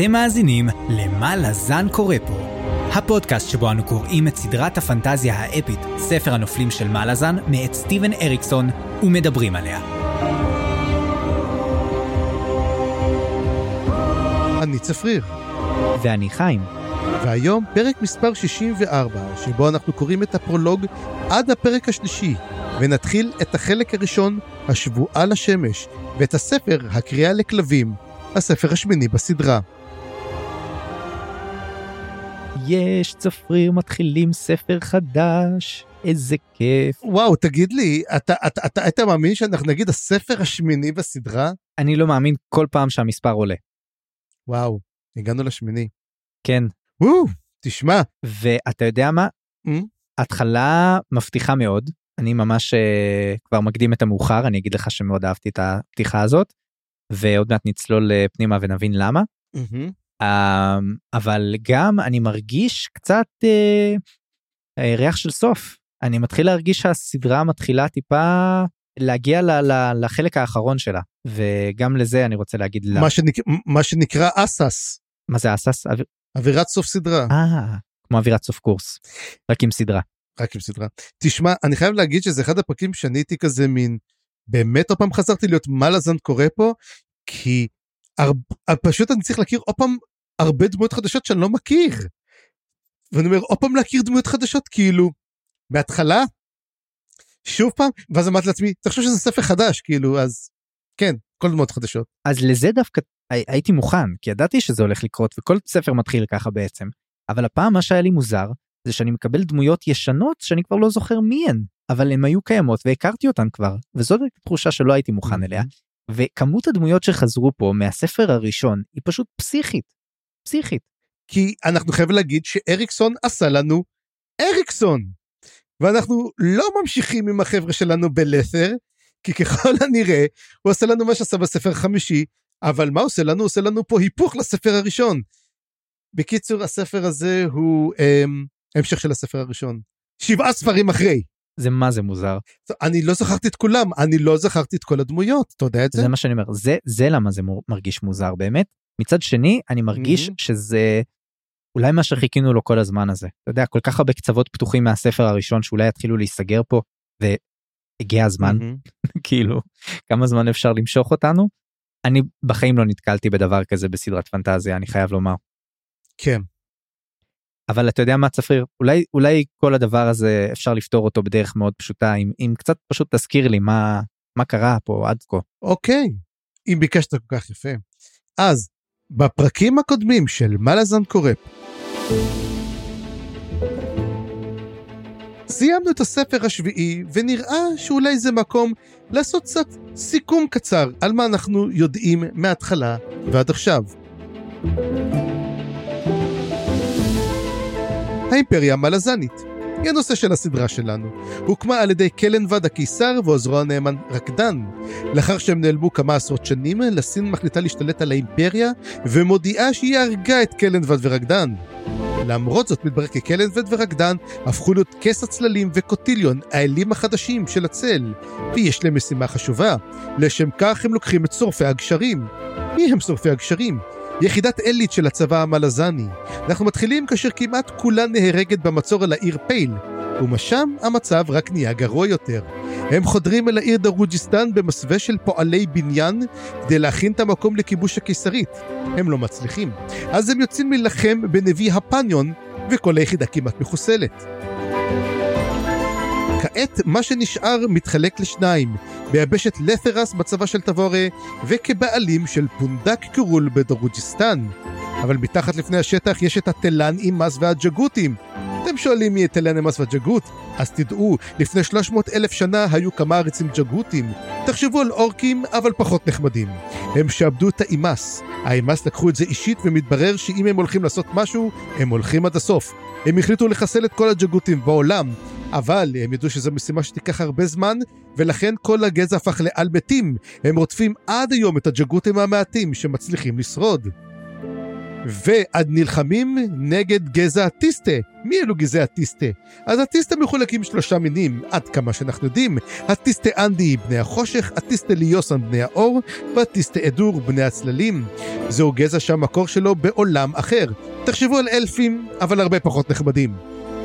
אתם מאזינים ל"מה לזן קורא פה", הפודקאסט שבו אנו קוראים את סדרת הפנטזיה האפית, ספר הנופלים של מלאזן, מאת סטיבן אריקסון, ומדברים עליה. אני צפריר, ואני חיים. והיום פרק מספר 64, שבו אנחנו קוראים את הפרולוג עד הפרק השלישי, ונתחיל את החלק הראשון, השבועה לשמש, ואת הספר הקריאה לכלבים, הספר השמיני בסדרה. יש צפריר מתחילים ספר חדש, איזה כיף. וואו, תגיד לי, אתה, אתה, אתה, אתה מאמין שאנחנו נגיד הספר השמיני בסדרה? אני לא מאמין כל פעם שהמספר עולה. וואו, הגענו לשמיני. כן. וואו, תשמע. ואתה יודע מה? Mm? התחלה מבטיחה מאוד. אני ממש uh, כבר מקדים את המאוחר, אני אגיד לך שמאוד אהבתי את הפתיחה הזאת, ועוד מעט נצלול uh, פנימה ונבין למה. Mm-hmm. Uh, אבל גם אני מרגיש קצת uh, uh, ריח של סוף. אני מתחיל להרגיש שהסדרה מתחילה טיפה להגיע ל- ל- לחלק האחרון שלה, וגם לזה אני רוצה להגיד למה. מה, שנק... מה שנקרא אסס, מה זה אסס? אוויר- אווירת סוף סדרה, אה, כמו אווירת סוף קורס, רק עם סדרה. רק עם סדרה. תשמע, אני חייב להגיד שזה אחד הפרקים שאני הייתי כזה מין, באמת עוד פעם חזרתי להיות מלאזן קורא פה, כי הר... פשוט אני צריך להכיר עוד פעם הרבה דמויות חדשות שאני לא מכיר. ואני אומר, עוד פעם להכיר דמויות חדשות, כאילו, בהתחלה, שוב פעם, ואז אמרתי לעצמי, תחשוב שזה ספר חדש, כאילו, אז כן, כל דמויות חדשות. אז לזה דווקא הי- הייתי מוכן, כי ידעתי שזה הולך לקרות, וכל ספר מתחיל ככה בעצם. אבל הפעם מה שהיה לי מוזר, זה שאני מקבל דמויות ישנות שאני כבר לא זוכר מי הן, אבל הן היו קיימות והכרתי אותן כבר, וזאת תחושה שלא הייתי מוכן אליה. וכמות הדמויות שחזרו פה מהספר הראשון היא פשוט פסיכית. פסיכית. כי אנחנו חייבים להגיד שאריקסון עשה לנו אריקסון. ואנחנו לא ממשיכים עם החבר'ה שלנו בלת'ר, כי ככל הנראה הוא עשה לנו מה שעשה בספר החמישי, אבל מה עושה לנו? עושה לנו פה היפוך לספר הראשון. בקיצור, הספר הזה הוא אמ, המשך של הספר הראשון. שבעה ספרים אחרי. זה מה זה מוזר. אני לא זכרתי את כולם, אני לא זכרתי את כל הדמויות, אתה יודע את זה? זה מה שאני אומר, זה, זה למה זה מרגיש מוזר באמת. מצד שני, אני מרגיש מהמם. שזה אולי מה שחיכינו לו כל הזמן הזה. אתה יודע, כל כך הרבה קצוות פתוחים מהספר הראשון שאולי יתחילו להיסגר פה, והגיע הזמן, מהמם. כאילו, כמה זמן אפשר למשוך אותנו? אני בחיים לא נתקלתי בדבר כזה בסדרת פנטזיה, אני חייב לומר. כן. אבל אתה יודע מה צפריר, אולי, אולי כל הדבר הזה אפשר לפתור אותו בדרך מאוד פשוטה, אם, אם קצת פשוט תזכיר לי מה, מה קרה פה עד כה. אוקיי, אם ביקשת כל כך יפה. אז, בפרקים הקודמים של מלאזן קורפ, סיימנו את הספר השביעי, ונראה שאולי זה מקום לעשות קצת סיכום קצר על מה אנחנו יודעים מההתחלה ועד עכשיו. האימפריה המלזנית היא הנושא של הסדרה שלנו. הוקמה על ידי קלנבד הקיסר ועוזרו הנאמן רקדן. לאחר שהם נעלמו כמה עשרות שנים, לסין מחליטה להשתלט על האימפריה, ומודיעה שהיא הרגה את קלנבד ורקדן. למרות זאת מתברר כי קלנבד ורקדן הפכו להיות כס הצללים וקוטיליון, האלים החדשים של הצל, ויש להם משימה חשובה. לשם כך הם לוקחים את שורפי הגשרים. מי הם שורפי הגשרים? יחידת עילית של הצבא המלזני. אנחנו מתחילים כאשר כמעט כולה נהרגת במצור על העיר פייל, ומשם המצב רק נהיה גרוע יותר. הם חודרים אל העיר דרוג'יסטן במסווה של פועלי בניין כדי להכין את המקום לכיבוש הקיסרית. הם לא מצליחים. אז הם יוצאים להילחם בנביא הפניון, וכל היחידה כמעט מחוסלת. כעת מה שנשאר מתחלק לשניים, ביבשת לת'רס בצבא של תבורה, וכבעלים של פונדק קרול בדרוג'יסטן. אבל מתחת לפני השטח יש את התלן אימאס והג'גותים. אתם שואלים מי תלן אימאס והג'גות? אז תדעו, לפני 300 אלף שנה היו כמה עריצים ג'גותים. תחשבו על אורקים, אבל פחות נחמדים. הם שעבדו את האימאס. האימאס לקחו את זה אישית, ומתברר שאם הם הולכים לעשות משהו, הם הולכים עד הסוף. הם החליטו לחסל את כל הג'גותים בעולם, אבל הם ידעו שזו משימה שתיקח הרבה זמן, ולכן כל הגזע הפך לעל מתים. הם רודפים עד היום את הג'גותים המעטים שמצליחים לשרוד. ועד נלחמים נגד גזע הטיסטה, מי אלו גזעי הטיסטה? אז הטיסטה מחולקים שלושה מינים, עד כמה שאנחנו יודעים. הטיסטה אנדי, בני החושך, הטיסטה ליוסן, בני האור, והטיסטה אדור, בני הצללים. זהו גזע שהמקור שלו בעולם אחר. תחשבו על אלפים, אבל הרבה פחות נחמדים.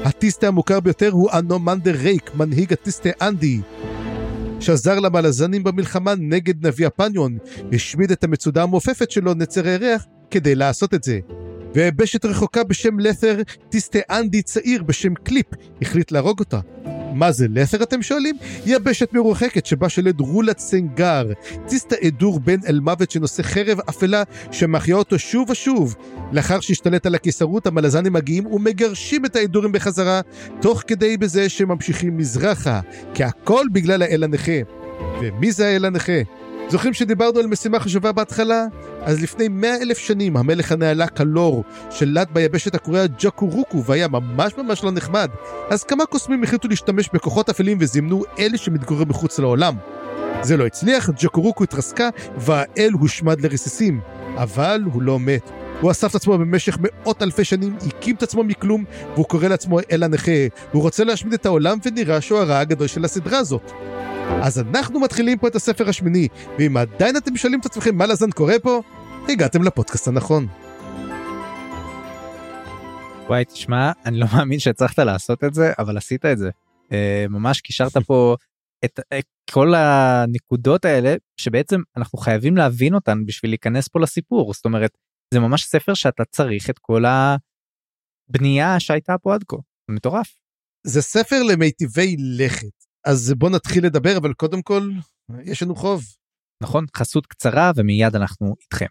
הטיסטה המוכר ביותר הוא אנומנדר רייק, מנהיג הטיסטה אנדי. שעזר למלזנים במלחמה נגד נביא הפניון, השמיד את המצודה המעופפת שלו, נצר הירח, כדי לעשות את זה. ויבשת רחוקה בשם לת'ר, טיסטה אנדי צעיר בשם קליפ, החליט להרוג אותה. מה זה לת'ר אתם שואלים? יבשת מרוחקת שבה שולט רולת סנגר, טיסטה אדור בן אל מוות שנושא חרב אפלה שמחיה אותו שוב ושוב. לאחר שהשתלט על הקיסרות המלזנים מגיעים ומגרשים את האדורים בחזרה, תוך כדי בזה שממשיכים מזרחה, כי הכל בגלל האל הנכה. ומי זה האל הנכה? זוכרים שדיברנו על משימה חשובה בהתחלה? אז לפני מאה אלף שנים המלך הנעלה קלור שלט ביבשת הקוריאה ג'קורוקו והיה ממש ממש לא נחמד. אז כמה קוסמים החליטו להשתמש בכוחות אפלים וזימנו אלה שמתגוררים מחוץ לעולם. זה לא הצליח, ג'קורוקו התרסקה והאל הושמד לרסיסים. אבל הוא לא מת. הוא אסף את עצמו במשך מאות אלפי שנים, הקים את עצמו מכלום, והוא קורא לעצמו אל הנכה. הוא רוצה להשמיד את העולם ונראה שהוא הרע הגדול של הסדרה הזאת. אז אנחנו מתחילים פה את הספר השמיני, ואם עדיין אתם שואלים את עצמכם מה לזן קורה פה, הגעתם לפודקאסט הנכון. וואי, תשמע, אני לא מאמין שהצלחת לעשות את זה, אבל עשית את זה. אה, ממש קישרת פה את, את כל הנקודות האלה, שבעצם אנחנו חייבים להבין אותן בשביל להיכנס פה לסיפור. זאת אומרת, זה ממש ספר שאתה צריך את כל הבנייה שהייתה פה עד כה. מטורף. זה ספר למיטיבי לכת. אז בוא נתחיל לדבר, אבל קודם כל, יש לנו חוב. נכון, חסות קצרה ומיד אנחנו איתכם.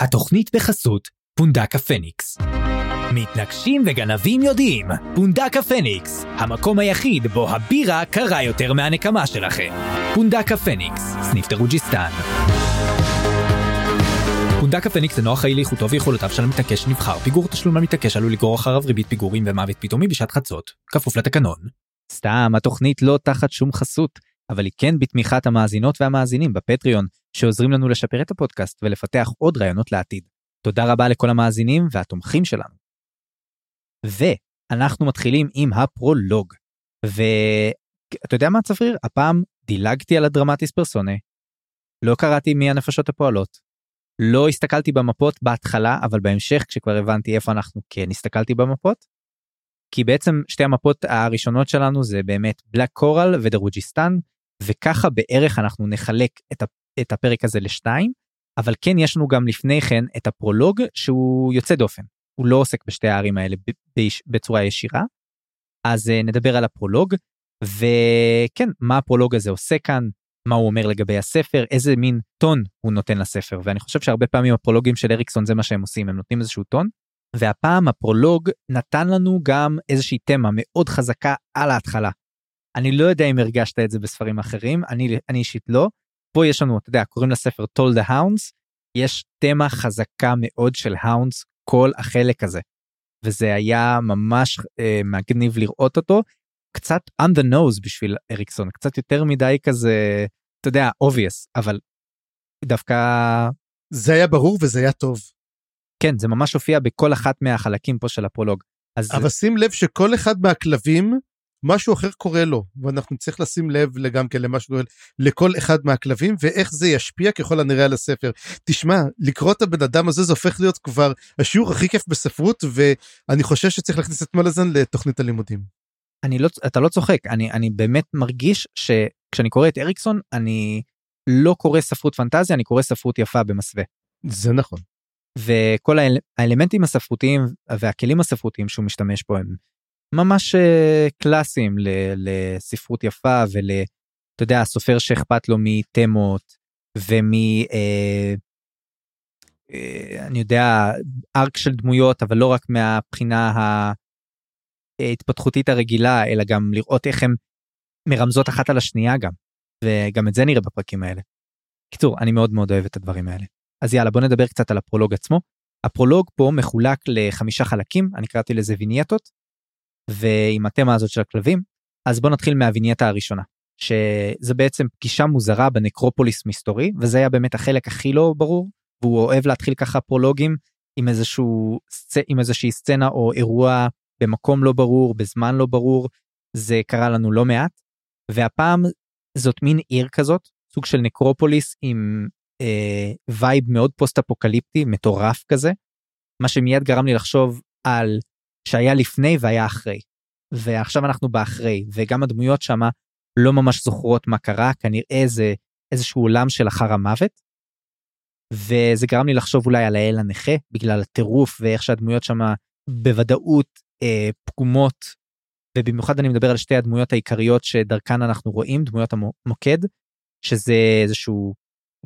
התוכנית בחסות פונדק הפניקס. מתנגשים וגנבים יודעים, פונדק הפניקס, המקום היחיד בו הבירה קרה יותר מהנקמה שלכם. פונדק הפניקס, סניף תרוג'יסטן. פונדק הפניקס אינו אחראי לאיכותו ויכולותיו של המתעקש שנבחר. פיגור תשלום למתעקש עלול לגרור אחריו ריבית פיגורים ומוות פתאומי בשעת חצות, כפוף לתקנון. סתם, התוכנית לא תחת שום חסות, אבל היא כן בתמיכת המאזינות והמאזינים בפטריון, שעוזרים לנו לשפר את הפודקאסט ולפתח עוד רעיונות לעתיד. תודה רבה לכל המאזינים והתומכים שלנו. ואנחנו מתחילים עם הפרולוג. ואתה יודע מה צפריר? הפעם דילגתי על הדרמטיס פרסונה, לא קראתי מי הנפשות הפועלות, לא הסתכלתי במפות בהתחלה, אבל בהמשך כשכבר הבנתי איפה אנחנו כן הסתכלתי במפות, כי בעצם שתי המפות הראשונות שלנו זה באמת בלק קורל ודרוג'יסטן, וככה בערך אנחנו נחלק את, את הפרק הזה לשתיים, אבל כן יש לנו גם לפני כן את הפרולוג שהוא יוצא דופן, הוא לא עוסק בשתי הערים האלה בצורה ישירה. אז אה, נדבר על הפרולוג, וכן, מה הפרולוג הזה עושה כאן, מה הוא אומר לגבי הספר, איזה מין טון הוא נותן לספר, ואני חושב שהרבה פעמים הפרולוגים של אריקסון זה מה שהם עושים, הם נותנים איזשהו טון, והפעם הפרולוג נתן לנו גם איזושהי תמה מאוד חזקה על ההתחלה. אני לא יודע אם הרגשת את זה בספרים אחרים, אני, אני אישית לא. פה יש לנו, אתה יודע, קוראים לספר Told the Hounds, יש תמה חזקה מאוד של האונדס כל החלק הזה. וזה היה ממש אה, מגניב לראות אותו, קצת on the nose בשביל אריקסון, קצת יותר מדי כזה, אתה יודע, obvious, אבל דווקא... זה היה ברור וזה היה טוב. כן, זה ממש הופיע בכל אחת מהחלקים פה של הפרולוג. אז... אבל שים לב שכל אחד מהכלבים, משהו אחר קורה לו, ואנחנו צריך לשים לב גם כן למה שקורה לכל אחד מהכלבים, ואיך זה ישפיע ככל הנראה על הספר. תשמע, לקרוא את הבן אדם הזה זה הופך להיות כבר השיעור הכי כיף בספרות, ואני חושב שצריך להכניס את מלאזן לתוכנית הלימודים. אני לא, אתה לא צוחק, אני, אני באמת מרגיש שכשאני קורא את אריקסון, אני לא קורא ספרות פנטזיה, אני קורא ספרות יפה במסווה. זה נכון. וכל האל, האלמנטים הספרותיים והכלים הספרותיים שהוא משתמש בו הם ממש אה, קלאסיים לספרות יפה ול... אתה יודע, הסופר שאכפת לו מתמות ומ... אה, אה, אני יודע, ארק של דמויות, אבל לא רק מהבחינה ההתפתחותית הרגילה, אלא גם לראות איך הן מרמזות אחת על השנייה גם. וגם את זה נראה בפרקים האלה. קיצור, אני מאוד מאוד אוהב את הדברים האלה. אז יאללה בוא נדבר קצת על הפרולוג עצמו. הפרולוג פה מחולק לחמישה חלקים, אני קראתי לזה וינייטות, ועם התמה הזאת של הכלבים, אז בוא נתחיל מהווינייטה הראשונה, שזה בעצם פגישה מוזרה בנקרופוליס מסתורי, וזה היה באמת החלק הכי לא ברור, והוא אוהב להתחיל ככה פרולוגים עם איזשהו, עם איזושהי סצנה או אירוע במקום לא ברור, בזמן לא ברור, זה קרה לנו לא מעט, והפעם זאת מין עיר כזאת, סוג של נקרופוליס עם אה, vibe מאוד פוסט אפוקליפטי, מטורף כזה, מה שמיד גרם לי לחשוב על שהיה לפני והיה אחרי. ועכשיו אנחנו באחרי, וגם הדמויות שמה לא ממש זוכרות מה קרה, כנראה זה איזשהו עולם של אחר המוות. וזה גרם לי לחשוב אולי על האל הנכה, בגלל הטירוף ואיך שהדמויות שמה בוודאות אה, פגומות, ובמיוחד אני מדבר על שתי הדמויות העיקריות שדרכן אנחנו רואים, דמויות המוקד, שזה איזשהו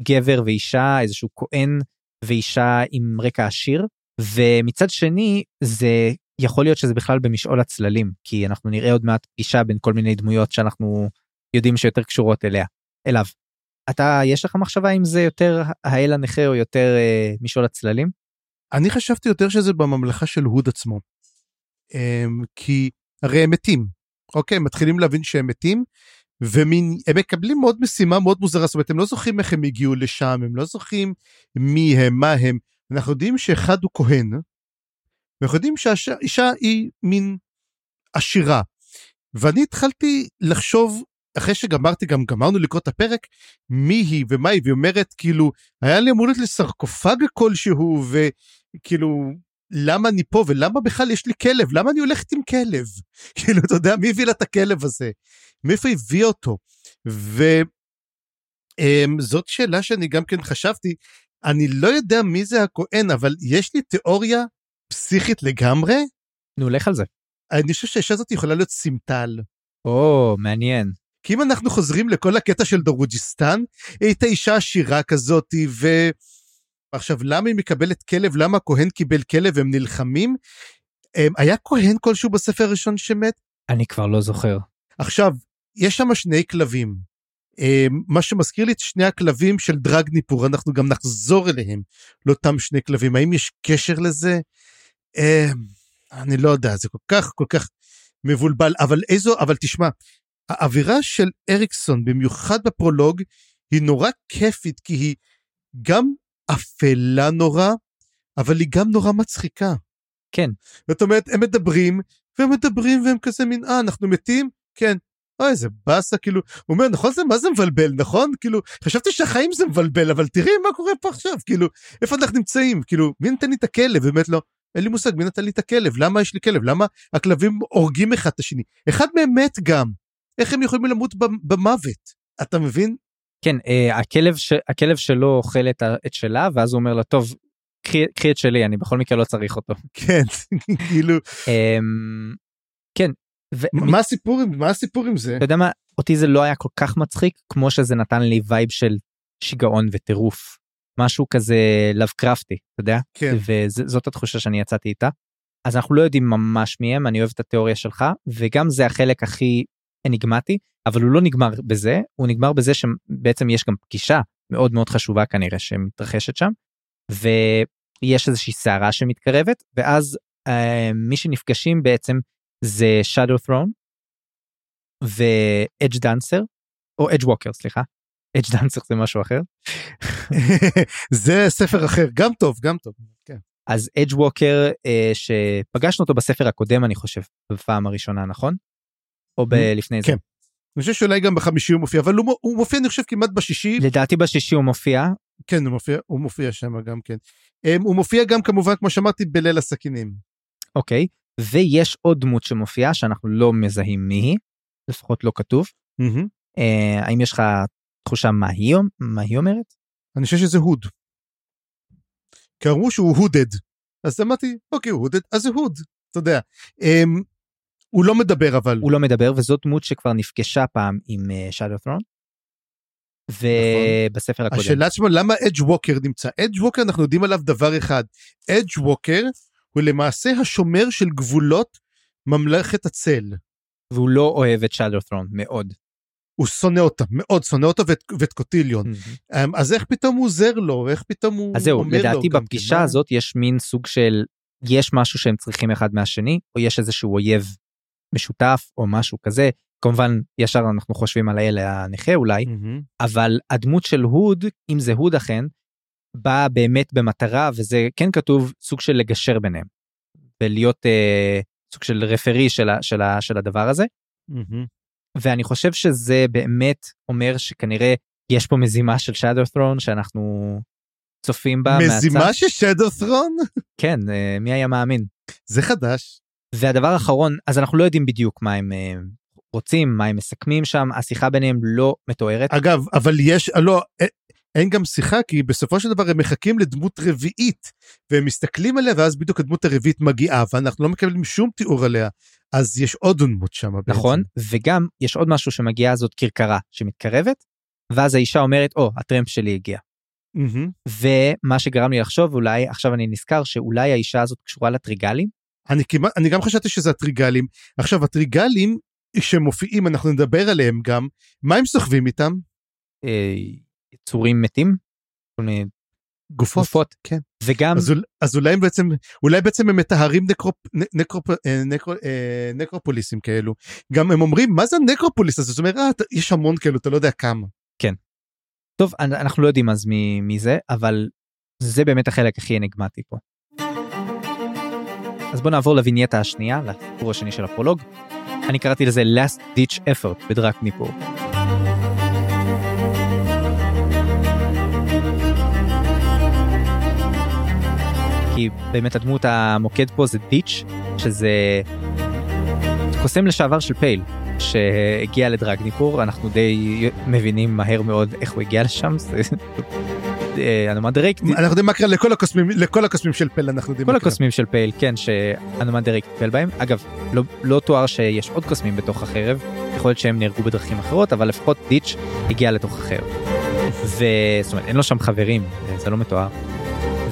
גבר ואישה, איזשהו כהן ואישה עם רקע עשיר, ומצד שני זה יכול להיות שזה בכלל במשעול הצללים, כי אנחנו נראה עוד מעט פגישה בין כל מיני דמויות שאנחנו יודעים שיותר קשורות אליה, אליו. אתה, יש לך מחשבה אם זה יותר האל הנכה או יותר אה, משעול הצללים? אני חשבתי יותר שזה בממלכה של הוד עצמו. אמ, כי הרי הם מתים, אוקיי? מתחילים להבין שהם מתים, והם מקבלים עוד משימה מאוד מוזרה, זאת אומרת, הם לא זוכרים איך הם הגיעו לשם, הם לא זוכרים מי הם, מה הם. אנחנו יודעים שאחד הוא כהן, ואנחנו יודעים שהאישה היא מין עשירה. ואני התחלתי לחשוב, אחרי שגמרתי, גם גמרנו לקרוא את הפרק, מי היא ומה היא, והיא אומרת, כאילו, היה לי אמור להיות לסרקופג כלשהו, וכאילו, למה אני פה ולמה בכלל יש לי כלב? למה אני הולכת עם כלב? כאילו, אתה יודע, מי הביא לה את הכלב הזה? מאיפה הביא אותו? וזאת אמ, שאלה שאני גם כן חשבתי, אני לא יודע מי זה הכהן, אבל יש לי תיאוריה פסיכית לגמרי. נו, לך על זה. אני חושב שהאישה הזאת יכולה להיות סימטל. או, מעניין. כי אם אנחנו חוזרים לכל הקטע של דרוג'יסטן, היא הייתה אישה עשירה כזאת, ו... עכשיו, למה היא מקבלת כלב? למה הכהן קיבל כלב והם נלחמים? היה כהן כלשהו בספר הראשון שמת? אני כבר לא זוכר. עכשיו, יש שם שני כלבים. אמ, מה שמזכיר לי את שני הכלבים של דרג ניפור, אנחנו גם נחזור אליהם, לאותם שני כלבים. האם יש קשר לזה? אמ, אני לא יודע, זה כל כך כל כך מבולבל, אבל איזו, אבל תשמע, האווירה של אריקסון, במיוחד בפרולוג, היא נורא כיפית, כי היא גם אפלה נורא, אבל היא גם נורא מצחיקה. כן. זאת אומרת, הם מדברים, והם מדברים, והם כזה מין, אה, אנחנו מתים? כן. אוי, איזה באסה, כאילו, הוא אומר, נכון זה, מה זה מבלבל, נכון? כאילו, חשבתי שהחיים זה מבלבל, אבל תראי מה קורה פה עכשיו, כאילו, איפה אנחנו נמצאים? כאילו, מי נתן לי את הכלב? באמת לא. אין לי מושג, מי נתן לי את הכלב? למה יש לי כלב? למה הכלבים הורגים אחד את השני? אחד מהם מת גם. איך הם יכולים למות במוות? אתה מבין? כן, אה, הכלב, ש... הכלב שלו אוכל את, ה... את שלה, ואז הוא אומר לה, טוב, קחי, קחי את שלי, אני בכל מקרה לא צריך אותו. כן, כאילו... אמ, כן. ו... מה הסיפור עם מה הסיפור עם זה? אתה יודע מה, אותי זה לא היה כל כך מצחיק, כמו שזה נתן לי vibe של שיגעון וטירוף. משהו כזה לאבקרפטי, אתה יודע? כן. וזאת התחושה שאני יצאתי איתה. אז אנחנו לא יודעים ממש מי הם, אני אוהב את התיאוריה שלך, וגם זה החלק הכי אניגמטי, אבל הוא לא נגמר בזה, הוא נגמר בזה שבעצם יש גם פגישה מאוד מאוד חשובה כנראה שמתרחשת שם, ויש איזושהי סערה שמתקרבת, ואז אה, מי שנפגשים בעצם זה Shadow Throne ו-Edge Dancer, או Edge Walker סליחה, Edge Dancer זה משהו אחר. זה ספר אחר, גם טוב, גם טוב. כן. אז ווקר אה, שפגשנו אותו בספר הקודם אני חושב בפעם הראשונה נכון? או ב- לפני זה? כן. אני חושב שאולי גם בחמישי הוא מופיע, אבל הוא, הוא מופיע אני חושב כמעט בשישי. לדעתי בשישי הוא מופיע. כן, הוא מופיע, הוא מופיע שם גם כן. Um, הוא מופיע גם כמובן, כמו שאמרתי, בליל הסכינים. אוקיי, ויש עוד דמות שמופיעה שאנחנו לא מזהים מי היא, לפחות לא כתוב. Mm-hmm. Uh, האם יש לך תחושה מה היא, מה היא אומרת? אני חושב שזה הוד. כי אמרו שהוא הודד. אז אמרתי, אוקיי, הודד, אז זה הוד, אתה יודע. Um, הוא לא מדבר אבל. הוא לא מדבר, וזאת דמות שכבר נפגשה פעם עם שאדו uh, ת'רון. ובספר נכון. הקודם. השאלה עצמה, למה אדג' ווקר נמצא? אדג' ווקר, אנחנו יודעים עליו דבר אחד. אדג' ווקר הוא למעשה השומר של גבולות ממלכת הצל. והוא לא אוהב את שאדו ת'רון, מאוד. הוא שונא אותה, מאוד שונא אותה ואת, ואת קוטיליון. Mm-hmm. אז איך פתאום הוא עוזר לו, איך פתאום הוא אז זהו, לדעתי בפגישה כן, הזאת יש מין סוג של, יש משהו שהם צריכים אחד מהשני, או יש איזשהו אויב משותף או משהו כזה. כמובן ישר אנחנו חושבים על האל הנכה אולי, mm-hmm. אבל הדמות של הוד, אם זה הוד אכן, באה באמת במטרה, וזה כן כתוב, סוג של לגשר ביניהם. ולהיות אה, סוג של רפרי של, ה, של, ה, של הדבר הזה. מהמם. ואני חושב שזה באמת אומר שכנראה יש פה מזימה של shadow throne שאנחנו צופים בה מזימה מהצד. של שדו ת'רון? כן, אה, מי היה מאמין. זה חדש. והדבר האחרון, אז אנחנו לא יודעים בדיוק מה הם אה, רוצים, מה הם מסכמים שם, השיחה ביניהם לא מתוארת. אגב, אבל יש, לא, א- אין גם שיחה, כי בסופו של דבר הם מחכים לדמות רביעית, והם מסתכלים עליה, ואז בדיוק הדמות הרביעית מגיעה, ואנחנו לא מקבלים שום תיאור עליה. אז יש עוד דמות שם בעצם. נכון, וגם יש עוד משהו שמגיעה זאת כרכרה שמתקרבת, ואז האישה אומרת, או, הטרמפ שלי הגיע. מהמם. ומה שגרם לי לחשוב, אולי, עכשיו אני נזכר שאולי האישה הזאת קשורה לטריגלים, אני כמעט, אני גם חשבתי שזה הטריגלים. עכשיו, הטריגלים שמופיעים, אנחנו נדבר עליהם גם, מה הם סוחבים איתם? אה, יצורים מתים, גופות. גופות, כן. וגם, אז, אז אולי הם בעצם, אולי בעצם הם מטהרים נקרופ, נקרופ, אה, נקרו, אה, נקרופוליסים כאלו. גם הם אומרים, מה זה הנקרופוליס הזה? זאת אומרת, יש המון כאלו, אתה לא יודע כמה. טוב, אנ- אנחנו לא יודעים אז מי, מי זה, אבל זה באמת החלק הכי אניגמטי פה. אז בוא נעבור לווינייטה השנייה, לסיפור השני של הפרולוג. אני קראתי לזה last ditch effort בדרק ניפור. כי באמת הדמות המוקד פה זה דיץ', שזה קוסם לשעבר של פייל, שהגיע לדרגניפור, אנחנו די מבינים מהר מאוד איך הוא הגיע לשם, זה אה, אנומדרייק, אנחנו יודעים מה קרה לכל הקוסמים, לכל הקוסמים של פל, אנחנו יודעים כל מה קרה. הקוסמים של פייל, כן, שאנומנדר רייק טיפל בהם. אגב, לא, לא תואר שיש עוד קוסמים בתוך החרב, יכול להיות שהם נהרגו בדרכים אחרות, אבל לפחות דיץ' הגיע לתוך החרב. וזאת אומרת, אין לו שם חברים, זה לא מתואר.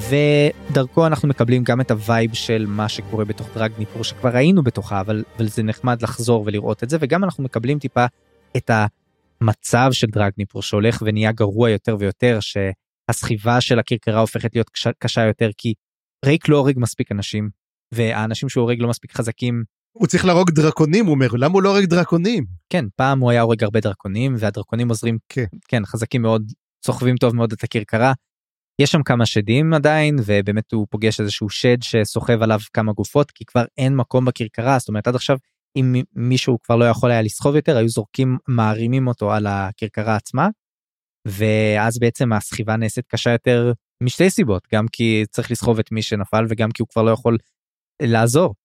ודרכו אנחנו מקבלים גם את ה vibe של מה שקורה בתוך דרגניפור שכבר ראינו בתוכה, אבל, אבל זה נחמד לחזור ולראות את זה, וגם אנחנו מקבלים טיפה את המצב של דרגניפור שהולך ונהיה גרוע יותר ויותר, שהסחיבה של הכרכרה הופכת להיות קשה, קשה יותר, כי רייק לא הורג מספיק אנשים, והאנשים שהוא הורג לא מספיק חזקים. הוא צריך להרוג דרקונים, הוא אומר, למה הוא לא הורג דרקונים? כן, פעם הוא היה הורג הרבה דרקונים, והדרקונים עוזרים, כן. כן, חזקים מאוד, סוחבים טוב מאוד את הכרכרה. יש שם כמה שדים עדיין, ובאמת הוא פוגש איזשהו שד שסוחב עליו כמה גופות, כי כבר אין מקום בכרכרה, זאת אומרת עד עכשיו, אם מי- מישהו כבר לא יכול היה לסחוב יותר, היו זורקים, מערימים אותו על הכרכרה עצמה, ואז בעצם הסחיבה נעשית קשה יותר משתי סיבות, גם כי צריך לסחוב את מי שנפל וגם כי הוא כבר לא יכול לעזור.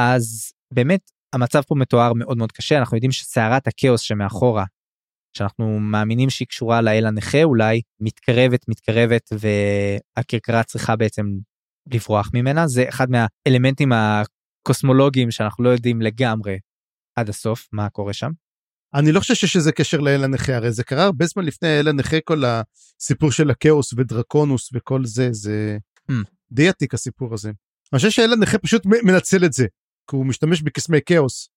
אז באמת המצב פה מתואר מאוד מאוד קשה, אנחנו יודעים שסערת הכאוס שמאחורה, שאנחנו מאמינים שהיא קשורה לאל הנכה אולי, מתקרבת, מתקרבת, והכרכרה צריכה בעצם לברוח ממנה, זה אחד מהאלמנטים הקוסמולוגיים שאנחנו לא יודעים לגמרי עד הסוף מה קורה שם. אני לא חושב שיש איזה קשר לאל הנכה, הרי זה קרה הרבה זמן לפני אל הנכה, כל הסיפור של הכאוס ודרקונוס וכל זה, זה Hmm. די עתיק הסיפור הזה. אני חושב שאל הנכה פשוט מנצל את זה, כי הוא משתמש בקסמי כאוס,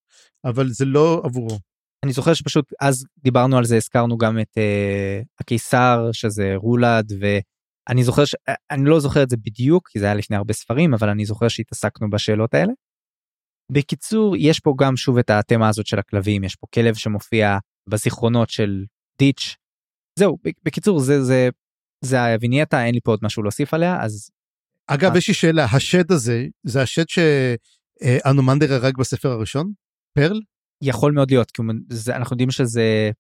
אבל זה לא עבורו. אני זוכר שפשוט אז דיברנו על זה הזכרנו גם את uh, הקיסר שזה רולד ואני זוכר ש... אני לא זוכר את זה בדיוק כי זה היה לפני הרבה ספרים אבל אני זוכר שהתעסקנו בשאלות האלה. בקיצור יש פה גם שוב את התמה הזאת של הכלבים יש פה כלב שמופיע בזיכרונות של דיץ'. זהו בקיצור זה זה זה הווינייטה אין לי פה עוד משהו להוסיף עליה אז אגב, אה. יש לי שאלה, השד הזה, זה השד שאנומנדר הרג בספר הראשון? פרל? יכול מאוד להיות כי זה, אנחנו יודעים שזה.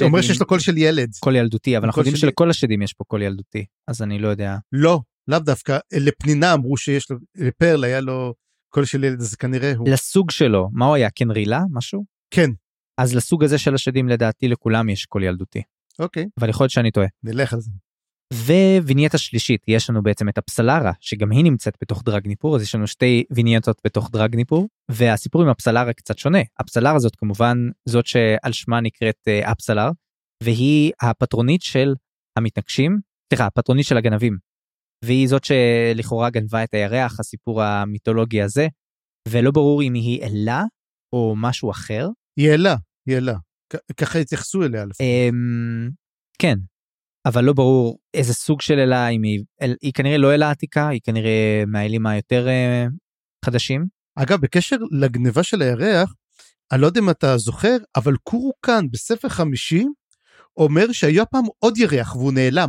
הוא אומר שדים- שיש לו קול של ילד. קול ילדותי אבל אנחנו יודעים שלי. שלכל השדים יש פה קול ילדותי אז אני לא יודע לא, לאו דווקא, לפנינה אמרו שיש לו, לפרל היה לו קול של ילד, אז כנראה הוא. לסוג שלו מה הוא היה קנרילה משהו כן, אז לסוג הזה של השדים לדעתי לכולם יש קול ילדותי אוקיי, אבל יכול להיות שאני טועה. נלך על זה. ווינייטה שלישית יש לנו בעצם את אפסלרה שגם היא נמצאת בתוך דרגניפור אז יש לנו שתי וינייטות בתוך דרגניפור והסיפור עם אפסלרה קצת שונה אפסלרה זאת כמובן זאת שעל שמה נקראת אה, אפסלר והיא הפטרונית של המתנגשים סליחה הפטרונית של הגנבים. והיא זאת שלכאורה גנבה את הירח הסיפור המיתולוגי הזה ולא ברור אם היא אלה או משהו אחר. היא אלה, היא אלה. ככה התייחסו אליה לפחות. אמ, כן, אבל לא ברור איזה סוג של אלה, אם היא, אל, היא כנראה לא אלה עתיקה, היא כנראה מהאלים היותר אה, חדשים. אגב, בקשר לגניבה של הירח, אני לא יודע אם אתה זוכר, אבל קורוקן בספר חמישי אומר שהיה פעם עוד ירח והוא נעלם.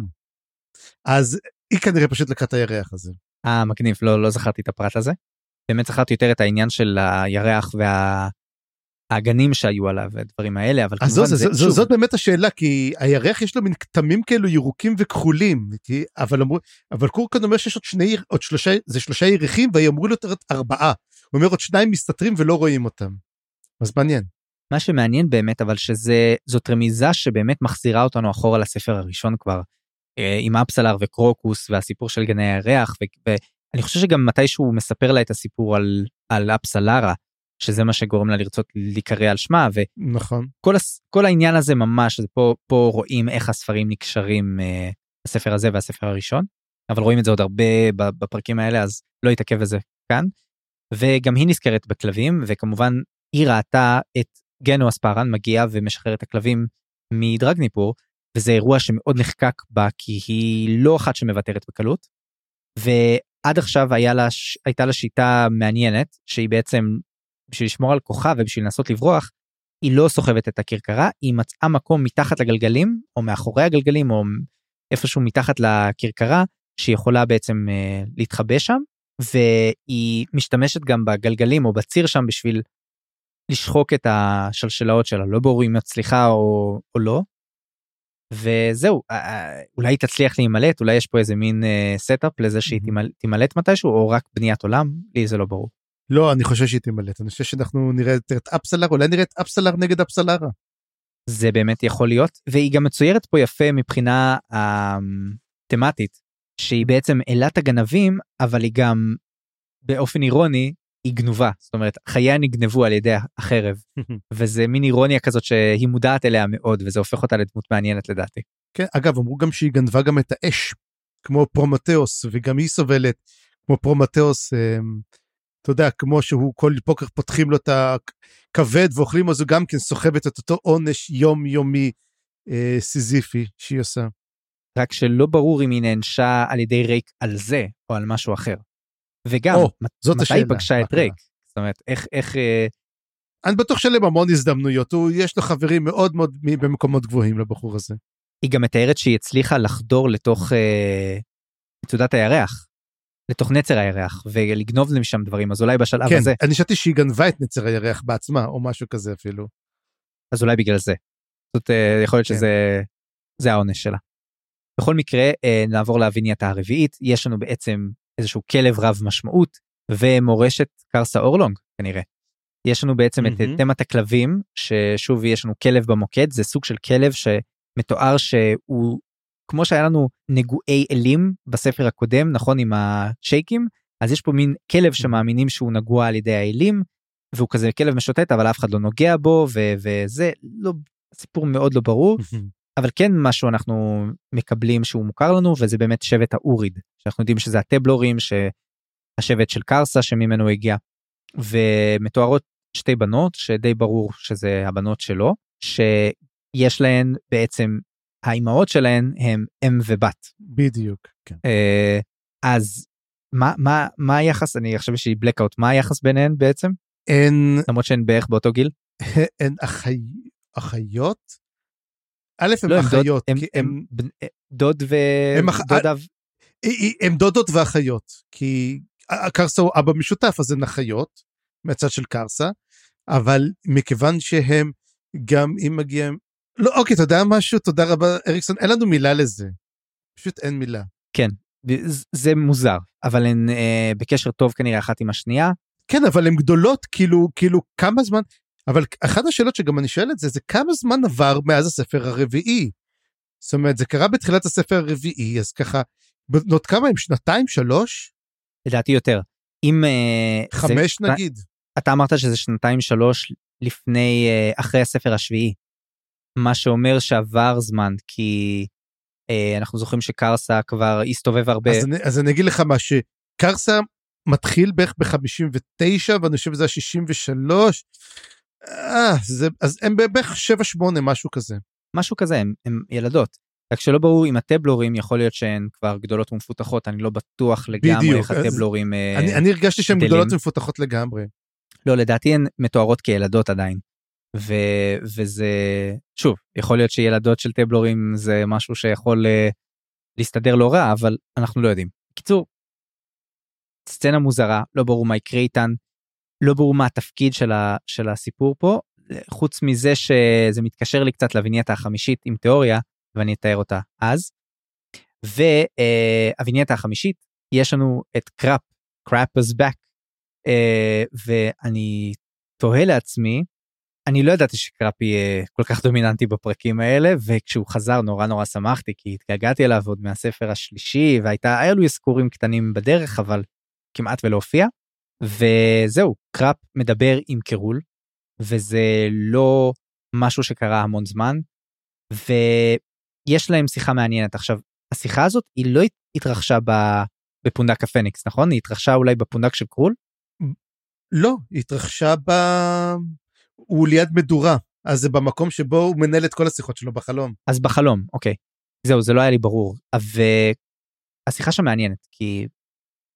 אז היא כנראה פשוט לקחה את הירח הזה. אה, מגניב, לא, לא זכרתי את הפרט הזה. באמת זכרתי יותר את העניין של הירח והאגנים שהיו עליו והדברים האלה, אבל אז כמובן זו, זה, זו, שוב, זאת באמת השאלה, כי הירח יש לו מין כתמים כאלו ירוקים וכחולים, כי, אבל אמרו, אבל קורקן אומר שיש עוד שני, עוד שלושה, זה שלושה ירחים, ואמרו לו ארבעה. הוא אומר עוד שניים מסתתרים ולא רואים אותם. אז מעניין. מה שמעניין באמת אבל שזה זאת רמיזה שבאמת מחזירה אותנו אחורה לספר הראשון כבר עם אפסלר וקרוקוס והסיפור של גני הירח ואני חושב שגם מתישהו הוא מספר לה את הסיפור על על אפסלרה שזה מה שגורם לה לרצות להיקרא על שמה נכון. וכל הס- כל העניין הזה ממש פה פה רואים איך הספרים נקשרים אה, הספר הזה והספר הראשון אבל רואים את זה עוד הרבה בפרקים האלה אז לא אתעכב בזה כאן. וגם היא נזכרת בכלבים וכמובן היא ראתה את גנו אספרן מגיע ומשחרר את הכלבים מדרגניפור וזה אירוע שמאוד נחקק בה כי היא לא אחת שמוותרת בקלות. ועד עכשיו היה לה, הייתה לה שיטה מעניינת שהיא בעצם בשביל לשמור על כוחה ובשביל לנסות לברוח היא לא סוחבת את הכרכרה היא מצאה מקום מתחת לגלגלים או מאחורי הגלגלים או איפשהו מתחת לכרכרה יכולה בעצם אה, להתחבא שם והיא משתמשת גם בגלגלים או בציר שם בשביל לשחוק את השלשלאות שלה לא ברור אם מצליחה או, או לא. וזהו אה, אה, אולי תצליח להימלט אולי יש פה איזה מין setup לזה שהיא. תימל- תימלט מתישהו או רק בניית עולם לי זה לא ברור. לא, אני חושב שהיא תימלט. אני חושב שאנחנו נראה יותר את אפסלר, אולי נראה את אפסלר נגד אפסלרה. זה באמת יכול להיות והיא גם מצוירת פה יפה מבחינה תמטית שהיא בעצם אלת הגנבים אבל היא גם באופן אירוני היא גנובה זאת אומרת חייה נגנבו על ידי החרב וזה מין אירוניה כזאת שהיא מודעת אליה מאוד וזה הופך אותה לדמות מעניינת לדעתי. כן, אגב, אמרו גם שהיא גנבה גם את האש, כמו פרומטאוס, וגם היא סובלת, כמו פרומטאוס, אמ, אתה יודע, כמו שהוא כל בוקר פותחים לו את הכבד ואוכלים, אז הוא גם כן סוחבת את אותו עונש יומיומי אה, סיזיפי שהיא עושה. רק שלא ברור אם היא נענשה על ידי רייק על זה או על משהו אחר. וגם או, מת- זאת מתי השאלה, היא פגשה את קרה? רייק זאת אומרת איך איך אה, אני בטוח שהיו להם המון הזדמנויות, הוא, יש לו חברים מאוד מאוד במקומות גבוהים לבחור הזה. היא גם מתארת שהיא הצליחה לחדור לתוך אה, מצודת הירח. לתוך נצר הירח ולגנוב משם דברים אז אולי בשלב כן, הזה אני חשבתי שהיא גנבה את נצר הירח בעצמה, או משהו כזה אפילו. אז אולי בגלל זה. זאת אה, יכול להיות כן. שזה זה העונש שלה. בכל מקרה אה, נעבור לאבינייתה הרביעית יש לנו בעצם איזשהו כלב רב משמעות ומורשת קרסה אורלונג כנראה. יש לנו בעצם את מהמם. תמת הכלבים ששוב יש לנו כלב במוקד זה סוג של כלב שמתואר שהוא כמו שהיה לנו נגועי אלים בספר הקודם נכון עם השייקים אז יש פה מין כלב שמאמינים שהוא נגוע על ידי האלים והוא כזה כלב משוטט אבל אף אחד לא נוגע בו ו- וזה לא סיפור מאוד לא ברור אבל כן משהו אנחנו מקבלים שהוא מוכר לנו וזה באמת שבט האוריד שאנחנו יודעים שזה הטבלורים שהשבט של קרסה שממנו הגיע ומתוארות שתי בנות שדי ברור שזה הבנות שלו שיש להן בעצם האימהות שלהן הם אם ובת בדיוק, כן. אה, אז מה מה מה היחס אני עכשיו יש לי blackout מה היחס ביניהן בעצם אין, למרות שהן בערך באותו גיל אין אחי, אחיות? א' הם לא, אחיות, הם- אה, דוד הם אח- ודודה הם דודות ואחיות, כי קרסה הוא אבא משותף אז הן אחיות מהצד של קרסה, אבל מכיוון שהם גם אם מגיע, לא אוקיי אתה יודע משהו? תודה רבה אריקסון אין לנו מילה לזה, פשוט אין מילה. ז- זה מוזר אבל הן אה, בקשר טוב כנראה אחת עם השנייה. כן אבל הן גדולות כאילו כאילו כמה זמן אבל אחת השאלות שגם אני שואל את זה זה כמה זמן עבר מאז הספר הרביעי. זאת אומרת זה קרה בתחילת הספר הרביעי אז ככה בנות כמה הם שנתיים שלוש לדעתי יותר אם אה, זה- חמש נגיד אתה אמרת שזה שנתיים שלוש לפני אה, אחרי הספר השביעי. מה שאומר שעבר זמן כי אה, אנחנו זוכרים שקרסה כבר הסתובב הרבה אז, אני, אז אני אגיד לך מה שקרסה מתחיל בערך ב-59 ואני חושב שזה ה-63. אה, זה, אז הם בערך 7-8 משהו כזה. משהו כזה הם, הם ילדות. רק שלא ברור אם הטבלורים יכול להיות שהן כבר גדולות ומפותחות אני לא בטוח לגמרי בדיוק, איך הטבלורים אה, אני, אני הרגשתי שהן. גדולות ומפותחות לגמרי. לא לדעתי הן מתוארות כילדות עדיין. ו, וזה שוב יכול להיות שילדות של טבלורים זה משהו שיכול אה, להסתדר לא רע אבל אנחנו לא יודעים. קיצור. סצנה מוזרה, לא ברור מה יקרה איתן, לא ברור מה התפקיד של, ה, של הסיפור פה, חוץ מזה שזה מתקשר לי קצת לווינייטה החמישית עם תיאוריה, ואני אתאר אותה אז. והווינייטה החמישית, יש לנו את קראפ, קראפ is back, uh, ואני תוהה לעצמי, אני לא ידעתי שקראפ יהיה כל כך דומיננטי בפרקים האלה, וכשהוא חזר נורא נורא שמחתי, כי התגעגעתי אליו עוד מהספר השלישי, והייתה, היה לו אזכורים קטנים בדרך, אבל כמעט ולא הופיע. וזהו, קראפ מדבר עם קרול, וזה לא משהו שקרה המון זמן, ויש להם שיחה מעניינת. עכשיו, השיחה הזאת היא לא התרחשה בפונדק הפניקס, נכון? היא התרחשה אולי בפונדק של קרול? לא, היא התרחשה ב... הוא ליד מדורה, אז זה במקום שבו הוא מנהל את כל השיחות שלו בחלום. אז בחלום, אוקיי. זהו, זה לא היה לי ברור. והשיחה שם מעניינת, כי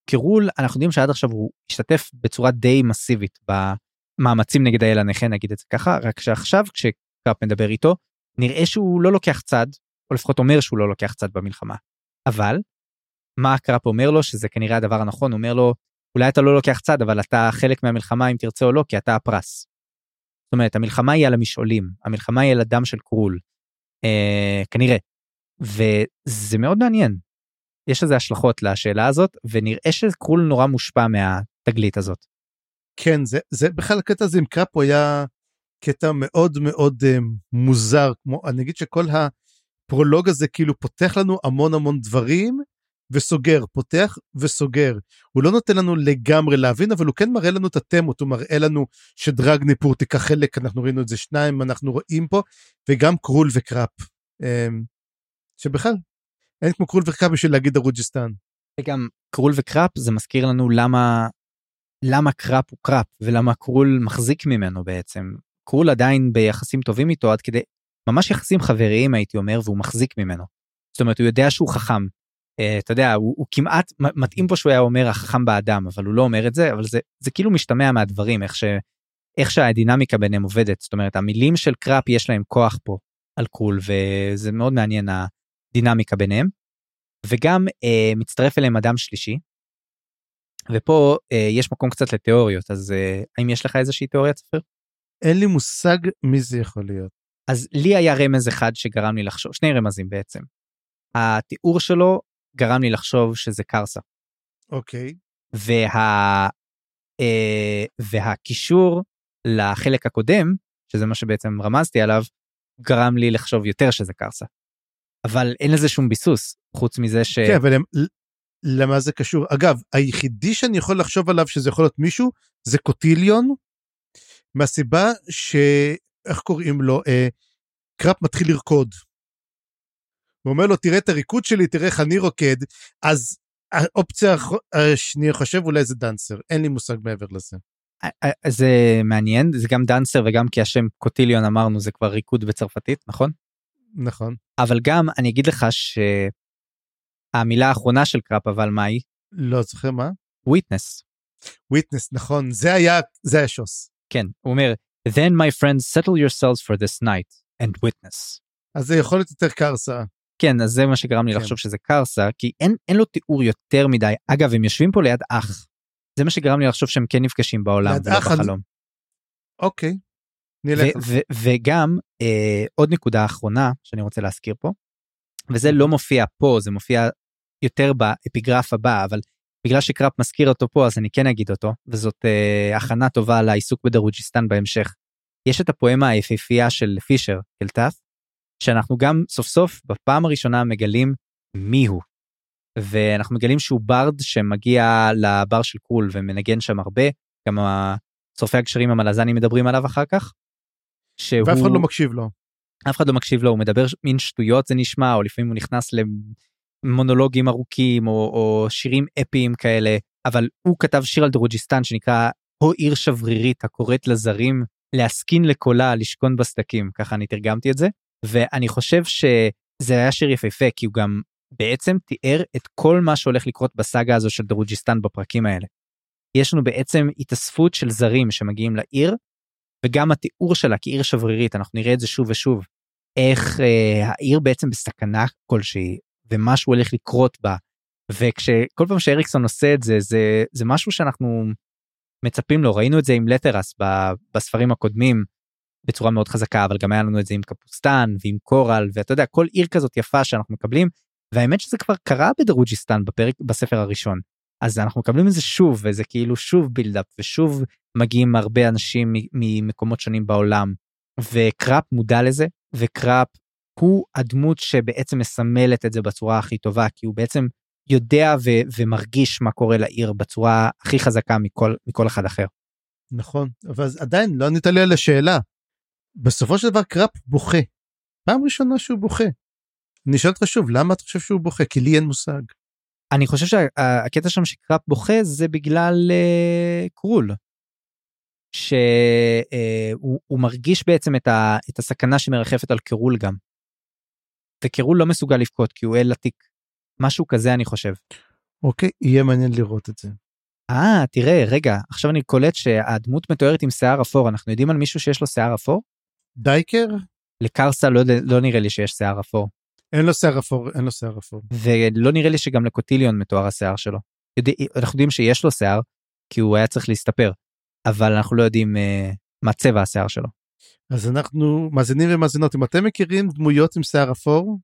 קירול, אנחנו יודעים שעד עכשיו הוא השתתף בצורה די מסיבית במאמצים נגד האל הנכה, נגיד את זה ככה, רק שעכשיו כשקראפ מדבר איתו, נראה שהוא לא לוקח צד, או לפחות אומר שהוא לא לוקח צד במלחמה. אבל, מה קראפ אומר לו, שזה כנראה הדבר הנכון, אומר לו, אולי אתה לא לוקח צד, אבל אתה חלק מהמלחמה אם תרצה או לא, כי אתה הפרס. זאת אומרת, המלחמה היא על המשעולים, המלחמה היא על הדם של קרול, אה, כנראה. וזה מאוד מעניין. יש לזה השלכות לשאלה הזאת, ונראה שקרול נורא מושפע מהתגלית הזאת. כן, זה, זה בכלל הקטע הזה עם קראפ הוא היה קטע מאוד מאוד uh, מוזר, כמו, אני אגיד שכל הפרולוג הזה כאילו פותח לנו המון המון דברים, וסוגר, פותח וסוגר. הוא לא נותן לנו לגמרי להבין, אבל הוא כן מראה לנו את התמות, הוא מראה לנו שדרגניפור תיקח חלק, אנחנו ראינו את זה שניים, אנחנו רואים פה, וגם קרול וקראפ. אמ, שבכלל, אין כמו קרול וקראפ בשביל להגיד דרוג'יסטן. וגם קרול וקראפ זה מזכיר לנו למה, למה קראפ הוא קראפ, ולמה קרול מחזיק ממנו בעצם. קרול עדיין ביחסים טובים איתו עד כדי, ממש יחסים חבריים הייתי אומר, והוא מחזיק ממנו. זאת אומרת, הוא יודע שהוא חכם, uh, אתה יודע, הוא, הוא כמעט מתאים פה שהוא היה אומר החכם באדם, אבל הוא לא אומר את זה, אבל זה, זה כאילו משתמע מהדברים, איך, ש, איך שהדינמיקה ביניהם עובדת. זאת אומרת, המילים של קראפ יש להם כוח פה על קרול, וזה מאוד מעניין הדינמיקה ביניהם. וגם uh, מצטרף אליהם אדם שלישי, ופה uh, יש מקום קצת לתיאוריות, אז uh, האם יש לך איזושהי תיאוריה צפיר? אין לי מושג מי זה יכול להיות. אז לי היה רמז אחד שגרם לי לחשוב, שני רמזים בעצם. התיאור שלו גרם לי לחשוב שזה קרסה. אוקיי. וה... אה, והקישור לחלק הקודם, שזה מה שבעצם רמזתי עליו, גרם לי לחשוב יותר שזה קרסה. אבל אין לזה שום ביסוס, חוץ מזה ש... כן, אבל למה זה קשור? אגב, היחידי שאני יכול לחשוב עליו שזה יכול להיות מישהו, זה קוטיליון, מהסיבה ש... איך קוראים לו? אה, קראפ מתחיל לרקוד. הוא אומר לו, תראה את הריקוד שלי, תראה איך אני רוקד, אז האופציה השנייה חושב אולי זה דאנסר, אין לי מושג מעבר לזה. זה מעניין, זה גם דאנסר וגם כי השם קוטיליון אמרנו זה כבר ריקוד בצרפתית, נכון? נכון. אבל גם אני אגיד לך שהמילה האחרונה של קראפ אבל מה היא? לא זוכר מה? witness. witness נכון זה היה זה היה שוס. כן הוא אומר then my friends settle yourselves for this night and witness. אז זה יכול להיות יותר קרסה. כן אז זה מה שגרם לי כן. לחשוב שזה קרסה כי אין אין לו תיאור יותר מדי אגב הם יושבים פה ליד אח. זה מה שגרם לי לחשוב שהם כן נפגשים בעולם ולא בחלום. אוקיי. וגם אה, עוד נקודה אחרונה שאני רוצה להזכיר פה וזה לא מופיע פה זה מופיע יותר באפיגרף הבא אבל בגלל שקראפ מזכיר אותו פה אז אני כן אגיד אותו וזאת אה, הכנה טובה לעיסוק בדרוג'יסטן בהמשך. יש את הפואמה היפהפייה של פישר אלטף שאנחנו גם סוף סוף בפעם הראשונה מגלים מי הוא. ואנחנו מגלים שהוא ברד שמגיע לבר של קרול ומנגן שם הרבה גם שורפי הגשרים המלזנים מדברים עליו אחר כך. שהוא... ואף אחד לא מקשיב לו. אף אחד לא מקשיב לו הוא מדבר מין שטויות זה נשמע או לפעמים הוא נכנס למונולוגים ארוכים או, או שירים אפיים כאלה אבל הוא כתב שיר על דרוג'יסטן שנקרא הו עיר שברירית הקוראת לזרים להסכין לקולה לשכון בסדקים ככה אני תרגמתי את זה ואני חושב שזה היה שיר יפהפה כי הוא גם בעצם תיאר את כל מה שהולך לקרות בסאגה הזו של דרוג'יסטן בפרקים האלה. יש לנו בעצם התאספות של זרים שמגיעים לעיר וגם התיאור שלה כעיר שברירית אנחנו נראה את זה שוב ושוב איך אה, העיר בעצם בסכנה כלשהי ומשהו הולך לקרות בה. וכשכל פעם שאריקסון עושה את זה זה זה משהו שאנחנו מצפים לו. ראינו את זה עם לטרס בספרים הקודמים בצורה מאוד חזקה אבל גם היה לנו את זה עם קפוסטן ועם קורל ואתה יודע כל עיר כזאת יפה שאנחנו מקבלים והאמת שזה כבר קרה בדרוג'יסטן בספר הראשון אז אנחנו מקבלים את זה שוב וזה כאילו שוב buildup ושוב מגיעים הרבה אנשים ממקומות שונים בעולם וקראפ מודע לזה וקראפ הוא הדמות שבעצם מסמלת את זה בצורה הכי טובה כי הוא בעצם יודע ו- ומרגיש מה קורה לעיר בצורה הכי חזקה מכל מכל אחד אחר. נכון אבל עדיין לא ענית לי על השאלה. בסופו של דבר קראפ בוכה. פעם ראשונה שהוא בוכה. אני שואל אותך שוב למה אתה חושב שהוא בוכה כי לי אין מושג. אני חושב שהקטע שם שקראפ בוכה זה בגלל uh, קרול. שהוא uh, מרגיש בעצם את, ה, את הסכנה שמרחפת על קרול גם. וקירול לא מסוגל לבכות כי הוא אל עתיק. משהו כזה אני חושב. אוקיי, יהיה מעניין לראות את זה. אה, תראה, רגע, עכשיו אני קולט שהדמות מתוארת עם שיער אפור, אנחנו יודעים על מישהו שיש לו שיער אפור? דייקר? לקרסה לא, לא נראה לי שיש שיער אפור. אין לו שיער אפור, אין לו שיער אפור. ולא נראה לי שגם לקוטיליון מתואר השיער שלו. יודע, אנחנו יודעים שיש לו שיער, כי הוא היה צריך להסתפר, אבל אנחנו לא יודעים אה, מה צבע השיער שלו. אז אנחנו מאזינים ומאזינות אם אתם מכירים דמויות עם שיער אפור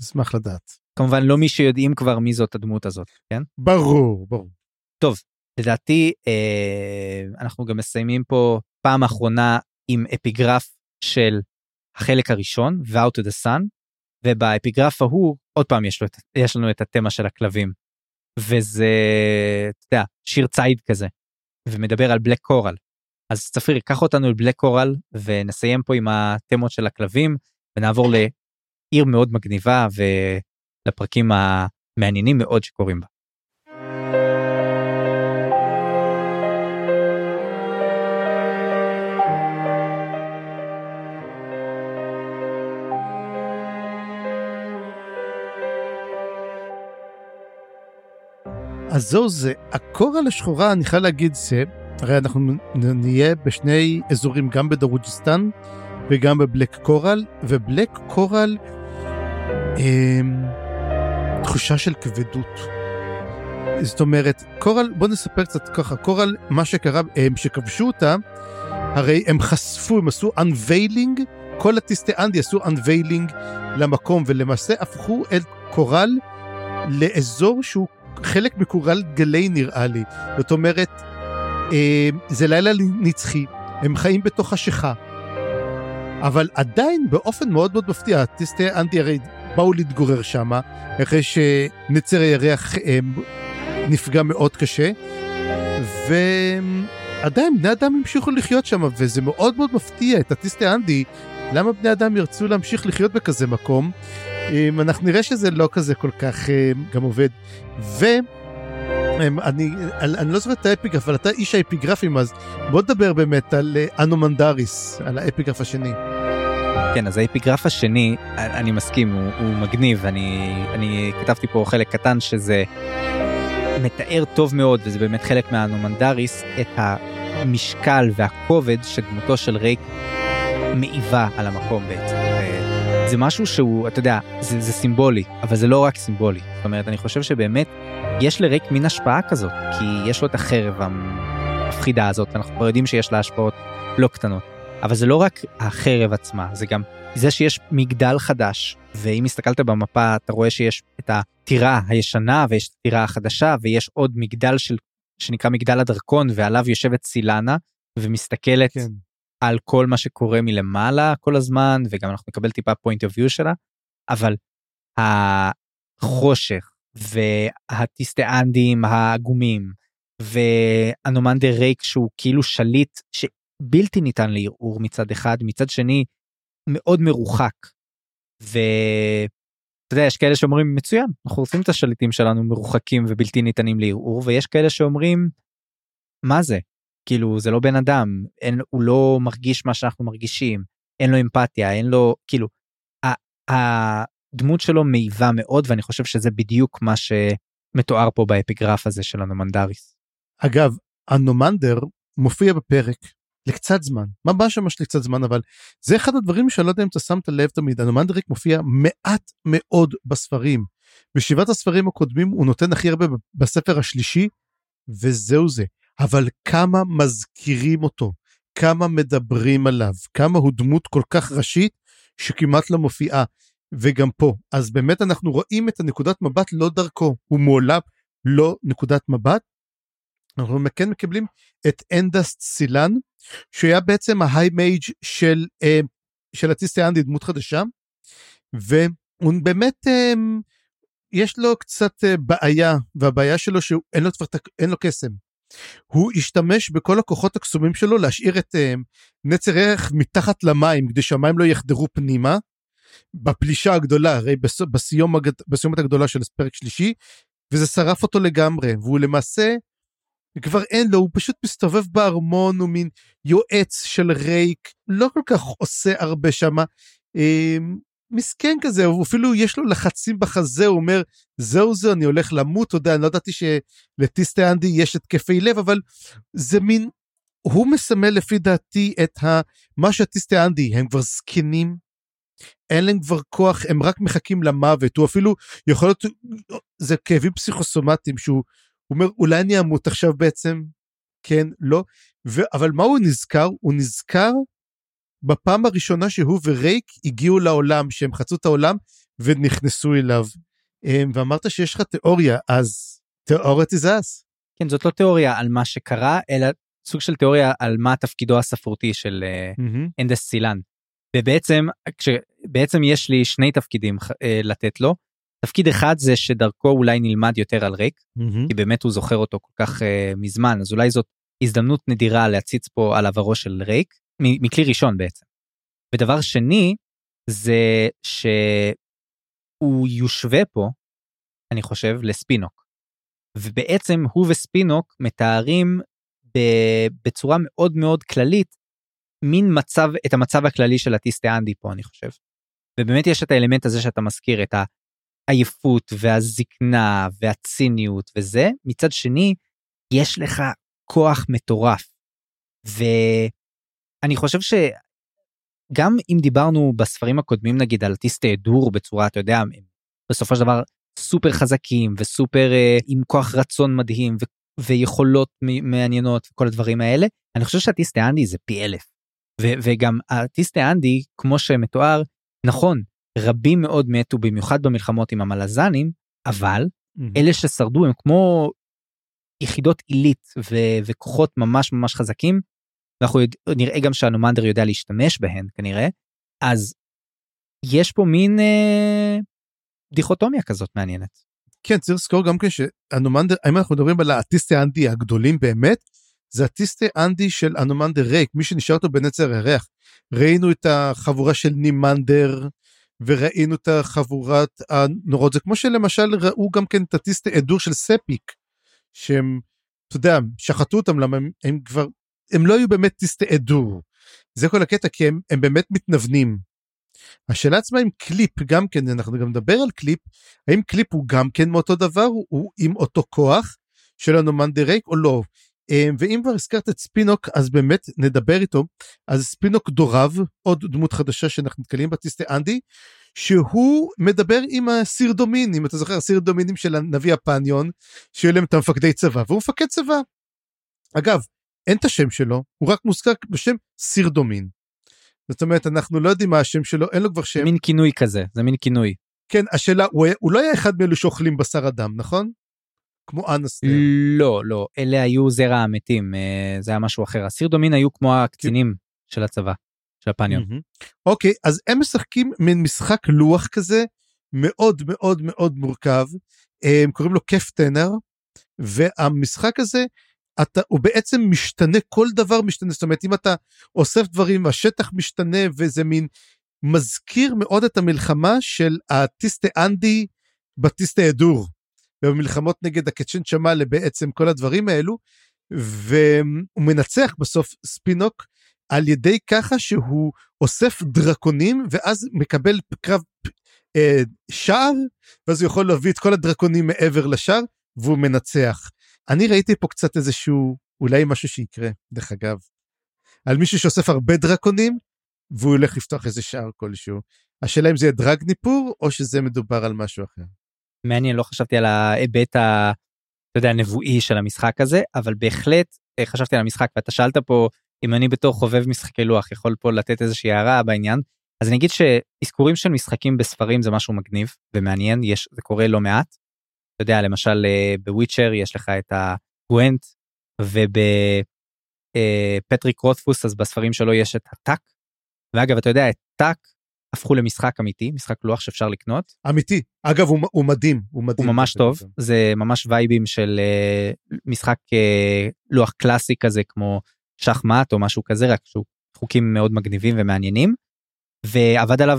אשמח לדעת. כמובן לא מי שיודעים כבר מי זאת הדמות הזאת כן ברור ברור. טוב לדעתי אה, אנחנו גם מסיימים פה פעם אחרונה עם אפיגרף של החלק הראשון ו-out to the sun ובאפיגרף ההוא עוד פעם יש, לו, יש לנו את התמה של הכלבים וזה יודע, שיר ציד כזה ומדבר על בלק קורל אז צפיר, קח אותנו לבלק קורל ונסיים פה עם התמות של הכלבים ונעבור לעיר מאוד מגניבה ולפרקים המעניינים מאוד שקורים בה. אז זהו זה, הקורל השחורה, אני חייב להגיד, זה הרי אנחנו נהיה בשני אזורים, גם בדרוג'יסטן וגם בבלק קורל, ובלק קורל, אה, תחושה של כבדות. זאת אומרת, קורל, בוא נספר קצת ככה, קורל, מה שקרה, הם שכבשו אותה, הרי הם חשפו, הם עשו unveiling, כל הטיסטי אנדי עשו unveiling למקום, ולמעשה הפכו את קורל לאזור שהוא חלק מקורל גלי נראה לי. זאת אומרת, אה, זה לילה נצחי, הם חיים בתוך חשיכה. אבל עדיין באופן מאוד מאוד מפתיע, טיסטי אנטי הרי באו להתגורר שם, אחרי שנצר הירח אה, נפגע מאוד קשה, ועדיין בני אדם המשיכו לחיות שם, וזה מאוד מאוד מפתיע את הטיסטי אנדי, למה בני אדם ירצו להמשיך לחיות בכזה מקום. אה, אנחנו נראה שזה לא כזה כל כך גם עובד. ו... אני, אני לא זוכר את האפיגרף, אבל אתה איש האפיגרפים, אז בוא נדבר באמת על אה, אנומנדריס, על האפיגרף השני. כן, אז האפיגרף השני, אני מסכים, הוא, הוא מגניב, אני, אני כתבתי פה חלק קטן שזה מתאר טוב מאוד, וזה באמת חלק מהאנומנדריס, את המשקל והכובד שדמותו של רייק מעיבה על המקום בעצם. זה משהו שהוא, אתה יודע, זה, זה סימבולי, אבל זה לא רק סימבולי. זאת אומרת, אני חושב שבאמת יש לריק מין השפעה כזאת, כי יש לו את החרב המפחידה הזאת, ואנחנו כבר יודעים שיש לה השפעות לא קטנות. אבל זה לא רק החרב עצמה, זה גם זה שיש מגדל חדש, ואם הסתכלת במפה אתה רואה שיש את הטירה הישנה ויש את הטירה החדשה, ויש עוד מגדל של, שנקרא מגדל הדרקון, ועליו יושבת סילנה, ומסתכלת כן. על כל מה שקורה מלמעלה כל הזמן, וגם אנחנו נקבל טיפה point of view שלה, אבל החושך והטיסטיאנדים העגומים ואנומנדר ריק שהוא כאילו שליט שבלתי ניתן לערעור מצד אחד, מצד שני מאוד מרוחק. ואתה יודע, יש כאלה שאומרים מצוין, אנחנו רוצים את השליטים שלנו מרוחקים ובלתי ניתנים לערעור, ויש כאלה שאומרים מה זה? כאילו זה לא בן אדם, אין, הוא לא מרגיש מה שאנחנו מרגישים, אין לו אמפתיה, אין לו, כאילו, הדמות שלו מעיבה מאוד ואני חושב שזה בדיוק מה שמתואר פה באפיגרף הזה של אנומנדריס. אגב, אנומנדר מופיע בפרק לקצת זמן, ממש ממש לקצת זמן, אבל זה אחד הדברים שאני לא יודע אם אתה שמת לב תמיד, אנומנדר רייק מופיע מעט מאוד בספרים. בשבעת הספרים הקודמים הוא נותן הכי הרבה בספר השלישי, וזהו זה. אבל כמה מזכירים אותו, כמה מדברים עליו, כמה הוא דמות כל כך ראשית שכמעט לא מופיעה. וגם פה. אז באמת אנחנו רואים את הנקודת מבט לא דרכו, הוא מעולם לא נקודת מבט. אנחנו כן מקבלים את אנדסט סילן, שהיה בעצם ההיי מייג' של, אה, של הטיסטי אנדי, דמות חדשה, והוא באמת, אה, יש לו קצת אה, בעיה, והבעיה שלו שאין לו, אין לו קסם. הוא השתמש בכל הכוחות הקסומים שלו להשאיר את אה, נצר ערך מתחת למים כדי שהמים לא יחדרו פנימה. בפלישה הגדולה, הרי בסיום, בסיומת הגדולה של הפרק שלישי, וזה שרף אותו לגמרי, והוא למעשה, כבר אין לו, הוא פשוט מסתובב בארמון, הוא מין יועץ של רייק, לא כל כך עושה הרבה שם. מסכן כזה, הוא אפילו יש לו לחצים בחזה, הוא אומר, זהו זה, אני הולך למות, אתה יודע, אני לא ידעתי שלטיסטה אנדי יש התקפי לב, אבל זה מין, הוא מסמל לפי דעתי את ה, מה שהטיסטה אנדי, הם כבר זקנים, אין להם כבר כוח, הם רק מחכים למוות, הוא אפילו יכול להיות, זה כאבים פסיכוסומטיים שהוא אומר, אולי אני אמות עכשיו בעצם, כן, לא, ו, אבל מה הוא נזכר? הוא נזכר בפעם הראשונה שהוא ורייק הגיעו לעולם, שהם חצו את העולם ונכנסו אליו. אמ, ואמרת שיש לך תיאוריה, אז תיאוריית איזס. כן, זאת לא תיאוריה על מה שקרה, אלא סוג של תיאוריה על מה תפקידו הספרותי של mm-hmm. אנדס סילן. ובעצם, כשבעצם יש לי שני תפקידים uh, לתת לו. תפקיד אחד זה שדרכו אולי נלמד יותר על ריק, mm-hmm. כי באמת הוא זוכר אותו כל כך uh, מזמן, אז אולי זאת הזדמנות נדירה להציץ פה על עברו של ריק. מכלי ראשון בעצם. ודבר שני זה שהוא יושווה פה, אני חושב, לספינוק. ובעצם הוא וספינוק מתארים בצורה מאוד מאוד כללית מין מצב, את המצב הכללי של הטיסטה אנדי פה, אני חושב. ובאמת יש את האלמנט הזה שאתה מזכיר, את העייפות והזקנה והציניות וזה. מצד שני, יש לך כוח מטורף. ו... אני חושב שגם אם דיברנו בספרים הקודמים נגיד על טיסטי דור בצורה אתה יודע בסופו של דבר סופר חזקים וסופר uh, עם כוח רצון מדהים ו- ויכולות מעניינות וכל הדברים האלה אני חושב שהטיסטי אנדי זה פי אלף. ו- וגם הטיסטי אנדי כמו שמתואר נכון רבים מאוד מתו במיוחד במלחמות עם המלזנים אבל mm-hmm. אלה ששרדו הם כמו יחידות עילית ו- וכוחות ממש ממש חזקים ואנחנו יודע, נראה גם שהנומנדר יודע להשתמש בהן כנראה, אז יש פה מין אה, דיכוטומיה כזאת מעניינת. כן, צריך לזכור גם כן שהנומנדר, אם אנחנו מדברים על האטיסטי אנדי הגדולים באמת, זה אטיסטי אנדי של הנומנדר ריק, מי שנשאר אותו בנצר הירח. ראינו את החבורה של נימנדר, וראינו את החבורת הנורות, זה כמו שלמשל ראו גם כן את אטיסטי עדור של ספיק, שהם, אתה יודע, שחטו אותם למה הם, הם כבר הם לא היו באמת תסתעדו. זה כל הקטע כי הם, הם באמת מתנוונים. השאלה עצמה אם קליפ גם כן אנחנו גם נדבר על קליפ האם קליפ הוא גם כן מאותו דבר הוא, הוא עם אותו כוח של הנומן ריק או לא. אמ, ואם כבר הזכרת את ספינוק אז באמת נדבר איתו אז ספינוק דורב עוד דמות חדשה שאנחנו נתקלים בטיסטי אנדי שהוא מדבר עם הסיר דומין אם אתה זוכר הסיר דומינים של הנביא הפניון שיהיו להם את המפקדי צבא והוא מפקד צבא. אגב אין את השם שלו, הוא רק מוזכר בשם סיר דומין. זאת אומרת, אנחנו לא יודעים מה השם שלו, אין לו כבר שם. מין כינוי כזה, זה מין כינוי. כן, השאלה, הוא, היה, הוא לא היה אחד מאלו שאוכלים בשר אדם, נכון? כמו אנסטר. לא, לא, אלה היו זרע המתים, אה, זה היה משהו אחר. הסיר דומין היו כמו הקצינים של הצבא, של הפניון. אוקיי, אז הם משחקים מין משחק לוח כזה, מאוד מאוד מאוד מורכב, אה, הם קוראים לו כיף טנר, והמשחק הזה, אתה, הוא בעצם משתנה, כל דבר משתנה, זאת אומרת אם אתה אוסף דברים, השטח משתנה וזה מין מזכיר מאוד את המלחמה של הטיסטה אנדי בטיסטה אדור. במלחמות נגד הקצ'ן צ'מאלה בעצם כל הדברים האלו, והוא מנצח בסוף ספינוק על ידי ככה שהוא אוסף דרקונים ואז מקבל קרב אה, שער ואז הוא יכול להביא את כל הדרקונים מעבר לשער והוא מנצח. אני ראיתי פה קצת איזשהו, אולי משהו שיקרה, דרך אגב. על מישהו שאוסף הרבה דרקונים, והוא הולך לפתוח איזה שער כלשהו. השאלה אם זה יהיה דרג ניפור, או שזה מדובר על משהו אחר. מעניין, לא חשבתי על ההיבט ה... אתה יודע, הנבואי של המשחק הזה, אבל בהחלט אה, חשבתי על המשחק, ואתה שאלת פה אם אני בתור חובב משחקי לוח יכול פה לתת איזושהי הערה בעניין. אז אני אגיד שאזכורים של משחקים בספרים זה משהו מגניב ומעניין, יש, זה קורה לא מעט. אתה יודע, למשל אה, בוויצ'ר יש לך את הגוונט, ובפטריק אה, רוטפוס אז בספרים שלו יש את הטאק. ואגב, אתה יודע, את טאק הפכו למשחק אמיתי, משחק לוח שאפשר לקנות. אמיתי. אגב, הוא, הוא מדהים, הוא מדהים. הוא ממש טוב, זה ממש וייבים של uh, משחק uh, לוח קלאסי כזה כמו שחמט או משהו כזה, רק שהוא חוקים מאוד מגניבים ומעניינים. ועבד עליו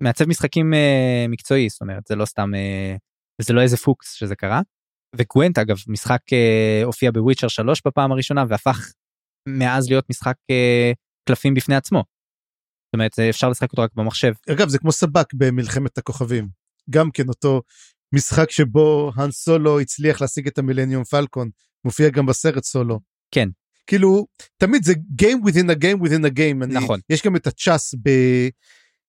מעצב משחקים uh, מקצועי, זאת אומרת, זה לא סתם, uh, זה לא איזה פוקס שזה קרה. וגוונט אגב, משחק uh, הופיע בוויצ'ר 3 בפעם הראשונה והפך מאז להיות משחק uh, קלפים בפני עצמו. זאת אומרת אפשר לשחק אותו רק במחשב. אגב זה כמו סבק במלחמת הכוכבים גם כן אותו משחק שבו האן סולו הצליח להשיג את המילניום פלקון מופיע גם בסרט סולו. כן. כאילו תמיד זה game within a game within a game. אני, נכון. יש גם את הצ'אס ב...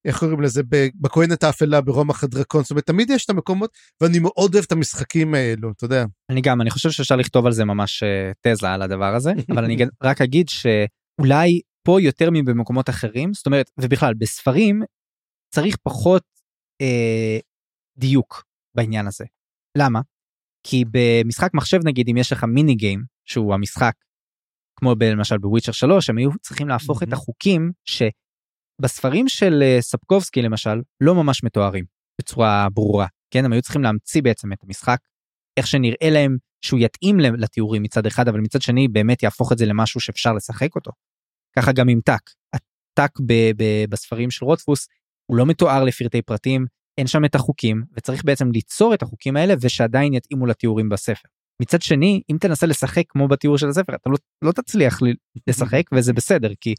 איך קוראים לזה בכהנת האפלה ברומח הדרקון זאת אומרת תמיד יש את המקומות ואני מאוד אוהב את המשחקים האלו אתה יודע. אני גם אני חושב שאפשר לכתוב על זה ממש תזה על הדבר הזה אבל אני רק אגיד שאולי פה יותר מבמקומות אחרים זאת אומרת ובכלל בספרים צריך פחות אה, דיוק בעניין הזה. למה? כי במשחק מחשב נגיד אם יש לך מיני גיים שהוא המשחק כמו למשל בוויצ'ר 3 הם היו צריכים להפוך. את החוקים שבספרים של אה, ספקובסקי למשל לא ממש מתוארים בצורה ברורה כן הם היו צריכים להמציא בעצם את המשחק איך שנראה להם שהוא יתאים לתיאורים מצד אחד אבל מצד שני באמת יהפוך את זה למשהו שאפשר לשחק אותו. ככה גם עם טאק. הטאק בספרים של רוטפוס הוא לא מתואר לפרטי פרטים, אין שם את החוקים, וצריך בעצם ליצור את החוקים האלה ושעדיין יתאימו לתיאורים בספר. מצד שני, אם תנסה לשחק כמו בתיאור של הספר, אתה לא, לא תצליח לשחק וזה בסדר, כי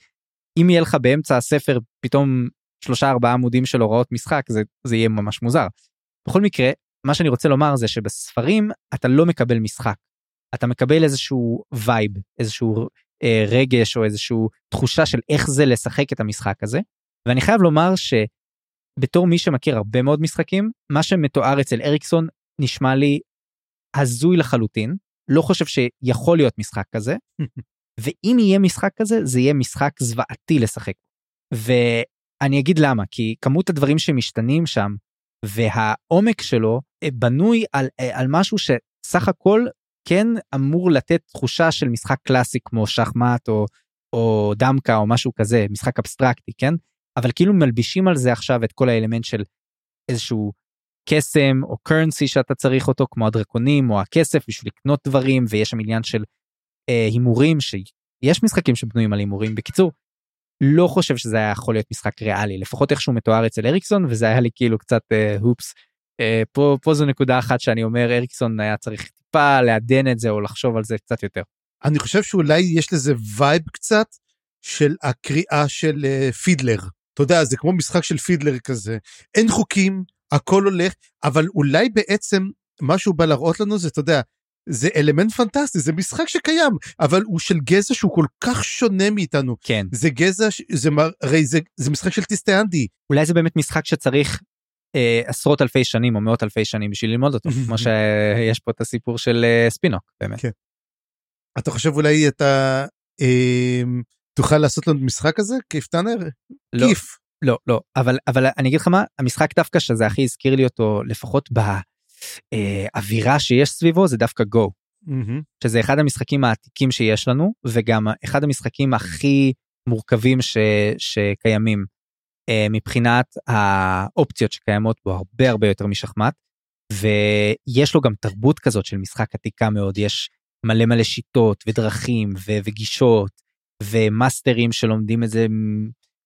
אם יהיה לך באמצע הספר פתאום שלושה ארבעה עמודים של הוראות משחק, זה, זה יהיה ממש מוזר. בכל מקרה, מה שאני רוצה לומר זה שבספרים אתה לא מקבל משחק. אתה מקבל איזשהו vibe, איזשהו אה, רגש או איזושהי תחושה של איך זה לשחק את המשחק הזה. ואני חייב לומר שבתור מי שמכיר הרבה מאוד משחקים, מה שמתואר אצל אריקסון נשמע לי הזוי לחלוטין, לא חושב שיכול להיות משחק כזה, ואם יהיה משחק כזה, זה יהיה משחק זוועתי לשחק. ואני אגיד למה, כי כמות הדברים שמשתנים שם, והעומק שלו אה, בנוי על, אה, על משהו שסך הכל כן אמור לתת תחושה של משחק קלאסי כמו שחמט או, או דמקה או משהו כזה, משחק אבסטרקטי, כן? אבל כאילו מלבישים על זה עכשיו את כל האלמנט של איזשהו קסם או קרנסי שאתה צריך אותו כמו הדרקונים או הכסף בשביל לקנות דברים ויש שם עניין של הימורים שיש משחקים שבנויים על הימורים בקיצור. לא חושב שזה היה יכול להיות משחק ריאלי לפחות איכשהו מתואר אצל אריקסון וזה היה לי כאילו קצת אה, הופס. אה, פה פה זו נקודה אחת שאני אומר אריקסון היה צריך טיפה לעדן את זה או לחשוב על זה קצת יותר. אני חושב שאולי יש לזה vibe קצת של הקריאה של uh, פידלר. אתה יודע, זה כמו משחק של פידלר כזה. אין חוקים, הכל הולך, אבל אולי בעצם מה שהוא בא להראות לנו זה, אתה יודע, זה אלמנט פנטסטי, זה משחק שקיים, אבל הוא של גזע שהוא כל כך שונה מאיתנו. כן. זה גזע, זה, הרי זה, זה משחק של טיסטיאנדי. אולי זה באמת משחק שצריך אה, עשרות אלפי שנים או מאות אלפי שנים בשביל ללמוד אותו כמו שיש פה את הסיפור של אה, ספינוק באמת. כן. אתה חושב אולי אתה אה, תוכל לעשות לנו משחק כזה כיף טאנר? לא, כיף. לא לא אבל אבל אני אגיד לך מה המשחק דווקא שזה הכי הזכיר לי אותו לפחות באווירה אה, שיש סביבו זה דווקא גו. Mm-hmm. שזה אחד המשחקים העתיקים שיש לנו וגם אחד המשחקים הכי מורכבים ש, שקיימים אה, מבחינת האופציות שקיימות בו הרבה הרבה יותר משחמט ויש לו גם תרבות כזאת של משחק עתיקה מאוד יש מלא מלא שיטות ודרכים ו- וגישות ומאסטרים שלומדים את זה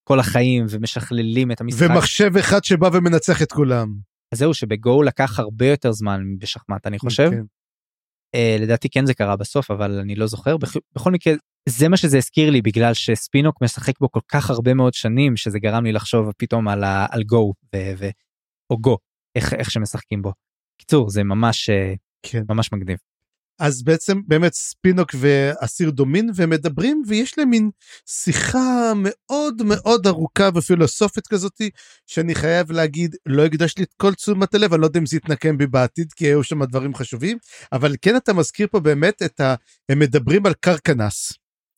כל החיים ומשכללים את המשחק. ומחשב אחד שבא ומנצח את כולם. אז זהו שבגו לקח הרבה יותר זמן בשחמט אני חושב. Okay. כן. Uh, לדעתי כן זה קרה בסוף אבל אני לא זוכר בכל, בכל מקרה זה מה שזה הזכיר לי בגלל שספינוק משחק בו כל כך הרבה מאוד שנים שזה גרם לי לחשוב פתאום על, ה, על גו ו, ו, או גו איך, איך שמשחקים בו. קיצור זה ממש אה, כן. ממש מגניב. אז בעצם באמת ספינוק ואסיר דומין והם מדברים ויש להם מין שיחה מאוד מאוד ארוכה ופילוסופית כזאתי שאני חייב להגיד לא הקדשתי את כל תשומת הלב אני לא יודע אם זה יתנקם בי בעתיד כי היו שם דברים חשובים אבל כן אתה מזכיר פה באמת את ה... הם מדברים על קרקנס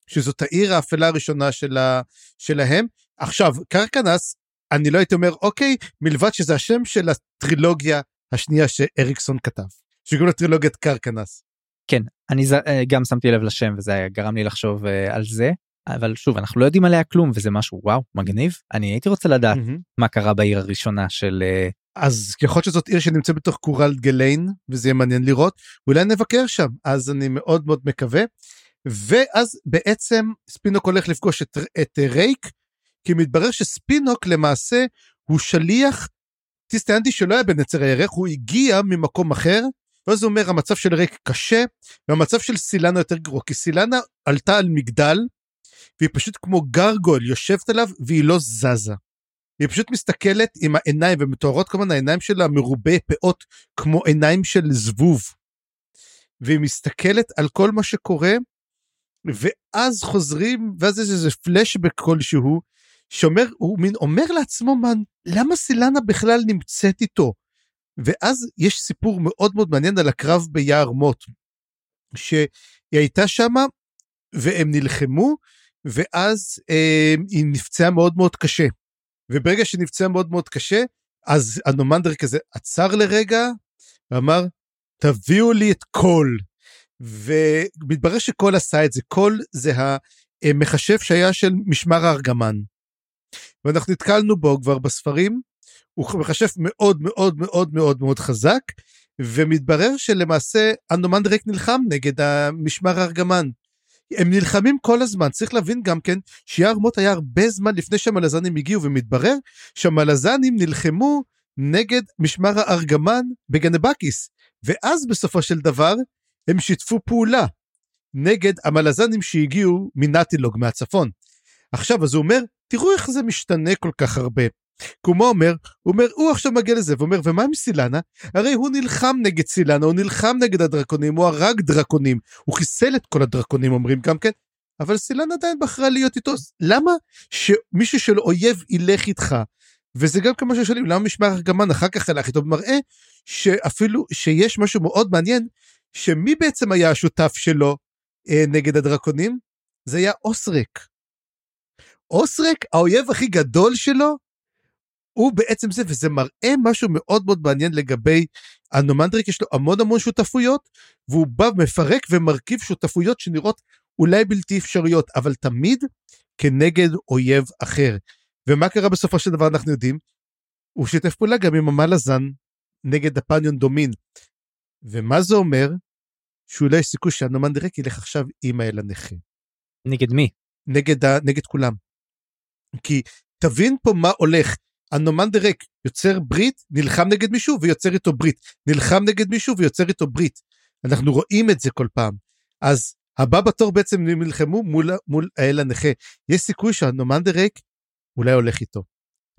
שזאת העיר האפלה הראשונה של ה... שלהם עכשיו קרקנס אני לא הייתי אומר אוקיי מלבד שזה השם של הטרילוגיה השנייה שאריקסון כתב. שקוראים לה טרילוגיית קרקנס. כן אני. אה, גם שמתי לב לשם וזה גרם לי לחשוב uh, על זה אבל שוב אנחנו לא יודעים עליה כלום וזה משהו וואו מגניב אני הייתי רוצה לדעת mm-hmm. מה קרה בעיר הראשונה של. Uh... אז ככל שזאת עיר שנמצאת בתוך קורל גליין וזה יהיה מעניין לראות אולי נבקר שם אז אני מאוד מאוד מקווה. ואז בעצם ספינוק הולך לפגוש את, את רייק כי מתברר שספינוק למעשה הוא שליח טיסטיאנטי שלא היה בנצר הירך הוא הגיע ממקום אחר ואז הוא אומר המצב של ריק קשה והמצב של סילנה יותר גרוע כי סילנה עלתה על מגדל והיא פשוט כמו גרגול יושבת עליו והיא לא זזה. היא פשוט מסתכלת עם העיניים ומתוארות כמובן העיניים שלה מרובי פאות כמו עיניים של זבוב. והיא מסתכלת על כל מה שקורה ואז חוזרים ואז יש איזה פלשבק כלשהו שאומר הוא מין אומר לעצמו מן למה סילנה בכלל נמצאת איתו ואז יש סיפור מאוד מאוד מעניין על הקרב ביער מוט, שהיא הייתה שמה והם נלחמו, ואז אה, היא נפצעה מאוד מאוד קשה. וברגע שהיא נפצעה מאוד מאוד קשה, אז אנומנדר כזה עצר לרגע, ואמר, תביאו לי את קול. ומתברר שקול עשה את זה, קול זה המחשב שהיה של משמר הארגמן. ואנחנו נתקלנו בו כבר בספרים, הוא מכשף מאוד מאוד מאוד מאוד מאוד חזק, ומתברר שלמעשה אנדומנדרק נלחם נגד המשמר הארגמן. הם נלחמים כל הזמן, צריך להבין גם כן שיער מוט היה הרבה זמן לפני שהמלזנים הגיעו, ומתברר שהמלזנים נלחמו נגד משמר הארגמן בגנבקיס, ואז בסופו של דבר הם שיתפו פעולה נגד המלזנים שהגיעו מנטילוג מהצפון. עכשיו, אז הוא אומר, תראו איך זה משתנה כל כך הרבה. כמו אומר, הוא אומר, הוא עכשיו מגיע לזה, ואומר, ומה עם סילנה? הרי הוא נלחם נגד סילנה, הוא נלחם נגד הדרקונים, הוא הרג דרקונים, הוא חיסל את כל הדרקונים, אומרים גם כן, אבל סילנה עדיין בחרה להיות איתו, למה שמישהו של אויב ילך איתך? וזה גם כמה ששואלים, למה משמר ארגמן אחר כך הלך איתו? מראה שאפילו שיש משהו מאוד מעניין, שמי בעצם היה השותף שלו אה, נגד הדרקונים? זה היה אוסרק. אוסרק, האויב הכי גדול שלו, הוא בעצם זה, וזה מראה משהו מאוד מאוד מעניין לגבי הנומנדריק, יש לו המון המון שותפויות, והוא בא, מפרק ומרכיב שותפויות שנראות אולי בלתי אפשריות, אבל תמיד כנגד אויב אחר. ומה קרה בסופו של דבר אנחנו יודעים? הוא שיתף פעולה גם עם המלאזן נגד הפניון דומין. ומה זה אומר? שאולי יש סיכוי שהנומנדריק ילך עכשיו עם האל הנכה. נגד מי? נגד, נגד כולם. כי תבין פה מה הולך. הנומנדרק יוצר ברית, נלחם נגד מישהו ויוצר איתו ברית. נלחם נגד מישהו ויוצר איתו ברית. אנחנו רואים את זה כל פעם. אז הבא בתור בעצם נלחמו מול, מול האל הנכה. יש סיכוי שהנומנדרק אולי הולך איתו.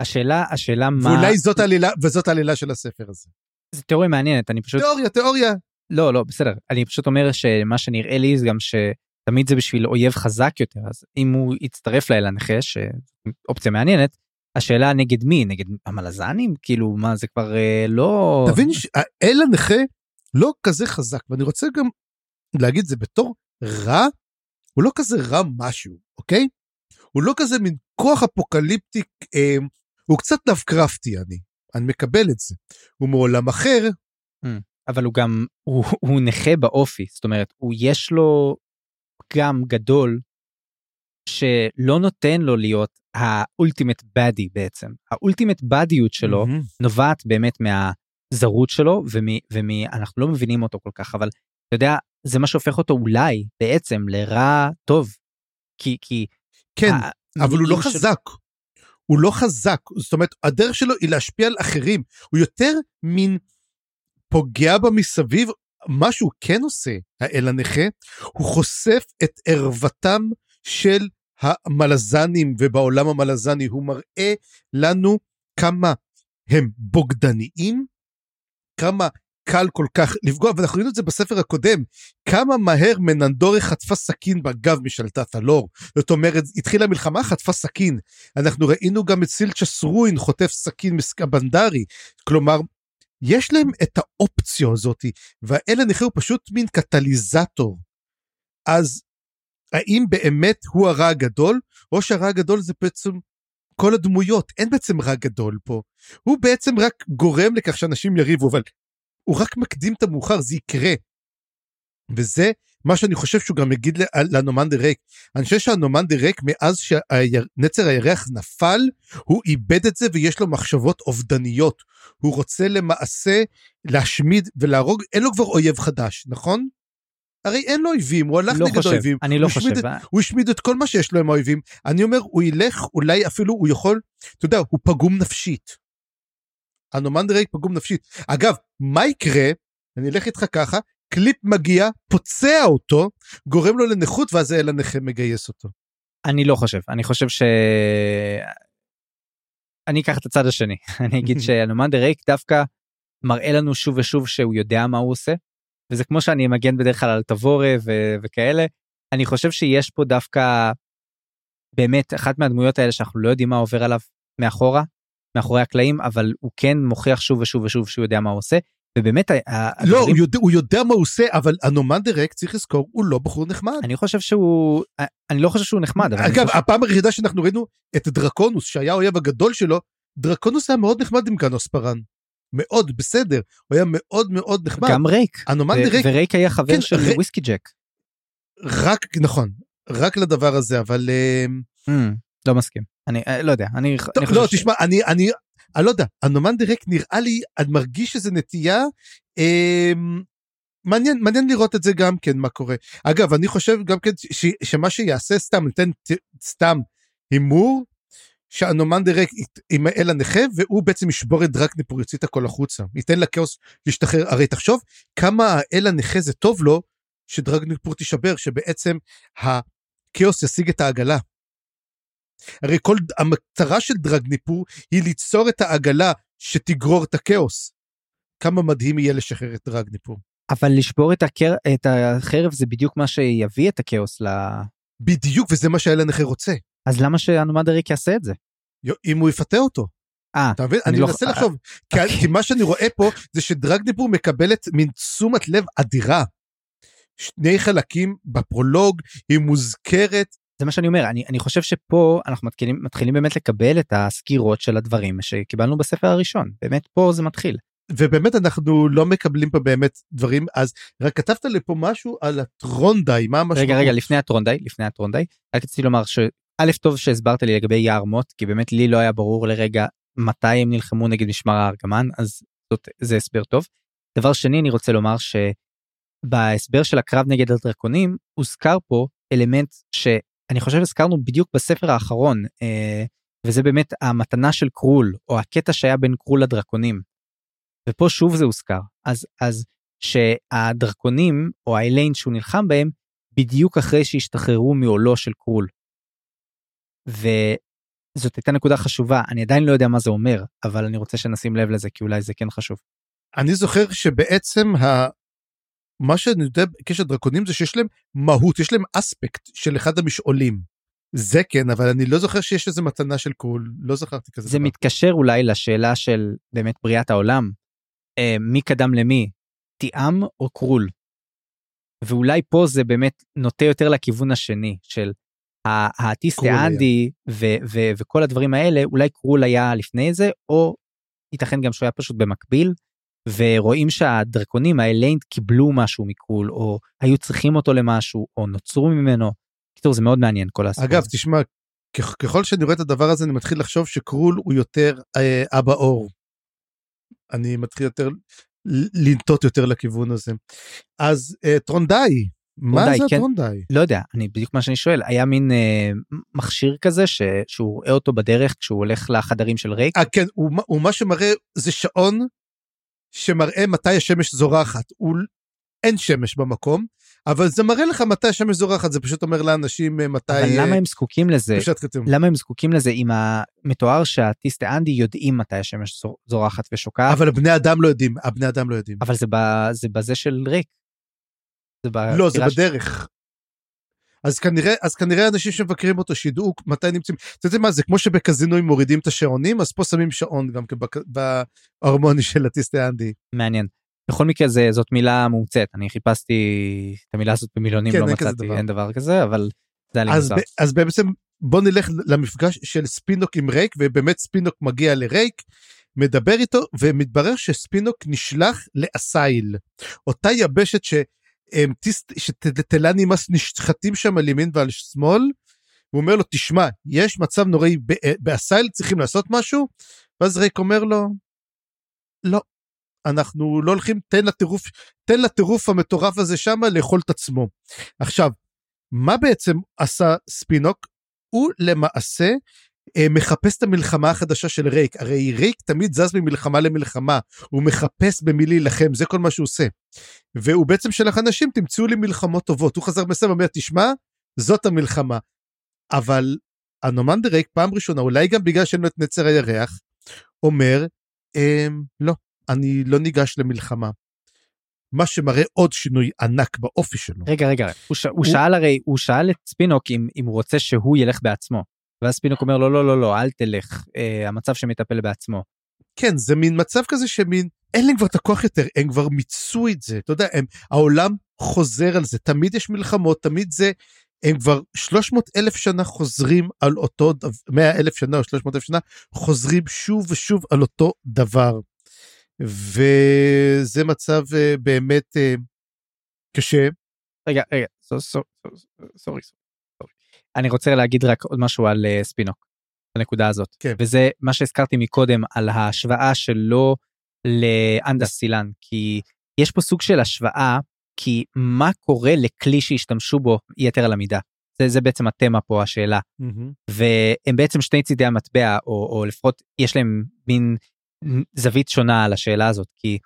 השאלה, השאלה מה... ואולי זאת העלילה, וזאת העלילה של הספר הזה. זו תיאוריה מעניינת, אני פשוט... תיאוריה, תיאוריה. לא, לא, בסדר. אני פשוט אומר שמה שנראה לי זה גם שתמיד זה בשביל אויב חזק יותר, אז אם הוא יצטרף לאל הנכה, שאופציה מעניינת, השאלה נגד מי? נגד המלזנים? כאילו מה זה כבר אה, לא תבין שהאל הנכה לא כזה חזק ואני רוצה גם להגיד זה בתור רע הוא לא כזה רע משהו אוקיי? הוא לא כזה מין כוח אפוקליפטי אה, הוא קצת דווקרפטי אני אני מקבל את זה. הוא מעולם אחר. Mm, אבל הוא גם הוא, הוא נכה באופי זאת אומרת הוא יש לו פגם גדול שלא נותן לו להיות האולטימט באדי בעצם. האולטימט באדיות שלו mm-hmm. נובעת באמת מהזרות שלו ומי ומי אנחנו לא מבינים אותו כל כך אבל אתה יודע זה מה שהופך אותו אולי בעצם לרע טוב. כי כי כן אבל הוא לא של... חזק. הוא לא חזק זאת אומרת הדרך שלו היא להשפיע על אחרים הוא יותר מין פוגע במסביב מה שהוא כן עושה האל הנכה הוא חושף את ערוותם של המלזנים ובעולם המלזני, הוא מראה לנו כמה הם בוגדניים, כמה קל כל כך לפגוע, ואנחנו ראינו את זה בספר הקודם, כמה מהר מננדורי חטפה סכין בגב משלטת הלור. זאת אומרת, התחילה מלחמה, חטפה סכין. אנחנו ראינו גם את סילצ'ה סרואין חוטף סכין מסקבנדרי. כלומר, יש להם את האופציה הזאתי, והאלה נחלו פשוט מין קטליזטור. אז האם באמת הוא הרע הגדול, או שהרע הגדול זה בעצם כל הדמויות, אין בעצם רע גדול פה. הוא בעצם רק גורם לכך שאנשים יריבו, אבל הוא רק מקדים את המאוחר, זה יקרה. וזה מה שאני חושב שהוא גם יגיד לנומן דה ריק. אני חושב שהנומן דה ריק, מאז שנצר הירח נפל, הוא איבד את זה ויש לו מחשבות אובדניות. הוא רוצה למעשה להשמיד ולהרוג, אין לו כבר אויב חדש, נכון? הרי אין לו אויבים, הוא הלך לא נגד חושב, אויבים. אני לא חושב. את- הוא השמיד את כל מה שיש לו עם האויבים. אני אומר, הוא ילך, אולי אפילו הוא יכול, אתה יודע, הוא פגום נפשית. אנומנדר רייק פגום נפשית. אגב, מה יקרה, אני אלך איתך ככה, קליפ מגיע, פוצע אותו, גורם לו לנכות, ואז האל הנכה מגייס אותו. אני לא חושב, אני חושב ש... אני אקח את הצד השני, אני אגיד שאנומנדר רייק דווקא מראה לנו שוב ושוב שהוא יודע מה הוא עושה, וזה כמו שאני מגן בדרך כלל על תבורה ו- וכאלה, אני חושב שיש פה דווקא באמת אחת מהדמויות האלה שאנחנו לא יודעים מה עובר עליו מאחורה, מאחורי הקלעים, אבל הוא כן מוכיח שוב ושוב ושוב שהוא יודע מה הוא עושה, ובאמת לא, הדברים- הוא יודע, הוא יודע מה הוא עושה, אבל אנומנדר רייק, צריך לזכור, הוא לא בחור נחמד. אני חושב שהוא, אני לא חושב שהוא נחמד, אגב, חושב- הפעם היחידה שאנחנו ראינו את דרקונוס, שהיה האויב הגדול שלו, דרקונוס היה מאוד נחמד עם גנוס פאראן. מאוד, בסדר. הוא היה מאוד מאוד נחמד. גם רייק, אנומנדר ו- רייק, ורייק היה חבר כן, של רי- וויסקי ג'ק. רק, נכון, רק לדבר הזה, אבל... Mm, לא מסכים. אני אה, לא יודע, אני טוב, אני לא, ש- תשמע, אני, אני, אני לא יודע, הנומן דה ריק נראה לי, אני מרגיש שזה נטייה, אה, מעניין, מעניין לראות את זה גם כן, מה קורה. אגב, אני חושב גם כן ש, שמה שיעשה סתם, ניתן סתם הימור, שהנומן דה ריק עם האל הנכה, והוא בעצם ישבור את דרקניפור, יוציא את הכל החוצה. ייתן לכאוס להשתחרר. הרי תחשוב כמה האל הנכה זה טוב לו, שדרקניפור תישבר, שבעצם הכאוס ישיג את העגלה. הרי כל המטרה של דרגניפור היא ליצור את העגלה שתגרור את הכאוס. כמה מדהים יהיה לשחרר את דרגניפור. אבל לשבור את, הקר... את החרב זה בדיוק מה שיביא את הכאוס ל... בדיוק, וזה מה שהאל הנכה רוצה. אז למה שהנומדריק יעשה את זה? אם הוא יפתה אותו. אה, אתה מבין? אני אני לא- מנסה לחשוב. כי- אוקיי. כי מה שאני רואה פה זה שדרגניפור מקבלת מין תשומת לב אדירה. שני חלקים בפרולוג, היא מוזכרת. זה מה שאני אומר, אני, אני חושב שפה אנחנו מתחילים, מתחילים באמת לקבל את הסקירות של הדברים שקיבלנו בספר הראשון. באמת פה זה מתחיל. ובאמת אנחנו לא מקבלים פה באמת דברים, אז רק כתבת לי פה משהו על הטרונדאי, מה המשמעות? רגע, רגע, לפני הטרונדאי, לפני הטרונדאי, רק רציתי לומר שא' טוב שהסברת לי לגבי יער מוט, כי באמת לי לא היה ברור לרגע מתי הם נלחמו נגד משמר הארגמן, אז זאת, זה הסבר טוב. דבר שני, אני רוצה לומר שבהסבר של הקרב נגד הדרקונים, הוזכר פה אלמנט שאני חושב הזכרנו בדיוק בספר האחרון, אה, וזה באמת המתנה של קרול, או הקטע שהיה בין קרול לדרקונים. ופה שוב זה הוזכר. אז, אז שהדרקונים, או האליין שהוא נלחם בהם, בדיוק אחרי שהשתחררו מעולו של קרול. וזאת הייתה נקודה חשובה, אני עדיין לא יודע מה זה אומר, אבל אני רוצה שנשים לב לזה, כי אולי זה כן חשוב. אני זוכר שבעצם ה... מה שאני יודע בקשר דרקונים זה שיש להם מהות, יש להם אספקט של אחד המשעולים. זה כן, אבל אני לא זוכר שיש איזה מתנה של קול, לא זכרתי כזה זה דבר. מתקשר אולי לשאלה של באמת בריאת העולם, אה, מי קדם למי, תיאם או קרול. ואולי פה זה באמת נוטה יותר לכיוון השני של ה- האטיס קרול היה. לאנדי ו- ו- וכל הדברים האלה, אולי קרול היה לפני זה, או ייתכן גם שהוא היה פשוט במקביל, ורואים שהדרקונים האליינט קיבלו משהו מקרול, או היו צריכים אותו למשהו, או נוצרו ממנו. קיצור, זה מאוד מעניין כל הסיפור. אגב. תשמע, ככל שאני רואה את הדבר הזה, אני מתחיל לחשוב שקרול הוא יותר אה, אבא אור. אני מתחיל יותר לנטות יותר לכיוון הזה. אז אה, טרונדאי, מה זה כן. הטרונדאי? לא יודע, אני בדיוק מה שאני שואל, היה מין אה, מכשיר כזה ש, שהוא רואה אותו בדרך כשהוא הולך לחדרים של רייק? אה, כן, הוא, הוא מה שמראה, זה שעון שמראה מתי השמש זורחת. הוא, אין שמש במקום, אבל זה מראה לך מתי השמש זורחת, זה פשוט אומר לאנשים אה, מתי... אבל למה אה, הם זקוקים לזה? למה הם זקוקים לזה אם המתואר שהטיסטה אנדי יודעים מתי השמש זור- זורחת ושוקעת, אבל הבני אדם לא יודעים, הבני אדם לא יודעים. אבל זה, ב, זה בזה של ריק. לא, זה בדרך. אז כנראה, אז כנראה אנשים שמבקרים אותו שידעו מתי נמצאים. אתה יודע מה, זה כמו שבקזינואים מורידים את השעונים, אז פה שמים שעון גם בהרמוני של הטיסטה אנדי. מעניין. בכל מקרה זה, זאת מילה מומצאת, אני חיפשתי את המילה הזאת במילונים, כן, לא אין מצאתי, דבר. אין דבר כזה, אבל זה היה לי אז, מוזר. ב- אז בעצם בוא נלך למפגש של ספינוק עם רייק, ובאמת ספינוק מגיע לרייק, מדבר איתו, ומתברר שספינוק נשלח לאסייל. אותה יבשת ש... שתלה נמאס נשחטים שם על ימין ועל שמאל, הוא אומר לו, תשמע, יש מצב נוראי באסייל, צריכים לעשות משהו? ואז רייק אומר לו, לא, אנחנו לא הולכים, תן לטירוף, תן לטירוף המטורף הזה שמה לאכול את עצמו. עכשיו, מה בעצם עשה ספינוק? הוא למעשה אה, מחפש את המלחמה החדשה של רייק. הרי רייק תמיד זז ממלחמה למלחמה, הוא מחפש במי להילחם, זה כל מה שהוא עושה. והוא בעצם שלח אנשים, תמצאו לי מלחמות טובות. הוא חזר בסוף ואומר, תשמע, זאת המלחמה. אבל אנומנדר רייק פעם ראשונה, אולי גם בגלל שאין לו את נצר הירח, אומר, אמ, לא, אני לא ניגש למלחמה. מה שמראה עוד שינוי ענק באופי שלו. רגע, רגע, הוא, ש... הוא הוא- שאל הרי, הוא שאל את ספינוק אם, אם הוא רוצה שהוא ילך בעצמו. ואז ספינוק אומר לו, לא, לא, לא, אל תלך, אה, המצב שמטפל בעצמו. כן, זה מין מצב כזה שמין, אין להם כבר את הכוח יותר, הם כבר מיצו את זה, אתה יודע, הם, העולם חוזר על זה, תמיד יש מלחמות, תמיד זה, הם כבר 300 אלף שנה חוזרים על אותו, דבר, 100 אלף שנה או 300 אלף שנה, חוזרים שוב ושוב על אותו דבר. וזה מצב אה, באמת אה, קשה. רגע, רגע, סו- סו- סו- סורי, סורי. אני רוצה להגיד רק עוד משהו על אה, ספינוק, הנקודה הזאת. כן. וזה מה שהזכרתי מקודם על ההשוואה שלו לאנדס סילן, כי יש פה סוג של השוואה, כי מה קורה לכלי שהשתמשו בו יתר על המידה. זה, זה בעצם התמה פה, השאלה. והם בעצם שני צידי המטבע, או, או לפחות יש להם מין זווית שונה על השאלה הזאת, כי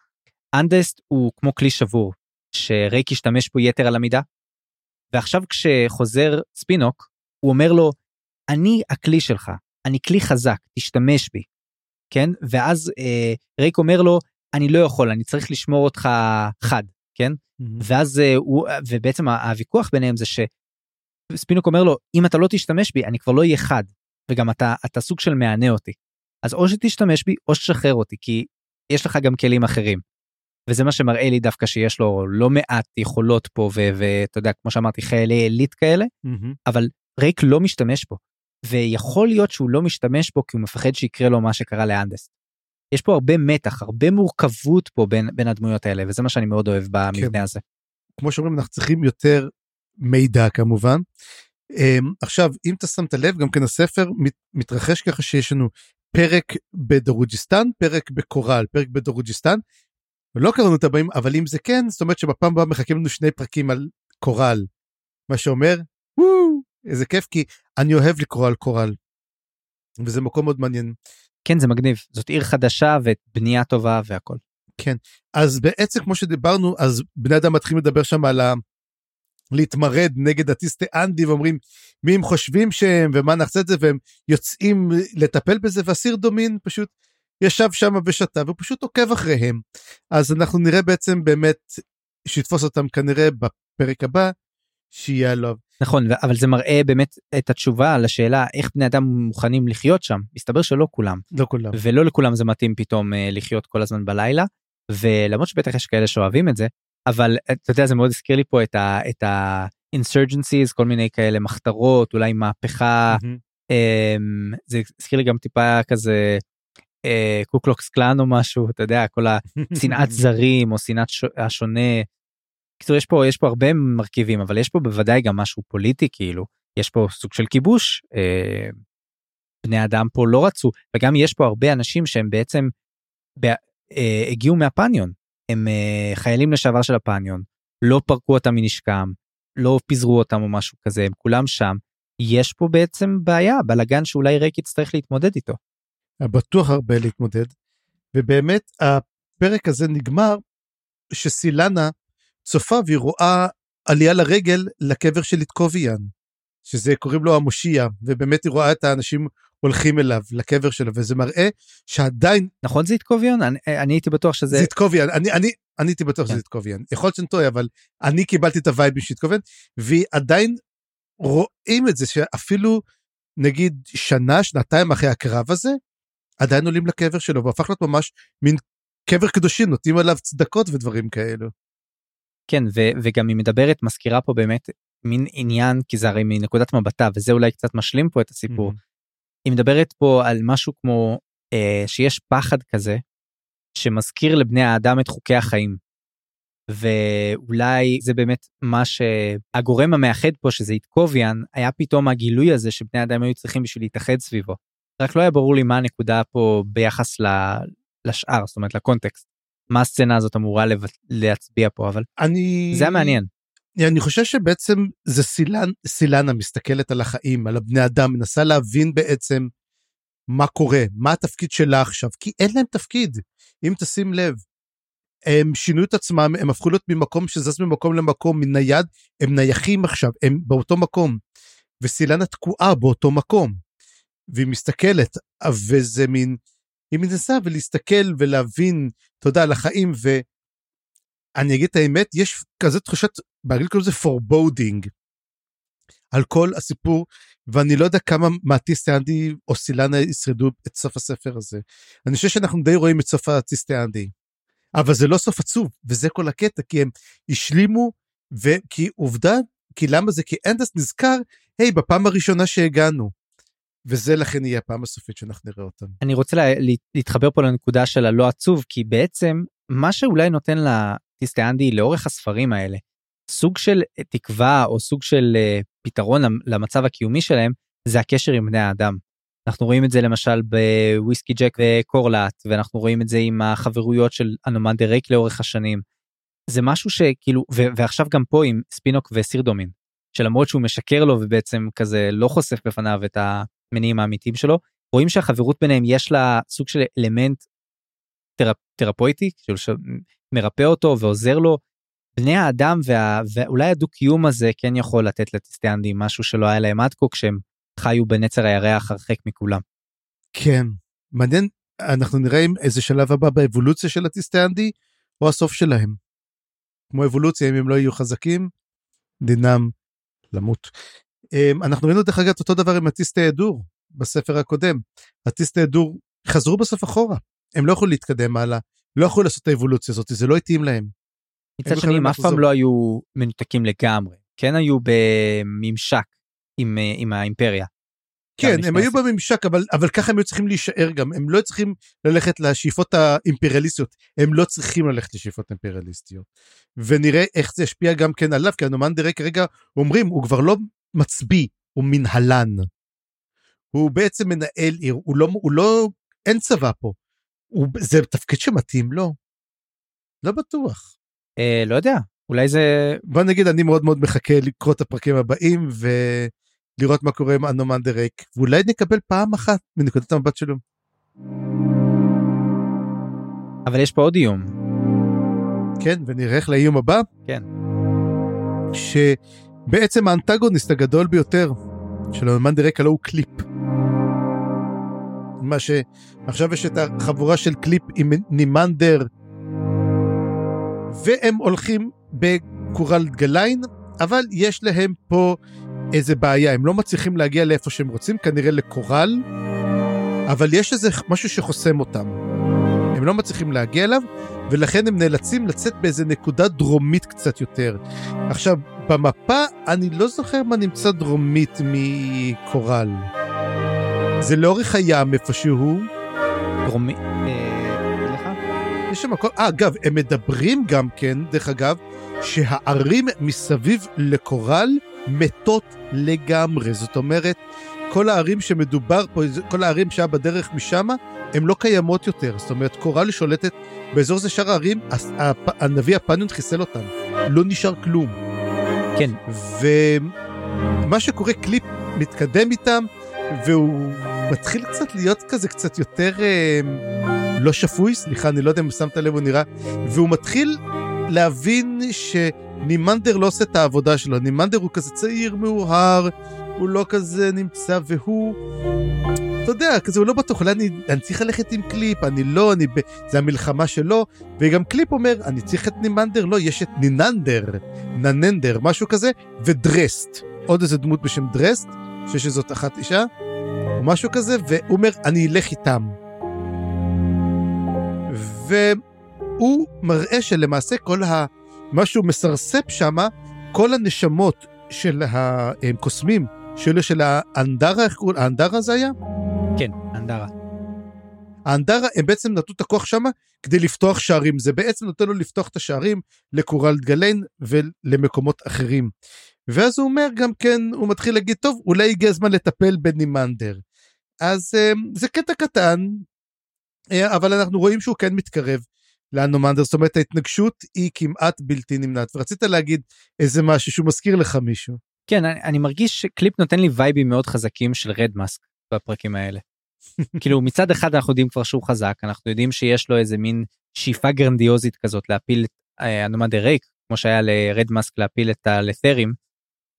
אנדסט הוא כמו כלי שבור, שרייק השתמש בו יתר על המידה, ועכשיו כשחוזר ספינוק, הוא אומר לו, אני הכלי שלך, אני כלי חזק, תשתמש בי, כן? ואז אה, רייק אומר לו, אני לא יכול, אני צריך לשמור אותך חד, כן? ואז אה, הוא, ובעצם הוויכוח ביניהם זה שספינוק אומר לו, אם אתה לא תשתמש בי, אני כבר לא אהיה חד, וגם אתה, אתה סוג של מענה אותי. אז או שתשתמש בי, או שתשחרר אותי, כי יש לך גם כלים אחרים. וזה מה שמראה לי דווקא שיש לו לא מעט יכולות פה, ואתה יודע, כמו שאמרתי, חיילי עילית כאלה, אבל רייק לא משתמש בו. ויכול להיות שהוא לא משתמש בו כי הוא מפחד שיקרה לו מה שקרה לאנדסט. יש פה הרבה מתח, הרבה מורכבות פה בין, בין הדמויות האלה, וזה מה שאני מאוד אוהב במבנה כן. הזה. כמו שאומרים, אנחנו צריכים יותר מידע כמובן. Um, עכשיו, אם אתה שמת לב, גם כן הספר מת, מתרחש ככה שיש לנו פרק בדרוג'יסטן, פרק בקורל, פרק בדרוג'יסטן. לא קראנו את הבאים, אבל אם זה כן, זאת אומרת שבפעם הבאה מחכים לנו שני פרקים על קורל. מה שאומר, וואו, איזה כיף, כי אני אוהב לקרוא על קורל. וזה מקום מאוד מעניין. כן, זה מגניב. זאת עיר חדשה ובנייה טובה והכל. אז בעצם כמו שדיברנו אז בני אדם מתחילים לדבר שם על ה... להתמרד נגד הטיסטי אנדי ואומרים מי הם חושבים שהם ומה נעשה את זה והם יוצאים לטפל בזה והסיר דומין פשוט ישב שם ושתה והוא פשוט עוקב אחריהם אז אנחנו נראה בעצם באמת שיתפוס אותם כנראה בפרק הבא שיהיה עליו. נכון, אבל זה מראה באמת את התשובה על השאלה איך בני אדם מוכנים לחיות שם. מסתבר שלא כולם, לא כולם. ולא לכולם זה מתאים פתאום אה, לחיות כל הזמן בלילה, ולמרות שבטח יש כאלה שאוהבים את זה, אבל אתה יודע, זה מאוד הזכיר לי פה את ה... את ה... insurgencies, כל מיני כאלה מחתרות, אולי מהפכה. אמ, זה הזכיר לי גם טיפה כזה אה, קוקלוקס קלאן או משהו, אתה יודע, כל השנאת זרים או שנאת השונה. בקיצור, יש פה, יש פה הרבה מרכיבים, אבל יש פה בוודאי גם משהו פוליטי, כאילו, יש פה סוג של כיבוש. אה, בני אדם פה לא רצו, וגם יש פה הרבה אנשים שהם בעצם ב, אה, הגיעו מהפניון, הם אה, חיילים לשעבר של הפניון, לא פרקו אותם מנשקם, לא פיזרו אותם או משהו כזה, הם כולם שם. יש פה בעצם בעיה, בלאגן שאולי ריק יצטרך להתמודד איתו. בטוח הרבה להתמודד. ובאמת הפרק הזה נגמר שסילנה צופה והיא רואה עלייה לרגל לקבר של איתקוביאן, שזה קוראים לו המושיע, ובאמת היא רואה את האנשים הולכים אליו, לקבר שלו, וזה מראה שעדיין... נכון זה איתקוביאן? אני, אני הייתי בטוח שזה... זה איתקוביאן, אני, אני, אני הייתי בטוח כן. שזה איתקוביאן. יכול להיות שאני טועה, אבל אני קיבלתי את הווייבים של איתקוביאן, ועדיין רואים את זה, שאפילו נגיד שנה, שנתיים אחרי הקרב הזה, עדיין עולים לקבר שלו, והפך להיות ממש מין קבר קדושים, נותנים עליו צדקות ודברים כאלו. כן, ו- וגם היא מדברת, מזכירה פה באמת מין עניין, כי זה הרי מנקודת מבטה, וזה אולי קצת משלים פה את הסיפור. Mhm. היא מדברת פה על משהו כמו אה, שיש פחד כזה, שמזכיר לבני האדם את חוקי החיים. ואולי זה באמת מה שהגורם המאחד פה, שזה איתקוביאן, היה פתאום הגילוי הזה שבני האדם היו צריכים בשביל להתאחד סביבו. רק לא היה ברור לי מה הנקודה פה ביחס ל... לשאר, זאת אומרת לקונטקסט. מה הסצנה הזאת אמורה. להצביע פה, אבל אני... זה מעניין. אני חושב שבעצם זה סילן, סילנה מסתכלת על החיים, על הבני אדם, מנסה להבין בעצם מה קורה, מה התפקיד שלה עכשיו, כי אין להם תפקיד, אם תשים לב. הם שינו את עצמם, הם הפכו להיות ממקום שזז ממקום למקום, מנייד, הם נייחים עכשיו, הם באותו מקום. וסילנה תקועה באותו מקום. והיא מסתכלת, וזה מין, היא מנסה ולהסתכל ולהבין, אתה יודע, על החיים, ואני אגיד את האמת, יש כזה תחושת, באנגלית קוראים לזה foreboding, על כל הסיפור, ואני לא יודע כמה מאטיסטיאנדי או סילנה ישרדו את סוף הספר הזה. אני חושב שאנחנו די רואים את סוף האטיסטיאנדי. אבל זה לא סוף עצוב, וזה כל הקטע, כי הם השלימו, וכי עובדה, כי למה זה? כי אנדסט נזכר, היי, בפעם הראשונה שהגענו. וזה לכן יהיה הפעם הסופית שאנחנו נראה אותם. אני רוצה לה, להתחבר פה לנקודה של הלא עצוב, כי בעצם מה שאולי נותן לטיסטיאנדי לאורך הספרים האלה, סוג של תקווה או סוג של אה, פתרון למצב הקיומי שלהם, זה הקשר עם בני האדם. אנחנו רואים את זה למשל בוויסקי ג'ק וקורלאט, ואנחנו רואים את זה עם החברויות של אנומנדר רייק לאורך השנים. זה משהו שכאילו, ו- ועכשיו גם פה עם ספינוק וסירדומין, שלמרות שהוא משקר לו ובעצם כזה לא חושף בפניו את המניעים האמיתיים שלו, רואים שהחברות ביניהם יש לה סוג של אלמנט תרפ, תרפויטי, כאילו שמרפא אותו ועוזר לו. בני האדם וה, ואולי הדו-קיום הזה כן יכול לתת לטיסטיאנדי משהו שלא היה להם עד כה כשהם חיו בנצר הירח הרחק מכולם. כן, מעניין, אנחנו נראה אם איזה שלב הבא באבולוציה של הטיסטיאנדי, או הסוף שלהם. כמו אבולוציה, אם הם לא יהיו חזקים, דינם למות. אמ, אנחנו ראינו דרך אגב אותו דבר עם הטיסטי הדור בספר הקודם. הטיסטי הדור חזרו בסוף אחורה, הם לא יכלו להתקדם הלאה, לא יכלו לעשות את האבולוציה הזאת, זה לא התאים להם. מצד שני, הם אף פעם לא היו מנותקים לגמרי, כן היו בממשק עם, עם האימפריה. כן, הם היו בממשק, אבל, אבל ככה הם היו צריכים להישאר גם, הם לא צריכים ללכת לשאיפות האימפריאליסטיות, הם לא צריכים ללכת לשאיפות אימפריאליסטיות. ונראה איך זה ישפיע גם כן עליו, כי הנומן דירי כרגע אומרים, הוא כבר לא מצביא, הוא מנהלן. הוא בעצם מנהל עיר, הוא לא, הוא לא, אין צבא פה. הוא, זה תפקיד שמתאים לו. לא בטוח. אה, לא יודע, אולי זה... בוא נגיד, אני מאוד מאוד מחכה לקרוא את הפרקים הבאים, ו... לראות מה קורה עם אנומנדר רייק, ואולי נקבל פעם אחת מנקודת המבט שלו. אבל יש פה עוד איום. כן, ונראה איך לאיום הבא. כן. שבעצם האנטגוניסט הגדול ביותר של רייק הלא הוא קליפ. מה שעכשיו יש את החבורה של קליפ עם נימנדר, והם הולכים בקורלד גליין, אבל יש להם פה איזה בעיה, הם לא מצליחים להגיע לאיפה שהם רוצים, כנראה לקורל, אבל יש איזה משהו שחוסם אותם. הם לא מצליחים להגיע אליו, ולכן הם נאלצים לצאת באיזה נקודה דרומית קצת יותר. עכשיו, במפה אני לא זוכר מה נמצא דרומית מקורל. זה לאורך הים איפשהו. דרומי... אה... יש שם הכל... אה, אגב, הם מדברים גם כן, דרך אגב, שהערים מסביב לקורל מתות לגמרי. זאת אומרת, כל הערים שמדובר פה, כל הערים שהיה בדרך משם, הן לא קיימות יותר. זאת אומרת, קורל שולטת באזור זה שאר הערים, הנביא הפניון חיסל אותם. לא נשאר כלום. כן. ומה שקורה, קליפ מתקדם איתם, והוא מתחיל קצת להיות כזה קצת יותר אה, לא שפוי, סליחה, אני לא יודע אם שמת לב, הוא נראה, והוא מתחיל להבין שנימנדר לא עושה את העבודה שלו. נימנדר הוא כזה צעיר מאוהר, הוא לא כזה נמצא, והוא... אתה יודע, כזה הוא לא בטוח, אולי אני, אני צריך ללכת עם קליפ, אני לא, אני, ב... זה המלחמה שלו, וגם קליפ אומר, אני צריך את נימנדר, לא, יש את ניננדר, נננדר, משהו כזה, ודרסט, עוד איזה דמות בשם דרסט, שיש שזאת אחת אישה, או משהו כזה, והוא אומר, אני אלך איתם. והוא מראה שלמעשה כל ה... מה שהוא מסרספ שמה, כל הנשמות של הקוסמים, שאלה של האנדרה, איך קוראים? האנדרה זה היה? כן, אנדרה. האנדרה, הם בעצם נתנו את הכוח שמה כדי לפתוח שערים. זה בעצם נותן לו לפתוח את השערים לקורל גליין ולמקומות אחרים. ואז הוא אומר גם כן, הוא מתחיל להגיד, טוב, אולי הגיע הזמן לטפל בנימנדר. אז זה קטע קטן, אה, אבל אנחנו רואים שהוא כן מתקרב לאנומנדר, זאת אומרת ההתנגשות היא כמעט בלתי נמנעת. ורצית להגיד איזה משהו שהוא מזכיר לך מישהו. כן, אני, אני מרגיש שקליפ נותן לי וייבים מאוד חזקים של רד מאסק בפרקים האלה. כאילו מצד אחד אנחנו יודעים כבר שהוא חזק, אנחנו יודעים שיש לו איזה מין שאיפה גרנדיוזית כזאת להפיל את אנומנדר רייק, כמו שהיה לרד מאסק להפיל את הלת'רים,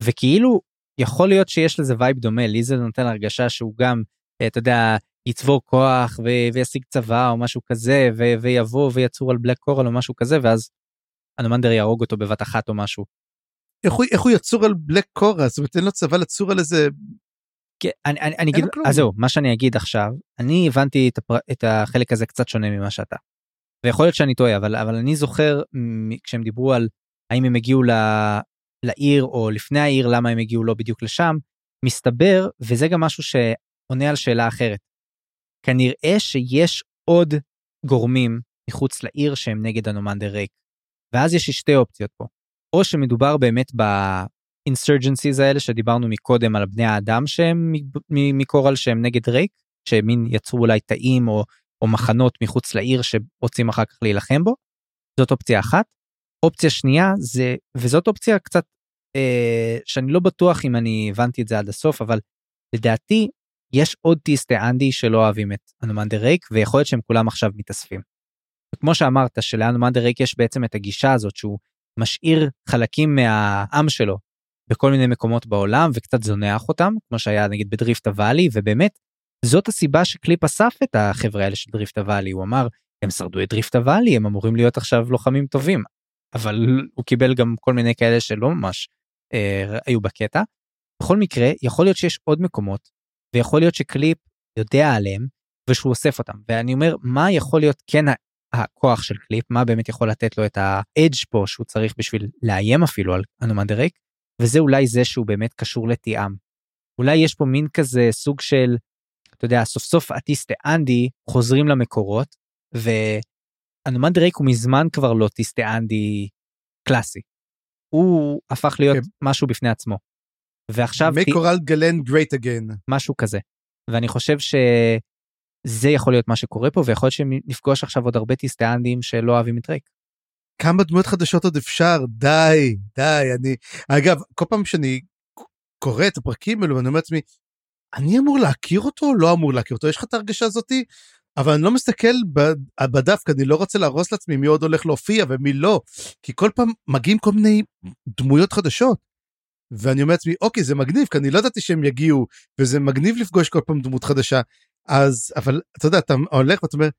וכאילו יכול להיות שיש לזה vibe דומה, לי זה נותן הרגשה שהוא גם, אה, אתה יודע, יצבור כוח ו- וישיג צבא או משהו כזה ו- ויבוא ויצור על בלק קורל או משהו כזה ואז אנומנדר יהרוג אותו בבת אחת או משהו. איך הוא, איך הוא יצור על בלק קורל? זאת אומרת אין לו צבא לצור על איזה... כן, אני, אני, אני אגיד, אז זהו, מה שאני אגיד עכשיו, אני הבנתי את, הפר, את החלק הזה קצת שונה ממה שאתה. ויכול להיות שאני טועה, אבל, אבל אני זוכר כשהם דיברו על האם הם הגיעו ל, לעיר או לפני העיר, למה הם הגיעו לא בדיוק לשם, מסתבר, וזה גם משהו שעונה על שאלה אחרת. כנראה שיש עוד גורמים מחוץ לעיר שהם נגד הנומנדר ריק. ואז יש שתי אופציות פה. או שמדובר באמת באינסרג'נסיז האלה שדיברנו מקודם על בני האדם שהם מקורל שהם נגד ריק, שמין יצרו אולי תאים או, או מחנות מחוץ לעיר שרוצים אחר כך להילחם בו. זאת אופציה אחת. אופציה שנייה זה, וזאת אופציה קצת אה, שאני לא בטוח אם אני הבנתי את זה עד הסוף, אבל לדעתי יש עוד טיסטי אנדי שלא אוהבים את אנומנדר ריק ויכול להיות שהם כולם עכשיו מתאספים. וכמו שאמרת שלאנומנדר ריק יש בעצם את הגישה הזאת שהוא משאיר חלקים מהעם שלו בכל מיני מקומות בעולם וקצת זונח אותם כמו שהיה נגיד בדריפט הוואלי ובאמת זאת הסיבה שקליפ אסף את החברה האלה של דריפט אוואלי. הוא אמר הם שרדו את דריפט אוואלי הם אמורים להיות עכשיו לוחמים טובים. אבל הוא קיבל גם כל מיני כאלה שלא ממש אה, היו בקטע. בכל מקרה יכול להיות שיש עוד מקומות ויכול להיות שקליפ יודע עליהם ושהוא אוסף אותם. ואני אומר מה יכול להיות כן הכוח של קליפ מה באמת יכול לתת לו את ה edge פה שהוא צריך בשביל לאיים אפילו על אנומנדר רייק וזה אולי זה שהוא באמת קשור לתיאם. אולי יש פה מין כזה סוג של אתה יודע סוף סוף אטיסטה אנדי חוזרים למקורות ואנומנדריק הוא מזמן כבר לא טיסטה אנדי קלאסי. הוא הפך להיות כן. משהו בפני עצמו. ועכשיו... make coral גלן great again. משהו כזה. ואני חושב שזה יכול להיות מה שקורה פה, ויכול להיות שנפגוש עכשיו עוד הרבה טיסטיאנדים שלא אוהבים את ריק. כמה דמויות חדשות עוד אפשר? די, די, אני... אגב, כל פעם שאני קורא את הפרקים האלו, אני אומר לעצמי, אני אמור להכיר אותו או לא אמור להכיר אותו? יש לך את ההרגשה הזאתי? אבל אני לא מסתכל בדף, אני לא רוצה להרוס לעצמי מי עוד הולך להופיע ומי לא, כי כל פעם מגיעים כל מיני דמויות חדשות. ואני אומר לעצמי, אוקיי, זה מגניב, כי אני לא ידעתי שהם יגיעו, וזה מגניב לפגוש כל פעם דמות חדשה. אז, אבל אתה יודע, אתה הולך ואתה אומר,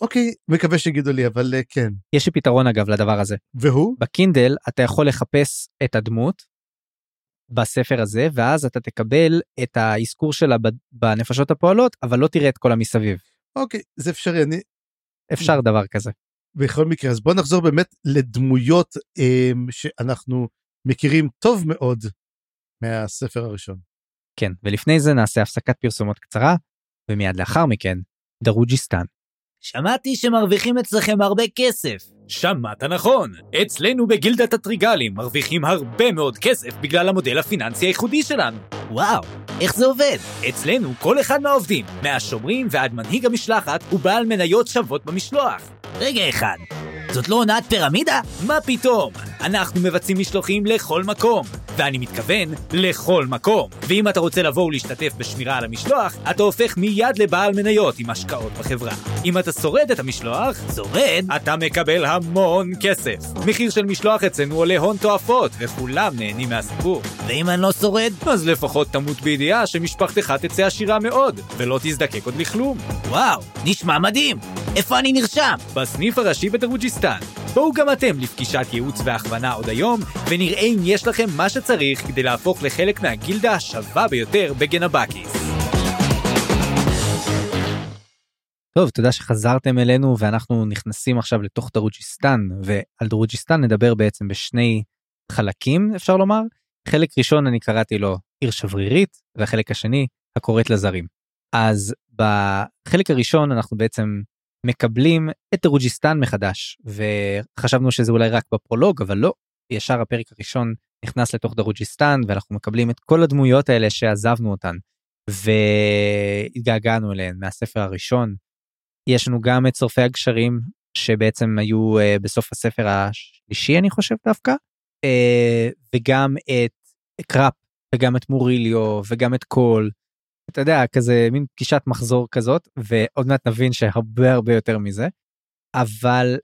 אוקיי, מקווה שיגידו לי, אבל uh, כן. יש לי פתרון אגב לדבר הזה. והוא? בקינדל אתה יכול לחפש את הדמות בספר הזה, ואז אתה תקבל את האזכור שלה בנפשות הפועלות, אבל לא תראה את כל המסביב. אוקיי, זה אפשרי, אני... אפשר דבר כזה. בכל מקרה, אז בוא נחזור באמת לדמויות um, שאנחנו מכירים טוב מאוד מהספר הראשון. כן, ולפני זה נעשה הפסקת פרסומות קצרה, ומיד לאחר מכן, דרוג'יסטן. שמעתי שמרוויחים אצלכם הרבה כסף. שמעת נכון, אצלנו בגילדת הטריגלים מרוויחים הרבה מאוד כסף בגלל המודל הפיננסי הייחודי שלנו. וואו, איך זה עובד? אצלנו כל אחד מהעובדים, מהשומרים ועד מנהיג המשלחת, הוא בעל מניות שוות במשלוח. רגע אחד, זאת לא הונאת פירמידה? מה פתאום? אנחנו מבצעים משלוחים לכל מקום, ואני מתכוון לכל מקום. ואם אתה רוצה לבוא ולהשתתף בשמירה על המשלוח, אתה הופך מיד לבעל מניות עם השקעות בחברה. אם אתה שורד את המשלוח, שורד, אתה מקבל המון כסף. מחיר של משלוח אצלנו עולה הון תועפות, וכולם נהנים מהסיפור. ואם אני לא שורד? אז לפחות תמות בידיעה שמשפחתך תצא עשירה מאוד, ולא תזדקק עוד לכלום. וואו, נשמע מדהים! איפה אני נרשם? בסניף הראשי בתרוג'יסטן. בואו גם אתם לפגישת ייעוץ והכוונה עוד היום, ונראה אם יש לכם מה שצריך כדי להפוך לחלק מהגילדה השווה ביותר בגנבקיס. טוב, תודה שחזרתם אלינו ואנחנו נכנסים עכשיו לתוך דרוג'יסטן, ועל דרוג'יסטן נדבר בעצם בשני חלקים, אפשר לומר. חלק ראשון אני קראתי לו עיר שברירית, והחלק השני הקוראת לזרים. אז בחלק הראשון אנחנו בעצם מקבלים את דרוג'יסטן מחדש, וחשבנו שזה אולי רק בפרולוג, אבל לא, ישר הפרק הראשון נכנס לתוך דרוג'יסטן, ואנחנו מקבלים את כל הדמויות האלה שעזבנו אותן, והתגעגענו אליהן מהספר הראשון. יש לנו גם את שורפי הגשרים, שבעצם היו uh, בסוף הספר השלישי, אני חושב דווקא, uh, וגם את קראפ, וגם את מוריליו, וגם את קול, אתה יודע, כזה מין פגישת מחזור כזאת, ועוד מעט נבין שהרבה הרבה יותר מזה, אבל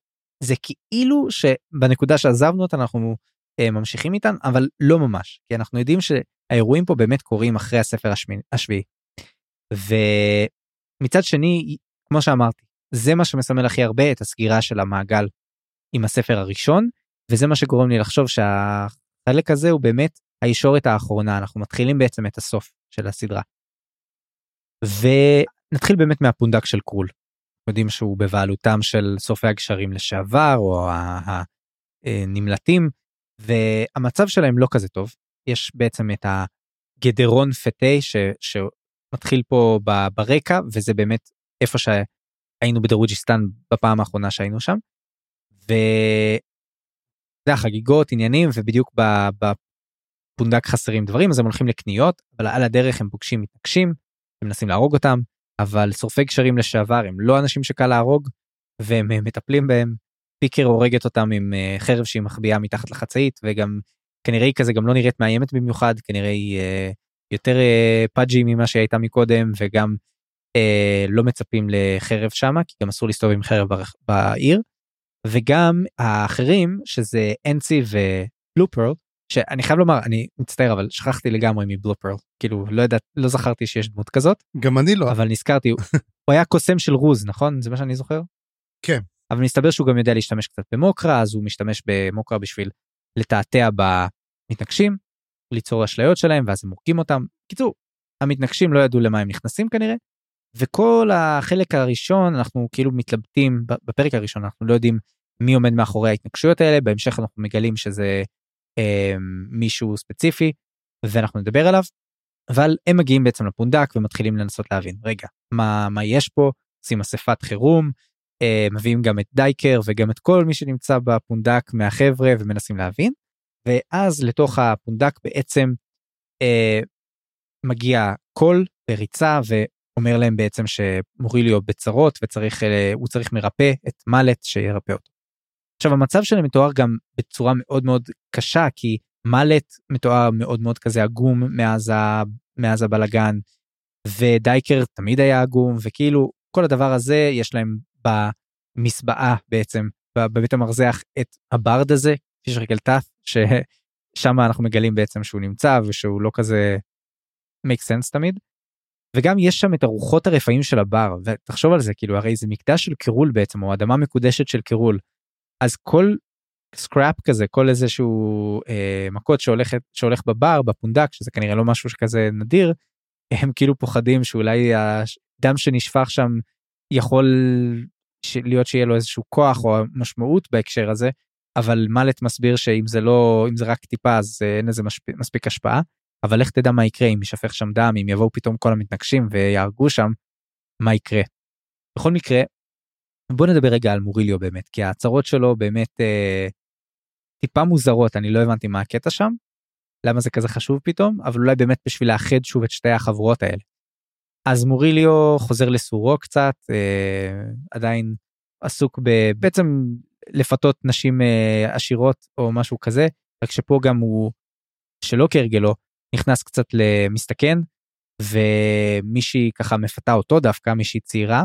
זה כאילו שבנקודה שעזבנו אותה אנחנו אה, ממשיכים איתן, אבל לא ממש, כי אנחנו יודעים שהאירועים פה באמת קורים אחרי הספר השמיני, השביעי. ומצד שני, כמו שאמרתי, זה מה שמסמל הכי הרבה את הסגירה של המעגל עם הספר הראשון, וזה מה שגורם לי לחשוב שהחלק הזה הוא באמת הישורת האחרונה, אנחנו מתחילים בעצם את הסוף של הסדרה. ונתחיל באמת מהפונדק של קרול. יודעים שהוא בבעלותם של שורפי הגשרים לשעבר או הנמלטים והמצב שלהם לא כזה טוב. יש בעצם את הגדרון פטי ש... שמתחיל פה ברקע וזה באמת איפה שהיינו בדרוג'יסטן בפעם האחרונה שהיינו שם. וזה החגיגות עניינים ובדיוק בפונדק חסרים דברים אז הם הולכים לקניות אבל על הדרך הם פוגשים מתנגשים מנסים להרוג אותם, אבל שורפי גשרים לשעבר הם לא אנשים שקל להרוג, והם אה, מטפלים בהם. פיקר הורגת אותם עם אה, חרב שהיא מחביאה מתחת לחצאית, וגם כנראה היא כזה גם לא נראית מאיימת במיוחד, כנראה היא אה, יותר פאג'י ממה שהייתה מקודם, וגם לא מצפים לחרב שמה, כי גם אסור להסתובב עם חרב בעיר. וגם האחרים, שזה אנסי ובלופרל, שאני חייב לומר אני מצטער אבל שכחתי לגמרי מבלופרל כאילו לא יודעת לא זכרתי שיש דמות כזאת גם אני לא אבל נזכרתי הוא היה קוסם של רוז נכון זה מה שאני זוכר. כן. אבל מסתבר שהוא גם יודע להשתמש קצת במוקרה אז הוא משתמש במוקרה בשביל לתעתע במתנגשים ליצור אשליות שלהם ואז הם מורקים אותם. קיצור המתנגשים לא ידעו למה הם נכנסים כנראה. וכל החלק הראשון אנחנו כאילו מתלבטים בפרק הראשון אנחנו לא יודעים מי עומד מאחורי ההתנגשויות האלה בהמשך אנחנו מגלים שזה אמ, מישהו ספציפי ואנחנו נדבר עליו אבל הם מגיעים בעצם לפונדק ומתחילים לנסות להבין רגע מה מה יש פה עושים אספת חירום אה, מביאים גם את דייקר וגם את כל מי שנמצא בפונדק מהחבר'ה ומנסים להבין ואז לתוך הפונדק בעצם אה, מגיע קול בריצה ואומר להם בעצם שמוריליו בצרות וצריך אה, הוא צריך מרפא את מלט שירפא אותו. עכשיו המצב שלהם מתואר גם בצורה מאוד מאוד קשה כי מלט מתואר מאוד מאוד כזה עגום מאז, ה... מאז הבלגן ודייקר תמיד היה עגום וכאילו כל הדבר הזה יש להם במסבאה בעצם בבית המרזח את ה bard הזה פישר קלטף ששם אנחנו מגלים בעצם שהוא נמצא ושהוא לא כזה make sense תמיד. וגם יש שם את הרוחות הרפאים של הבר ותחשוב על זה כאילו הרי זה מקדש של קירול בעצם או אדמה מקודשת של קירול אז כל scrap כזה כל איזה שהוא אה, מכות שהולכת שהולך בבר בפונדק שזה כנראה לא משהו שכזה נדיר הם כאילו פוחדים שאולי הדם שנשפך שם יכול להיות שיהיה לו איזשהו כוח או משמעות בהקשר הזה אבל מלט מסביר שאם זה לא אם זה רק טיפה אז אין לזה מספיק, מספיק השפעה אבל איך תדע מה יקרה אם יישפך שם דם אם יבואו פתאום כל המתנגשים ויהרגו שם מה יקרה. בכל מקרה בוא נדבר רגע על מוריליו באמת כי ההצהרות שלו באמת אה, טיפה מוזרות אני לא הבנתי מה הקטע שם. למה זה כזה חשוב פתאום אבל אולי באמת בשביל לאחד שוב את שתי החברות האלה. אז מוריליו חוזר לסורו קצת אה, עדיין עסוק ב... בעצם לפתות נשים אה, עשירות או משהו כזה, רק שפה גם הוא, שלא כהרגלו, נכנס קצת למסתכן, ומישהי ככה מפתה אותו דווקא, מישהי צעירה,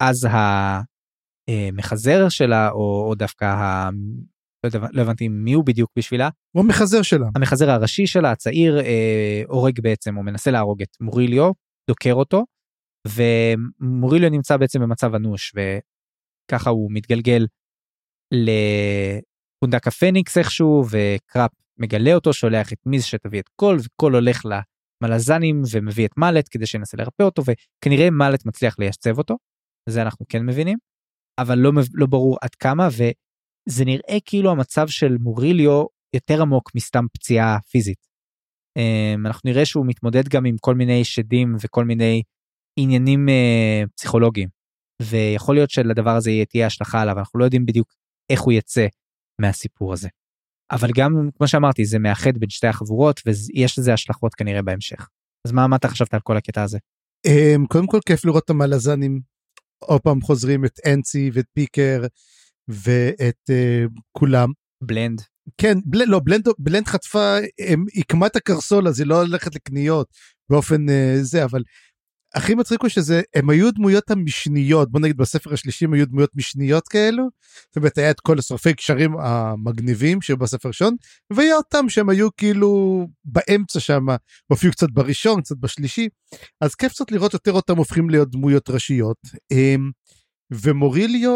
ואז המחזר שלה, או, או דווקא ה... לא, יודע, לא הבנתי מי הוא בדיוק בשבילה. הוא המחזר שלה. המחזר הראשי שלה, הצעיר, אה, הורג בעצם, או מנסה להרוג את מוריליו, דוקר אותו, ומוריליו נמצא בעצם במצב אנוש, וככה הוא מתגלגל לפונדק הפניקס איכשהו, וקרופ מגלה אותו, שולח את מיז שתביא את קול, וקול הולך למלזנים ומביא את מאלט כדי שינסה לרפא אותו, וכנראה מאלט מצליח לייצב אותו, זה אנחנו כן מבינים, אבל לא, לא ברור עד כמה, וזה נראה כאילו המצב של מוריליו יותר עמוק מסתם פציעה פיזית. אמ, אנחנו נראה שהוא מתמודד גם עם כל מיני שדים וכל מיני עניינים אה, פסיכולוגיים. ויכול להיות שלדבר הזה תהיה השלכה עליו, אנחנו לא יודעים בדיוק איך הוא יצא מהסיפור הזה. אבל גם, כמו שאמרתי, זה מאחד בין שתי החבורות, ויש לזה השלכות כנראה בהמשך. אז מה, מה אתה חשבת על כל הקטע הזה? אמ, קודם כל כיף לראות את המלזנים עוד פעם חוזרים את אנסי ואת פיקר ואת uh, כולם. בלנד. כן, בל, לא, בלנד, בלנד חטפה, היא קמה את הקרסול אז היא לא הולכת לקניות באופן uh, זה, אבל הכי מצחיק הוא שזה, הם היו דמויות המשניות, בוא נגיד בספר השלישי היו דמויות משניות כאלו, זאת אומרת היה את כל השורפי קשרים המגניבים שהיו בספר ראשון, והיה אותם שהם היו כאילו באמצע שם, הופיעו קצת בראשון, קצת בשלישי, אז כיף קצת לראות יותר אותם הופכים להיות דמויות ראשיות. אמ, ומוריליו,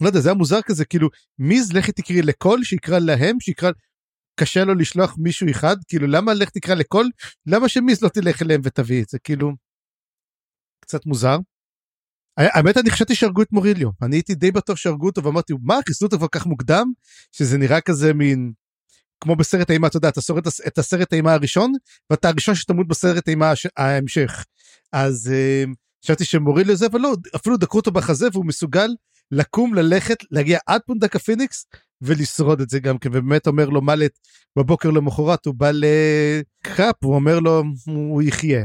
לא יודע, זה היה מוזר כזה, כאילו, מיז לכי תקראי לכל, שיקרא להם, שיקרא, קשה לו לשלוח מישהו אחד, כאילו, למה לך תקרא לכל, למה שמיז לא תלך אליהם ותביא את זה, כאילו, קצת מוזר. האמת אני חשבתי שהרגו את מוריליו. אני הייתי די בטוח שהרגו אותו ואמרתי מה חיסלו אותו כל כך מוקדם? שזה נראה כזה מין כמו בסרט אימה אתה יודע אתה שורד את הסרט אימה הראשון ואתה הראשון שתמות בסרט אימה ההמשך. אז uh, חשבתי שמוריליו זה אבל לא אפילו דקרו אותו בחזה והוא מסוגל לקום ללכת להגיע עד פונדק הפיניקס ולשרוד את זה גם כן. ובאמת אומר לו מלט בבוקר למחרת הוא בא לקראפ הוא אומר לו הוא יחיה.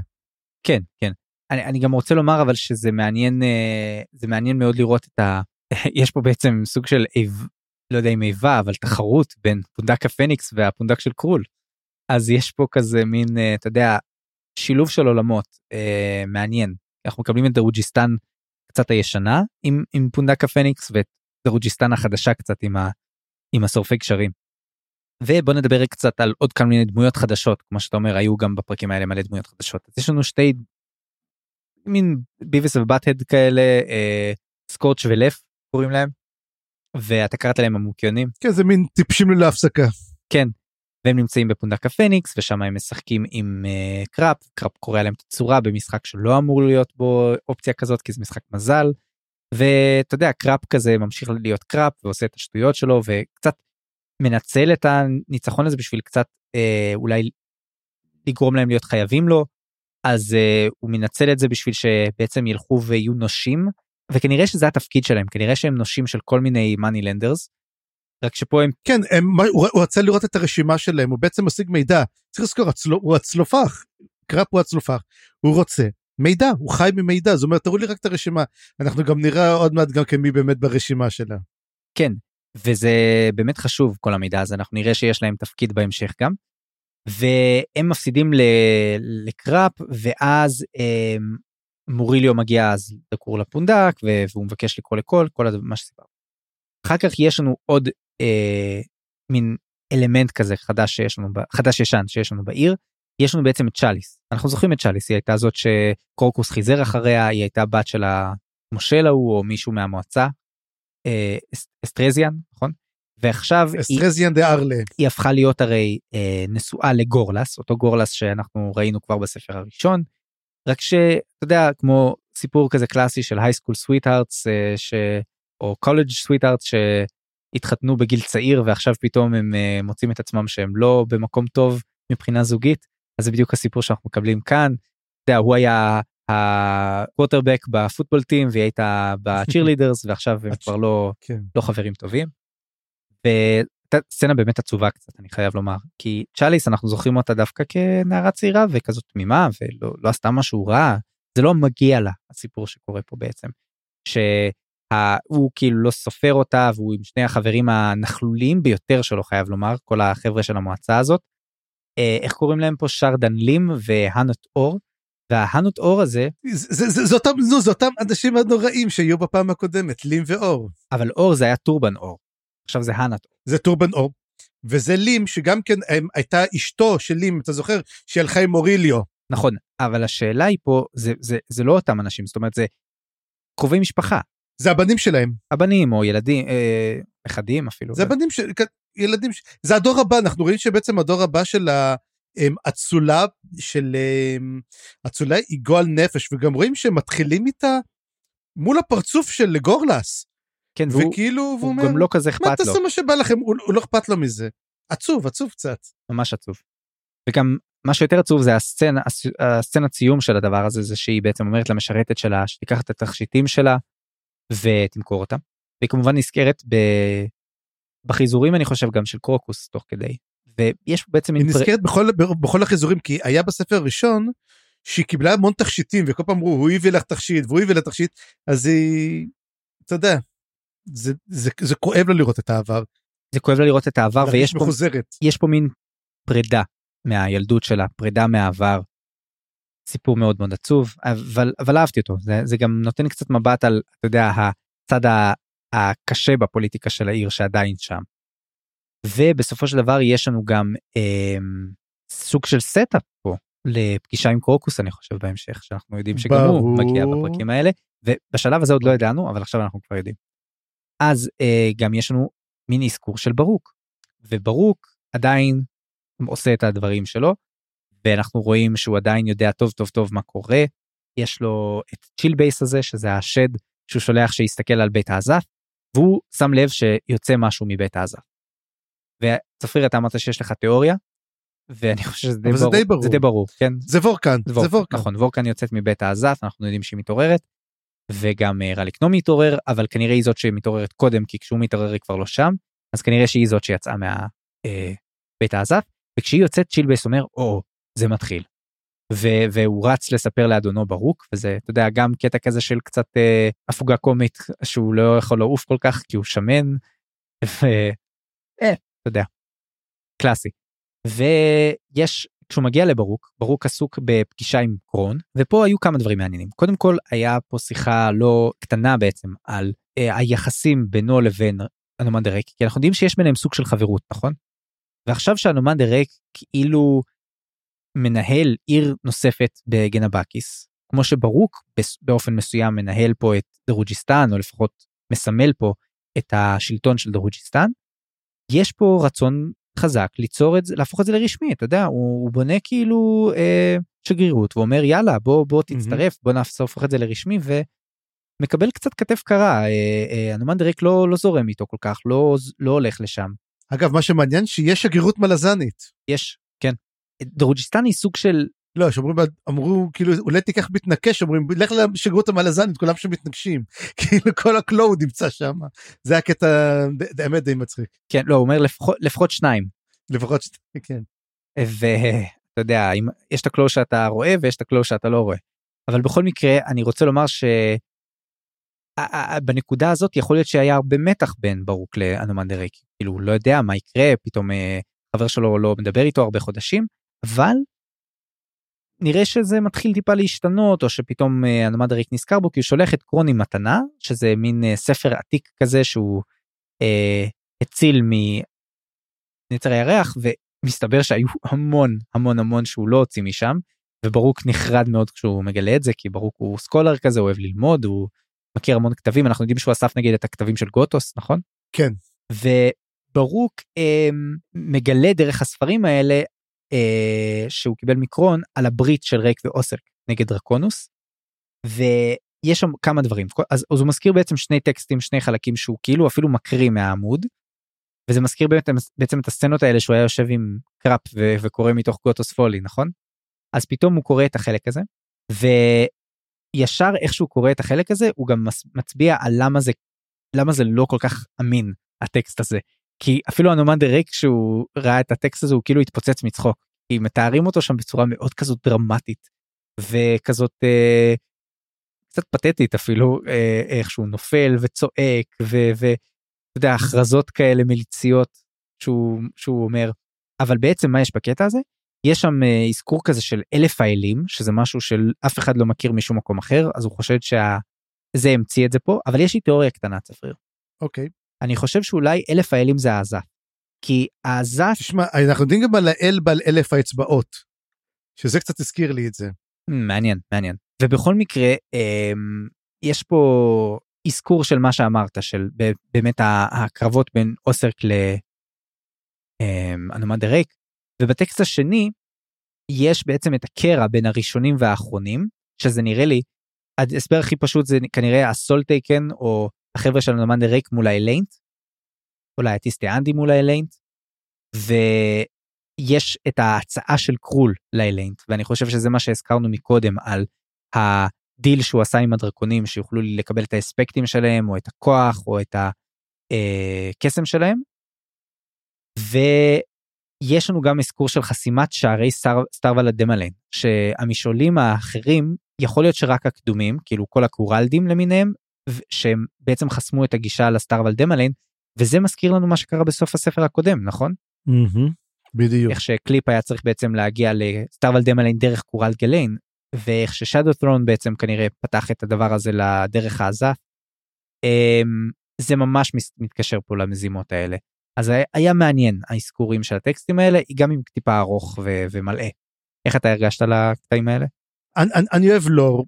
כן כן אני, אני גם רוצה לומר אבל שזה מעניין אה, זה מעניין מאוד לראות את ה... יש פה בעצם סוג של איב, לא יודע אם איבה אבל תחרות בין פונדק הפניקס והפונדק של קרול. אז יש פה כזה מין אה, אתה יודע שילוב של עולמות אה, מעניין אנחנו מקבלים את דרוג'יסטן קצת הישנה עם, עם פונדק הפניקס ואת דרוג'יסטן החדשה קצת עם, ה, עם השורפי גשרים. ובוא נדבר קצת על עוד כמה מיני דמויות חדשות כמו שאתה אומר היו גם בפרקים האלה מלא דמויות חדשות אז יש לנו שתי מין ביוויס ובאטהד כאלה אה, סקורץ' ולף קוראים להם. ואתה קראת להם המוקיונים. כן זה מין טיפשים ללא הפסקה. כן. והם נמצאים בפונדק הפניקס ושם הם משחקים עם uh, קראפ קראפ קורא להם את הצורה במשחק שלא אמור להיות בו אופציה כזאת כי זה משחק מזל. ואתה יודע קראפ כזה ממשיך להיות קראפ ועושה את השטויות שלו וקצת מנצל את הניצחון הזה בשביל קצת uh, אולי לגרום להם להיות חייבים לו אז uh, הוא מנצל את זה בשביל שבעצם ילכו ויהיו נושים וכנראה שזה התפקיד שלהם כנראה שהם נושים של כל מיני מאני לנדרס. רק שפה הם כן הם, הוא, הוא רצה לראות את הרשימה שלהם הוא בעצם משיג מידע צריך לזכור הצלו, הוא הצלופח קראפ הוא הצלופח הוא רוצה מידע הוא חי ממידע זאת אומרת תראו לי רק את הרשימה אנחנו גם נראה עוד מעט גם כמי באמת ברשימה שלה. כן וזה באמת חשוב כל המידע הזה אנחנו נראה שיש להם תפקיד בהמשך גם. והם מפסידים לקראפ ואז אה, מוריליו מגיע אז לקור לפונדק והוא מבקש לקרוא לכל כל מה שסיפר. אחר כך יש לנו עוד אה, מין אלמנט כזה חדש שיש לנו חדש ישן שיש לנו בעיר. יש לנו בעצם את צ'אליס. אנחנו זוכרים את צ'אליס היא הייתה זאת שקורקוס חיזר אחריה היא הייתה בת של המושל ההוא או מישהו מהמועצה. אה, אסטרזיאן נכון ועכשיו אסטרזיאן דה ארלה היא הפכה להיות הרי אה, נשואה לגורלס אותו גורלס שאנחנו ראינו כבר בספר הראשון רק שאתה יודע כמו סיפור כזה קלאסי של high school sweethearts אה, ש... או college sweethearts שהתחתנו בגיל צעיר ועכשיו פתאום הם אה, מוצאים את עצמם שהם לא במקום טוב מבחינה זוגית אז זה בדיוק הסיפור שאנחנו מקבלים כאן. אתה יודע, הוא היה הקווטרבק בפוטבול טים והיא הייתה בצ'ירלידרס ועכשיו הם כבר לא, כן. לא חברים טובים. וסצנה באמת עצובה קצת אני חייב לומר כי צ'אליס אנחנו זוכרים אותה דווקא כנערה צעירה וכזאת תמימה ולא לא עשתה משהו רע זה לא מגיע לה הסיפור שקורה פה בעצם. הוא כאילו לא סופר אותה והוא עם שני החברים הנכלוליים ביותר שלו חייב לומר כל החבר'ה של המועצה הזאת. אה, איך קוראים להם פה שרדן לים והנות אור. וההנות אור הזה זה אותם אנשים הנוראים שהיו בפעם הקודמת לים ואור. אבל אור זה היה טורבן אור. עכשיו זה אור. זה טורבן אור. וזה לים שגם כן הם, הייתה אשתו של לים אתה זוכר שהיא הלכה עם מוריליו. נכון אבל השאלה היא פה זה זה זה לא אותם אנשים זאת אומרת זה קרובי משפחה. זה הבנים שלהם. הבנים או ילדים אה, נכדים אפילו. זה הבנים של ילדים ש... זה הדור הבא אנחנו רואים שבעצם הדור הבא של האצולה של אצולה היא גועל נפש וגם רואים שהם מתחילים איתה מול הפרצוף של גורלס. כן, והוא, וכאילו הוא אומר, גם לא כזה אכפת מה לו. תעשו מה שבא לכם הוא, הוא לא אכפת לו מזה. עצוב עצוב קצת. ממש עצוב. וגם מה שיותר עצוב זה הסצנה הס- הסצנת סיום של הדבר הזה זה שהיא בעצם אומרת למשרתת שלה שתיקח את התכשיטים שלה ותמכור אותם. והיא כמובן נזכרת ב... בחיזורים אני חושב גם של קרוקוס תוך כדי. ויש בעצם היא פר- נזכרת בכל, בכל החיזורים כי היה בספר הראשון שהיא קיבלה המון תכשיטים וכל פעם אמרו הוא הביא לך תכשיט והוא הביא לה תכשיט אז היא אתה יודע זה, זה, זה כואב לה לראות את העבר. זה כואב לה לראות את העבר ויש פה. יש פה מין פרידה מהילדות שלה פרידה מהעבר. סיפור מאוד מאוד עצוב אבל אבל אהבתי אותו זה, זה גם נותן קצת מבט על אתה יודע הצד הקשה בפוליטיקה של העיר שעדיין שם. ובסופו של דבר יש לנו גם אה, סוג של setup פה לפגישה עם קרוקוס אני חושב בהמשך שאנחנו יודעים שגם הוא ברור. מגיע בפרקים האלה ובשלב הזה עוד לא ידענו אבל עכשיו אנחנו כבר יודעים. אז אה, גם יש לנו מין אזכור של ברוק וברוק עדיין עושה את הדברים שלו ואנחנו רואים שהוא עדיין יודע טוב טוב טוב מה קורה יש לו את צ'יל בייס הזה שזה השד שהוא שולח שיסתכל על בית האזף והוא שם לב שיוצא משהו מבית האזף. וצפריר אתה אמרת שיש לך תיאוריה ואני חושב שזה די ברור. זה די ברור כן זה וורקן זה זה וורקן. נכון וורקן יוצאת מבית האזף אנחנו יודעים שהיא מתעוררת. וגם אה, רליק נום מתעורר אבל כנראה היא זאת שמתעוררת קודם כי כשהוא מתעורר היא כבר לא שם אז כנראה שהיא זאת שיצאה מהבית האזף וכשהיא יוצאת צ'ילבייס אומר או זה מתחיל. ו- והוא רץ לספר לאדונו ברוק וזה אתה יודע גם קטע כזה של קצת אה, הפוגה קומית שהוא לא יכול לעוף כל כך כי הוא שמן. ו... אה, אתה יודע. קלאסי. ויש כשהוא מגיע לברוק ברוק עסוק בפגישה עם קרון ופה היו כמה דברים מעניינים קודם כל היה פה שיחה לא קטנה בעצם על אה, היחסים בינו לבין אנומנדר רייק כי אנחנו יודעים שיש ביניהם סוג של חברות נכון. ועכשיו שאנומנדר רייק כאילו מנהל עיר נוספת בגנבקיס כמו שברוק באופן מסוים מנהל פה את דרוג'יסטן או לפחות מסמל פה את השלטון של דרוג'יסטן. יש פה רצון חזק ליצור את זה להפוך את זה לרשמי אתה יודע הוא, הוא בונה כאילו אה, שגרירות ואומר יאללה בוא בוא תצטרף בוא נהפוך את זה לרשמי ומקבל קצת כתף קרה. אה, אה, אנומנדר רייק לא לא זורם איתו כל כך לא לא הולך לשם. אגב מה שמעניין שיש שגרירות מלזנית. יש כן. דרוג'יסטן היא סוג של לא שאומרים אמרו כאילו אולי תיקח מתנקש אומרים לך לשגרירות המלזנית כולם שם מתנקשים כאילו כל הקלאו נמצא שם. זה הקטע האמת די מצחיק. כן לא הוא אומר לפחות לפחות שניים. לפחות ש- כן. ואתה יודע אם יש את הקלאו שאתה רואה ויש את הקלאו שאתה לא רואה. אבל בכל מקרה אני רוצה לומר ש... בנקודה הזאת יכול להיות שהיה הרבה מתח בין ברוק לאנומן דה ריק כאילו הוא לא יודע מה יקרה פתאום אה, חבר שלו לא מדבר איתו הרבה חודשים אבל נראה שזה מתחיל טיפה להשתנות או שפתאום אה, אנומן דה ריק נזכר בו כי הוא שולח את קרוני מתנה שזה מין אה, ספר עתיק כזה שהוא אה, הציל מנצר הירח ומסתבר שהיו המון המון המון שהוא לא הוציא משם וברוק נחרד מאוד כשהוא מגלה את זה כי ברוק הוא scholar כזה הוא אוהב ללמוד הוא מכיר המון כתבים אנחנו יודעים שהוא אסף נגיד את הכתבים של גוטוס נכון? כן. וברוק אה, מגלה דרך הספרים האלה שהוא קיבל מקרון על הברית של רייק ואוסרק נגד דרקונוס. ויש שם כמה דברים אז, אז הוא מזכיר בעצם שני טקסטים שני חלקים שהוא כאילו אפילו מקריא מהעמוד. וזה מזכיר באמת בעצם את הסצנות האלה שהוא היה יושב עם קראפ ו- וקורא מתוך גוטוס פולי נכון? אז פתאום הוא קורא את החלק הזה וישר איך שהוא קורא את החלק הזה הוא גם מצביע על למה זה למה זה לא כל כך אמין הטקסט הזה כי אפילו הנומן דה ריק כשהוא ראה את הטקסט הזה הוא כאילו התפוצץ מצחוק כי מתארים אותו שם בצורה מאוד כזאת דרמטית וכזאת אה, קצת פתטית אפילו אה, איך שהוא נופל וצועק ואתה יודע הכרזות כאלה מליציות שהוא שהוא אומר אבל בעצם מה יש בקטע הזה יש שם אה, אזכור כזה של אלף האלים שזה משהו של אף אחד לא מכיר משום מקום אחר אז הוא חושב שזה המציא את זה פה אבל יש לי תיאוריה קטנה צפריר. אוקיי. אני חושב שאולי אלף האלים זה העזה. כי העזה תשמע, אנחנו יודעים גם על האל בעל אלף האצבעות. שזה קצת הזכיר לי את זה. מעניין מעניין ובכל מקרה אמ, יש פה אזכור של מה שאמרת של באמת הקרבות בין אוסרק לאנומד אמ, ריק ובטקסט השני יש בעצם את הקרע בין הראשונים והאחרונים שזה נראה לי ההסבר הכי פשוט זה כנראה הסולטייקן או החבר'ה של אנומד ריק מול האליינט. אולי הטיסטי אנדי מול האליינט. יש את ההצעה של קרול לאליינט ואני חושב שזה מה שהזכרנו מקודם על הדיל שהוא עשה עם הדרקונים שיוכלו לקבל את האספקטים שלהם או את הכוח או את הקסם שלהם. ויש לנו גם אזכור של חסימת שערי סטארוול הדמליין שהמשעולים האחרים יכול להיות שרק הקדומים כאילו כל הקורלדים למיניהם שהם בעצם חסמו את הגישה לסטארוול דמליין וזה מזכיר לנו מה שקרה בסוף הספר הקודם נכון? Mm-hmm. בדיוק. איך שקליפ היה צריך בעצם להגיע לסטארוול דמליין דרך קורלד גליין ואיך ששאדו ת'רון בעצם כנראה פתח את הדבר הזה לדרך העזה. אמ, זה ממש מתקשר פה למזימות האלה. אז היה מעניין האזכורים של הטקסטים האלה גם עם טיפה ארוך ו- ומלא. איך אתה הרגשת לקטעים האלה? אני, אני, אני אוהב לור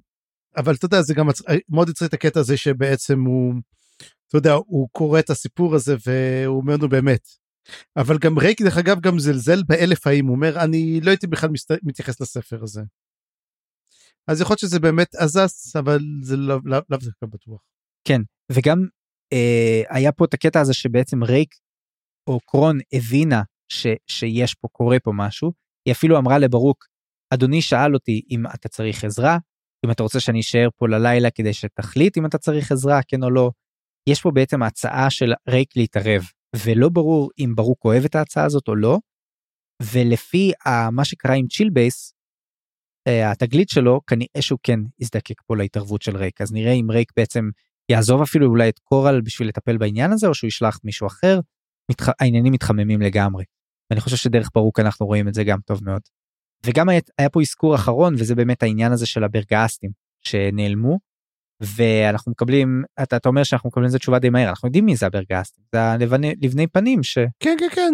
אבל אתה יודע זה גם מאוד יצר את הקטע הזה שבעצם הוא אתה יודע הוא קורא את הסיפור הזה והוא אומר לנו באמת אבל גם רייק דרך אגב גם זלזל באלף האם הוא אומר אני לא הייתי בכלל מתייחס לספר הזה. אז יכול להיות שזה באמת עזס אבל זה לא לאו לא, דווקא בטוח. כן וגם אה, היה פה את הקטע הזה שבעצם רייק או קרון הבינה ש, שיש פה קורה פה משהו היא אפילו אמרה לברוק אדוני שאל אותי אם אתה צריך עזרה אם אתה רוצה שאני אשאר פה ללילה כדי שתחליט אם אתה צריך עזרה כן או לא. יש פה בעצם הצעה של רייק להתערב ולא ברור אם ברוק אוהב את ההצעה הזאת או לא. ולפי מה שקרה עם צ'יל בייס אה, התגלית שלו כנראה שהוא כן יזדקק פה להתערבות של רייק אז נראה אם רייק בעצם יעזוב אפילו אולי את קורל בשביל לטפל בעניין הזה או שהוא ישלח מישהו אחר. מתח... העניינים מתחממים לגמרי. ואני חושב שדרך ברוק אנחנו רואים את זה גם טוב מאוד. וגם היה, היה פה אזכור אחרון וזה באמת העניין הזה של הברגאסטים שנעלמו ואנחנו מקבלים אתה, אתה אומר שאנחנו מקבלים לזה תשובה די מהר אנחנו יודעים מי זה הברגאסטים זה הלבני לבני פנים ש... כן כן כן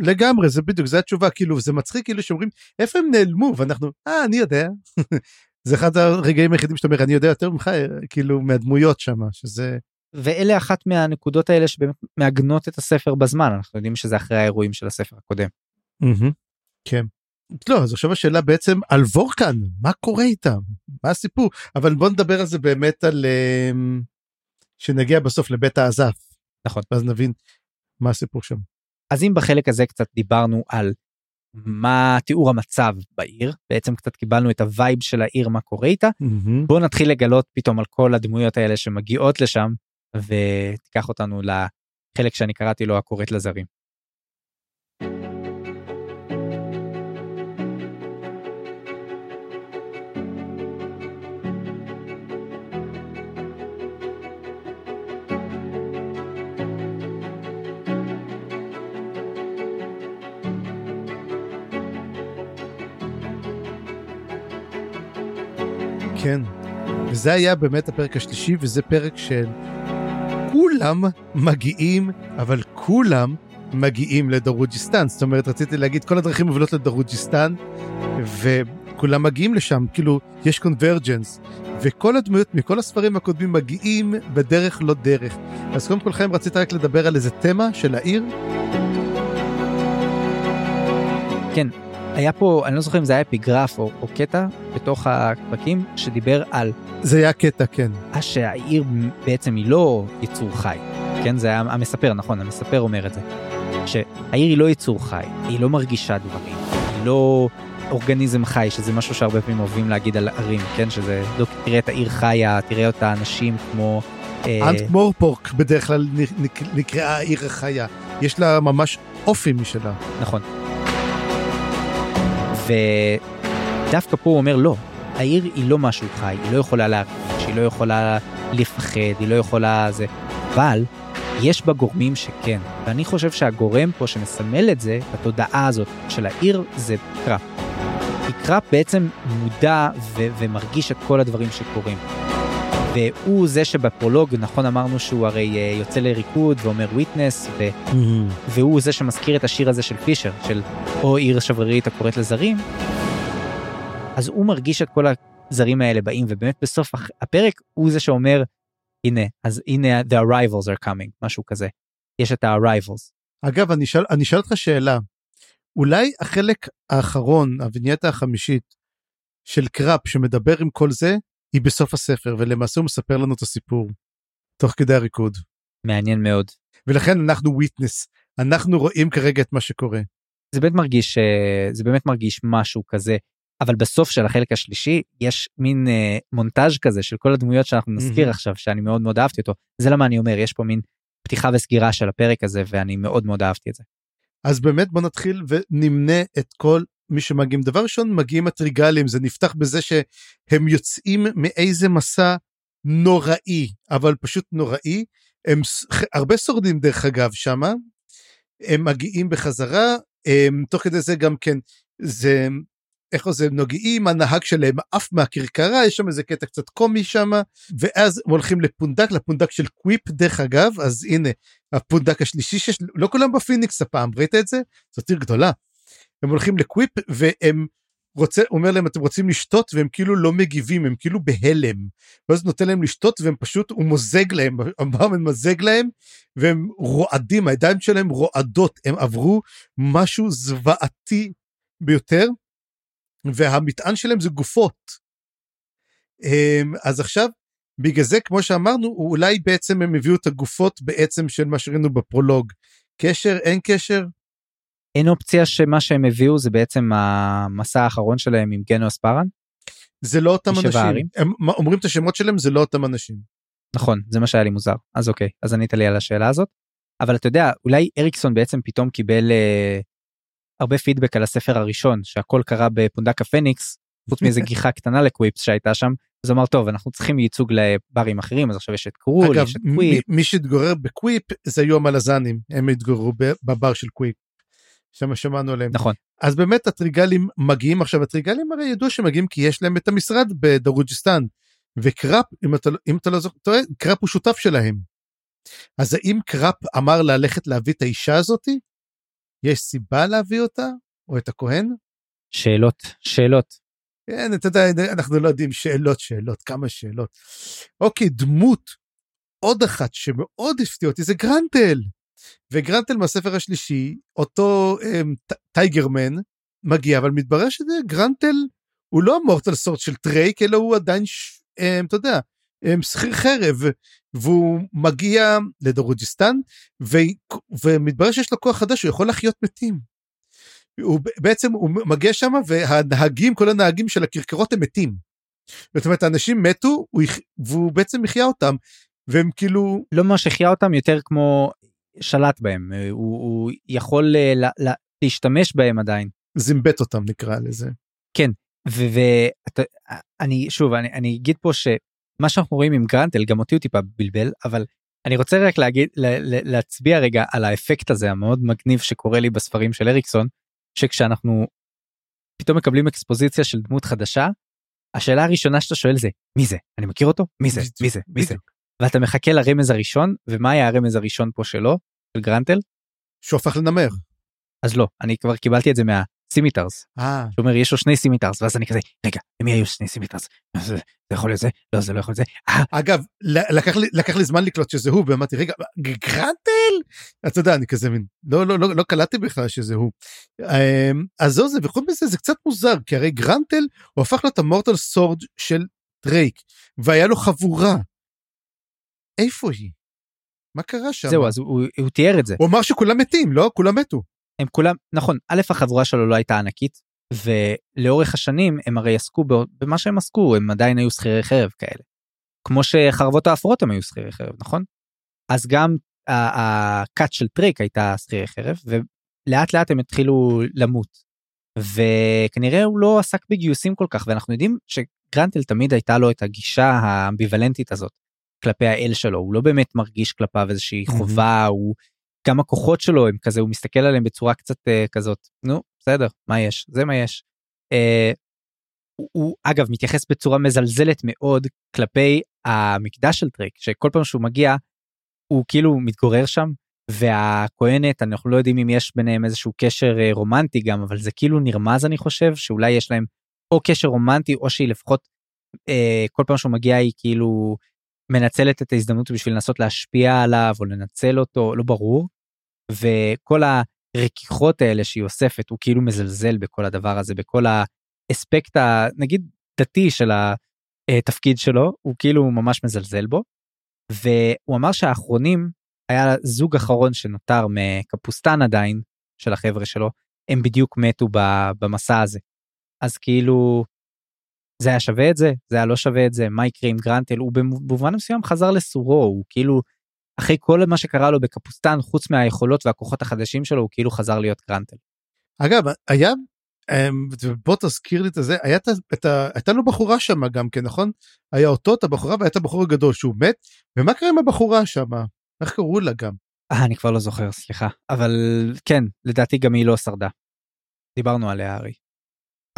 לגמרי זה בדיוק זה התשובה כאילו זה מצחיק כאילו שאומרים איפה הם נעלמו ואנחנו אה אני יודע. זה אחד הרגעים היחידים שאתה אומר אני יודע יותר ממך כאילו מהדמויות שם שזה. ואלה אחת מהנקודות האלה שבאמת מעגנות את הספר בזמן אנחנו יודעים שזה אחרי האירועים של הספר הקודם. כן. לא אז עכשיו השאלה בעצם על וורקן מה קורה איתם מה הסיפור אבל בוא נדבר על זה באמת על אמ, שנגיע בסוף לבית האזף נכון אז נבין מה הסיפור שם. אז אם בחלק הזה קצת דיברנו על מה תיאור המצב בעיר בעצם קצת קיבלנו את ה vibe של העיר מה קורה איתה mm-hmm. בוא נתחיל לגלות פתאום על כל הדמויות האלה שמגיעות לשם ותיקח אותנו לחלק שאני קראתי לו הקוראת לזרים. כן. וזה היה באמת הפרק השלישי, וזה פרק של כולם מגיעים, אבל כולם מגיעים לדרוג'יסטן. זאת אומרת, רציתי להגיד, כל הדרכים מובילות לדרוג'יסטן, וכולם מגיעים לשם, כאילו, יש קונברג'נס. וכל הדמויות מכל הספרים הקודמים מגיעים בדרך לא דרך. אז קודם כל, חיים, רצית רק לדבר על איזה תמה של העיר? כן, היה פה, אני לא זוכר אם זה היה אפיגרף או, או קטע בתוך הפרקים שדיבר על... זה היה קטע, כן. שהעיר בעצם היא לא יצור חי, כן? זה היה המספר, נכון, המספר אומר את זה. שהעיר היא לא יצור חי, היא לא מרגישה דברים, היא לא אורגניזם חי, שזה משהו שהרבה פעמים אוהבים להגיד על ערים, כן? שזה לא תראה את העיר חיה, תראה אותה אנשים כמו... אה, אנט מורפורק בדרך כלל נקראה העיר החיה. יש לה ממש אופי משלה. נכון. ודווקא פה הוא אומר לא, העיר היא לא משהו חי, היא לא יכולה להרגיש, היא לא יכולה לפחד, היא לא יכולה זה, אבל יש בה גורמים שכן, ואני חושב שהגורם פה שמסמל את זה, בתודעה הזאת של העיר, זה קראפ. כי קראפ בעצם מודע ו- ומרגיש את כל הדברים שקורים. והוא זה שבפרולוג, נכון אמרנו שהוא הרי אה, יוצא לריקוד ואומר וויטנס, ו- והוא זה שמזכיר את השיר הזה של פישר, של או עיר שברירית הקוראת לזרים, אז הוא מרגיש את כל הזרים האלה באים, ובאמת בסוף הפרק הוא זה שאומר, הנה, אז הנה the arrivals are coming, משהו כזה. יש את ה-arrivals. אגב, אני אשאל, אני אשאל אותך שאלה. אולי החלק האחרון, הווינייטה החמישית של קראפ שמדבר עם כל זה, היא בסוף הספר, ולמעשה הוא מספר לנו את הסיפור, תוך כדי הריקוד. מעניין מאוד. ולכן אנחנו וויטנס, אנחנו רואים כרגע את מה שקורה. זה באמת מרגיש, אה, זה באמת מרגיש משהו כזה, אבל בסוף של החלק השלישי יש מין אה, מונטאז' כזה של כל הדמויות שאנחנו נזכיר מהמם. עכשיו, שאני מאוד מאוד אהבתי אותו. זה למה אני אומר, יש פה מין פתיחה וסגירה של הפרק הזה, ואני מאוד מאוד אהבתי את זה. אז באמת בוא נתחיל ונמנה את כל מי שמגיעים. דבר ראשון, מגיעים הטריגלים, זה נפתח בזה שהם יוצאים מאיזה מסע נוראי, אבל פשוט נוראי. הם הרבה שורדים דרך אגב שמה, הם מגיעים בחזרה, הם, תוך כדי זה גם כן, זה, איך זה, הם נוגעים, הנהג שלהם עף מהכרכרה, יש שם איזה קטע קצת קומי שם, ואז הם הולכים לפונדק, לפונדק של קוויפ דרך אגב, אז הנה, הפונדק השלישי שיש, לא כולם בפיניקס הפעם, ראית את זה? זאת עיר גדולה. הם הולכים לקוויפ והם רוצה, אומר להם אתם רוצים לשתות והם כאילו לא מגיבים, הם כאילו בהלם. ואז נותן להם לשתות והם פשוט, הוא מוזג להם, הברמן מזג להם והם רועדים, הידיים שלהם רועדות, הם עברו משהו זוועתי ביותר, והמטען שלהם זה גופות. אמ, אז עכשיו, בגלל זה, כמו שאמרנו, אולי בעצם הם הביאו את הגופות בעצם של מה שראינו בפרולוג. קשר, אין קשר? אין אופציה שמה שהם הביאו זה בעצם המסע האחרון שלהם עם גנואס פארן? זה לא אותם אנשים. הערים? הם אומרים את השמות שלהם, זה לא אותם אנשים. נכון, זה מה שהיה לי מוזר. אז אוקיי, אז ענית לי על השאלה הזאת. אבל אתה יודע, אולי אריקסון בעצם פתאום קיבל אה, הרבה פידבק על הספר הראשון, שהכל קרה בפונדק הפניקס, חוץ מאיזה גיחה קטנה לקוויפס שהייתה שם, אז אמר, טוב, אנחנו צריכים ייצוג לברים אחרים, אז עכשיו יש את קרול, אגב, יש את קוויפ. מי שהתגורר בקוויפ זה היו המלזנים, הם התגוררו בבר של קוויפ. שם שמענו עליהם. נכון, אז באמת הטריגלים מגיעים עכשיו, הטריגלים הרי ידוע שמגיעים כי יש להם את המשרד בדרוג'יסטן. וקראפ, אם אתה, אם אתה לא זוכר, קראפ הוא שותף שלהם. אז האם קראפ אמר ללכת להביא את האישה הזאתי? יש סיבה להביא אותה? או את הכהן? שאלות, שאלות. כן, אתה יודע, אנחנו לא יודעים שאלות, שאלות, כמה שאלות. אוקיי, דמות, עוד אחת שמאוד הפתיע אותי זה גרנטל. וגרנטל מהספר השלישי, אותו אממ, tiger man, מגיע, אבל מתברר שזה גרנטל, הוא לא ה mortal sword של טרייק, אלא הוא עדיין, um, אתה יודע, אממ, שכיר חרב, והוא מגיע לדרוג'יסטן, ו... ומתברר שיש לו כוח חדש, הוא יכול להחיות מתים. הוא בעצם הוא מגיע שם והנהגים כל הנהגים של הכרכרות הם מתים. זאת אומרת האנשים מתו והוא בעצם יחיה אותם והם כאילו לא ממש החיה אותם, יותר כמו שלט בהם, אה, הוא, הוא יכול אה, לה, לה, להשתמש בהם עדיין. זימבט אותם נקרא לזה. ואני שוב אני, אני אגיד פה שמה שאנחנו רואים עם גרנטל גם אותי הוא טיפה בלבל אבל אני רוצה רק להגיד ל, ל, להצביע רגע על האפקט הזה המאוד מגניב שקורה לי בספרים של אריקסון שכשאנחנו פתאום מקבלים אקספוזיציה של דמות חדשה השאלה הראשונה שאתה שואל זה מי זה אני מכיר אותו מי זה מי זה מי זה. ואתה מחכה לרמז הראשון ומה היה הרמז הראשון פה שלו של גרנטל שהוא הפך לנמר. אז לא אני כבר קיבלתי את זה מה scimitars אה, הוא אומר יש לו שני scimitars ואז אני כזה רגע למי היו שני scimitars זה, זה יכול להיות זה לא זה לא יכול להיות זה אה, אגב לקח לי לקח לי זמן לקלוט שזה הוא ואמרתי רגע גרנטל אתה יודע אני כזה מין לא לא לא לא קלטתי בכלל שזה הוא. אמ, אז זהו זה וחוץ מזה זה קצת מוזר כי הרי גרנטל הוא הפך להיות המורטל סורד של דרייק והיה לו חבורה. איפה היא? מה קרה שם? זהו אז הוא, הוא תיאר את זה הוא אמר שכולם מתים לא כולם מתו. הם כולם נכון א' החבורה שלו לא הייתה ענקית ולאורך השנים הם הרי עסקו במה שהם עסקו הם עדיין היו שכירי חרב כאלה. כמו שחרבות האפרות הם היו שכירי חרב נכון? אז גם ה- הכת של טריק הייתה שכירי חרב ולאט לאט הם התחילו למות. וכנראה הוא לא עסק בגיוסים כל כך ואנחנו יודעים שגרנטל תמיד הייתה לו את הגישה האמביוולנטית הזאת כלפי האל שלו הוא לא באמת מרגיש כלפיו איזושהי. חובה הוא גם הכוחות שלו הם כזה הוא מסתכל עליהם בצורה קצת uh, כזאת נו בסדר מה יש זה מה יש. Uh, הוא, הוא אגב מתייחס בצורה מזלזלת מאוד כלפי המקדש של טרק שכל פעם שהוא מגיע הוא כאילו מתגורר שם והכהנת אנחנו לא יודעים אם יש ביניהם איזשהו קשר אה, רומנטי גם אבל זה כאילו נרמז אני חושב שאולי יש להם או קשר רומנטי או שהיא לפחות אה, כל פעם שהוא מגיע היא כאילו מנצלת את ההזדמנות בשביל לנסות להשפיע עליו או לנצל אותו לא ברור. וכל הרכיכות האלה שהיא אוספת הוא כאילו מזלזל בכל הדבר הזה בכל האספקט הנגיד דתי של התפקיד שלו הוא כאילו ממש מזלזל בו. והוא אמר שהאחרונים היה זוג אחרון שנותר מקפוסטן עדיין של החבר'ה שלו הם בדיוק מתו במסע הזה. אז כאילו זה היה שווה את זה זה היה לא שווה את זה מה יקרה עם גרנטל הוא במובן מסוים חזר לסורו הוא כאילו אחרי כל מה שקרה לו בקפוסטן חוץ מהיכולות והכוחות החדשים שלו הוא כאילו חזר להיות גרנטל. אגב, היה, אמ, בוא תזכיר לי את זה, היה את ה- הייתה לו בחורה שם גם כן, נכון? היה אותו, את הבחורה, והיה את הבחור הגדול שהוא מת, ומה קרה עם הבחורה שם? איך קראו לה גם? אה, אני כבר לא זוכר סליחה אבל כן לדעתי גם היא לא שרדה. דיברנו עליה הרי.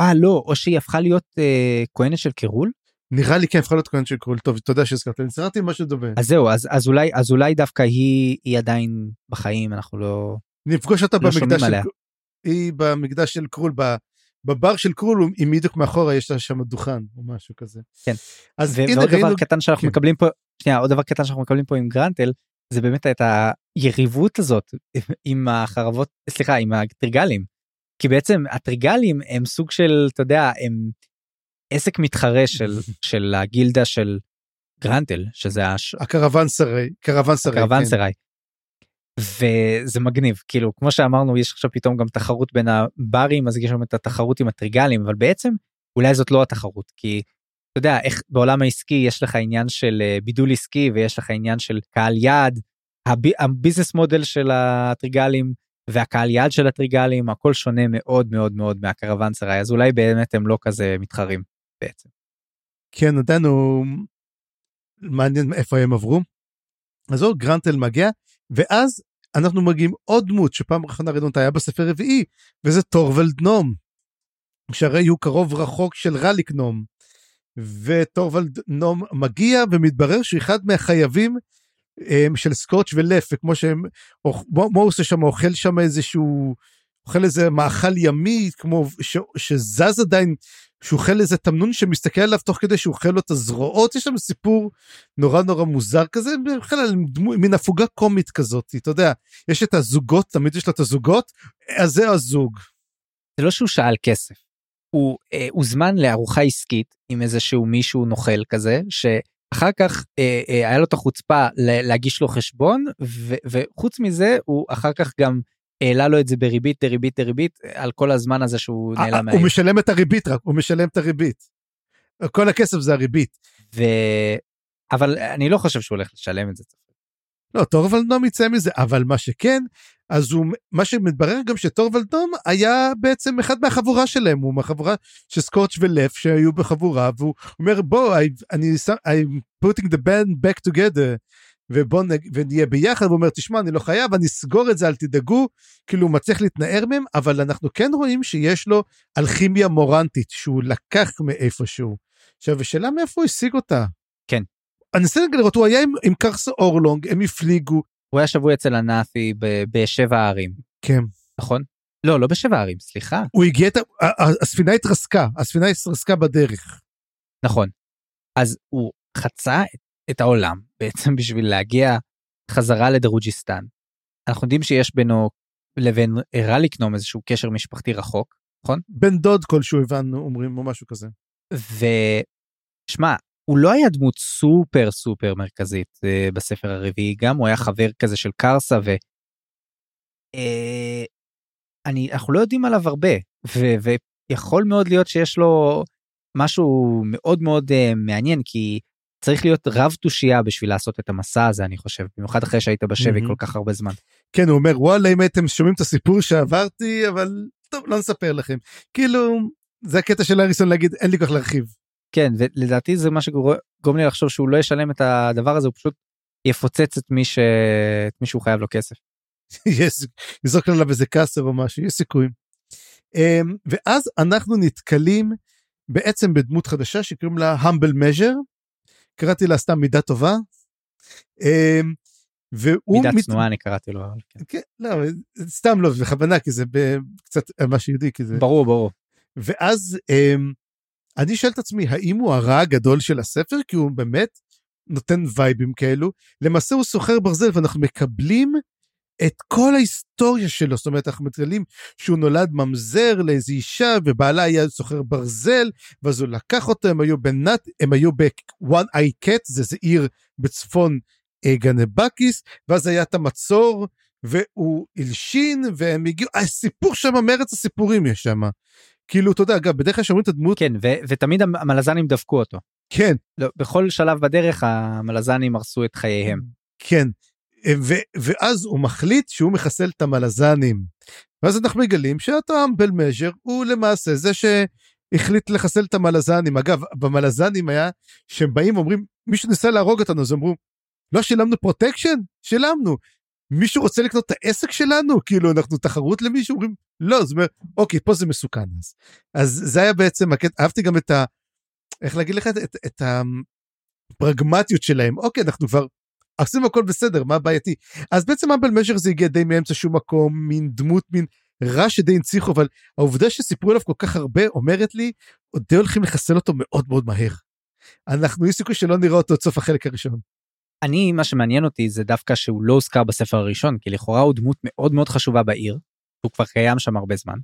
אה לא או שהיא הפכה להיות אה, כהנת של קירול נראה לי כן, הפכה להיות כהן של קרול. טוב, תודה שהזכרת, לי, נזכרתי משהו דומה. אז זהו אז אז אולי אז אולי דווקא היא היא עדיין בחיים אנחנו לא נפגוש אותה לא במקדש של... עליה. היא במקדש של קרול, בבר של קרול, היא בדיוק מאחורה, יש לה שם דוכן או משהו כזה. כן. אז ו- הנה ועוד ראינו... דבר קטן שאנחנו כן. מקבלים פה שנייה עוד דבר קטן שאנחנו מקבלים פה עם גרנטל זה באמת את היריבות הזאת עם החרבות סליחה עם הטריגלים. כי בעצם הטריגלים הם סוג של אתה יודע הם עסק מתחרה של של הגילדה של גרנטל שזה הש... הקרוון שרי, קרוון שרי. כן. קרוואנסראי. וזה מגניב כאילו כמו שאמרנו יש עכשיו פתאום גם תחרות בין הברים אז יש שם את התחרות עם הטריגלים אבל בעצם אולי זאת לא התחרות כי אתה יודע איך בעולם העסקי יש לך עניין של אה, בידול עסקי ויש לך עניין של קהל יעד הבי- הביזנס מודל של הטריגלים והקהל יעד של הטריגלים הכל שונה מאוד מאוד מאוד מהקרוואנסראי אז אולי באמת הם לא כזה מתחרים בעצם. כן, עדיין הוא... מעניין איפה הם עברו. אז זהו, גרנטל מגיע, ואז אנחנו מגיעים עוד דמות שפעם ראינו אותה היה בספר רביעי, וזה טורוולד נום. שהרי הוא קרוב רחוק של רליק נום. וטורוולד נום מגיע ומתברר שהוא אחד מהחייבים של סקורץ' ולף, וכמו שהם, מה עושה שם? אוכל שם איזשהו, אוכל איזה מאכל ימי, כמו ש, שזז עדיין שהוא אוכל איזה תמנון שמסתכל עליו תוך כדי שהוא אוכל לו את הזרועות, יש שם סיפור נורא נורא מוזר כזה, בכלל מין הפוגה קומית כזאת, אתה יודע, יש את הזוגות, תמיד יש לו את הזוגות, אז זה הזוג. זה לא שהוא שאל כסף. הוא אה, הוזמן לארוחה עסקית עם איזשהו מישהו נוכל כזה שאחר כך אה, אה, היה לו את החוצפה להגיש לו חשבון ו, וחוץ מזה הוא אחר כך גם העלה לו את זה בריבית דריבית דריבית על כל הזמן הזה שהוא אה, נעלם אה, מהעיר. הוא משלם את הריבית רק, הוא משלם את הריבית. כל הכסף זה הריבית. ו... אבל אני לא חושב שהוא הולך לשלם את זה. לא, טורוולדנום יצא מזה, אבל מה שכן, אז הוא, מה שמתברר גם שטורוולדנום היה בעצם אחד מהחבורה שלהם, הוא מהחבורה של סקוטש ולף שהיו בחבורה, והוא אומר בוא, I, אני I'm putting the band back together, ובוא נ, ונהיה ביחד, הוא אומר תשמע אני לא חייב, אני אסגור את זה, אל תדאגו, כאילו הוא מצליח להתנער מהם, אבל אנחנו כן רואים שיש לו אלכימיה מורנטית, שהוא לקח מאיפשהו. עכשיו, השאלה מאיפה הוא השיג אותה? כן. אני אנסה לראות, הוא היה עם, עם קרס אורלונג, הם הפליגו, הוא היה שבוי אצל הנאפי בשבע הערים כן. נכון? לא לא בשבע הערים סליחה הוא הגיע את, הספינה התרסקה, הספינה התרסקה בדרך. נכון. אז הוא חצה את, העולם בעצם בשביל להגיע חזרה לדרוג'יסטן. אנחנו יודעים שיש בינו לבין רליקנום איזשהו קשר משפחתי רחוק, בן דוד כלשהו הבנו, אומרים, או משהו כזה. ושמע, הוא לא היה דמות סופר סופר מרכזית אה, בספר הרביעי, גם הוא היה חבר כזה של קרסה ו... אה, אני, אנחנו לא יודעים עליו הרבה, ו, ויכול מאוד להיות שיש לו משהו מאוד מאוד אה, מעניין, כי צריך להיות רב תושייה בשביל לעשות את המסע הזה, אני חושב, במיוחד אחרי שהיית בשבי מהמם. כל כך הרבה זמן. כן, הוא אומר, וואלה, אם הייתם שומעים את הסיפור שעברתי, אבל טוב, לא נספר לכם. כאילו, זה הקטע של אריסון להגיד, אין לי כך להרחיב. כן ולדעתי זה מה שגורם לי לחשוב שהוא לא ישלם את הדבר הזה הוא פשוט יפוצץ את מי, ש... את מי שהוא חייב לו כסף. יזרוק עליו איזה קאסר או משהו יש סיכויים. אמ, ואז אנחנו נתקלים בעצם בדמות חדשה שקוראים לה humble measure קראתי לה סתם מידה טובה. אמ, והוא מידה מת... צנועה אני קראתי לו. כן. כן, לא, סתם לא בכוונה כי זה קצת מה שיהודי כי זה ברור ברור. ואז אמ, אני שואל את עצמי האם הוא הרע הגדול של הספר? כי הוא באמת נותן וייבים כאלו. למעשה הוא סוחר ברזל ואנחנו מקבלים את כל ההיסטוריה שלו. זאת אומרת אנחנו מתגלים שהוא נולד ממזר לאיזו אישה ובעלה היה סוחר ברזל ואז הוא לקח אותו הם היו בנת הם היו ב-one eye cat זה, זה עיר בצפון אה, גנבקיס ואז היה את המצור והוא הלשין והם הגיעו הסיפור שם מארץ הסיפורים יש שם. כאילו אתה יודע אגב בדרך כלל שומעים את הדמות כן ו- ותמיד המלזנים דפקו אותו. כן. לא, בכל שלב בדרך המלזנים הרסו את חייהם. כן. ו- ואז הוא מחליט שהוא מחסל את המלזנים. ואז אנחנו מגלים שאותו האמבל מז'ר הוא למעשה זה שהחליט לחסל את המלזנים. אגב במלזנים היה שהם באים אומרים מישהו ניסה להרוג אותנו אז אמרו לא שילמנו protection שילמנו מישהו רוצה לקנות את העסק שלנו? כאילו אנחנו תחרות למישהו? אומרים לא זאת אומרת אוקיי פה זה מסוכן אז. אז זה היה בעצם הקטע אהבתי גם את ה... איך להגיד לך את, את, את הפרגמטיות שלהם. אוקיי אנחנו כבר עושים הכל בסדר מה בעייתי אז בעצם אמבל מז'ר זה הגיע די מאמצע שום מקום מין דמות מין רע שדי הנציחו אבל העובדה שסיפרו עליו כל כך הרבה אומרת לי עוד די הולכים לחסל אותו מאוד מאוד מהר. אנחנו יש סיכוי שלא נראה אותו עד סוף החלק הראשון. אני מה שמעניין אותי זה דווקא שהוא לא הוזכר בספר הראשון כי לכאורה הוא דמות מאוד מאוד חשובה בעיר. הוא כבר קיים שם הרבה זמן.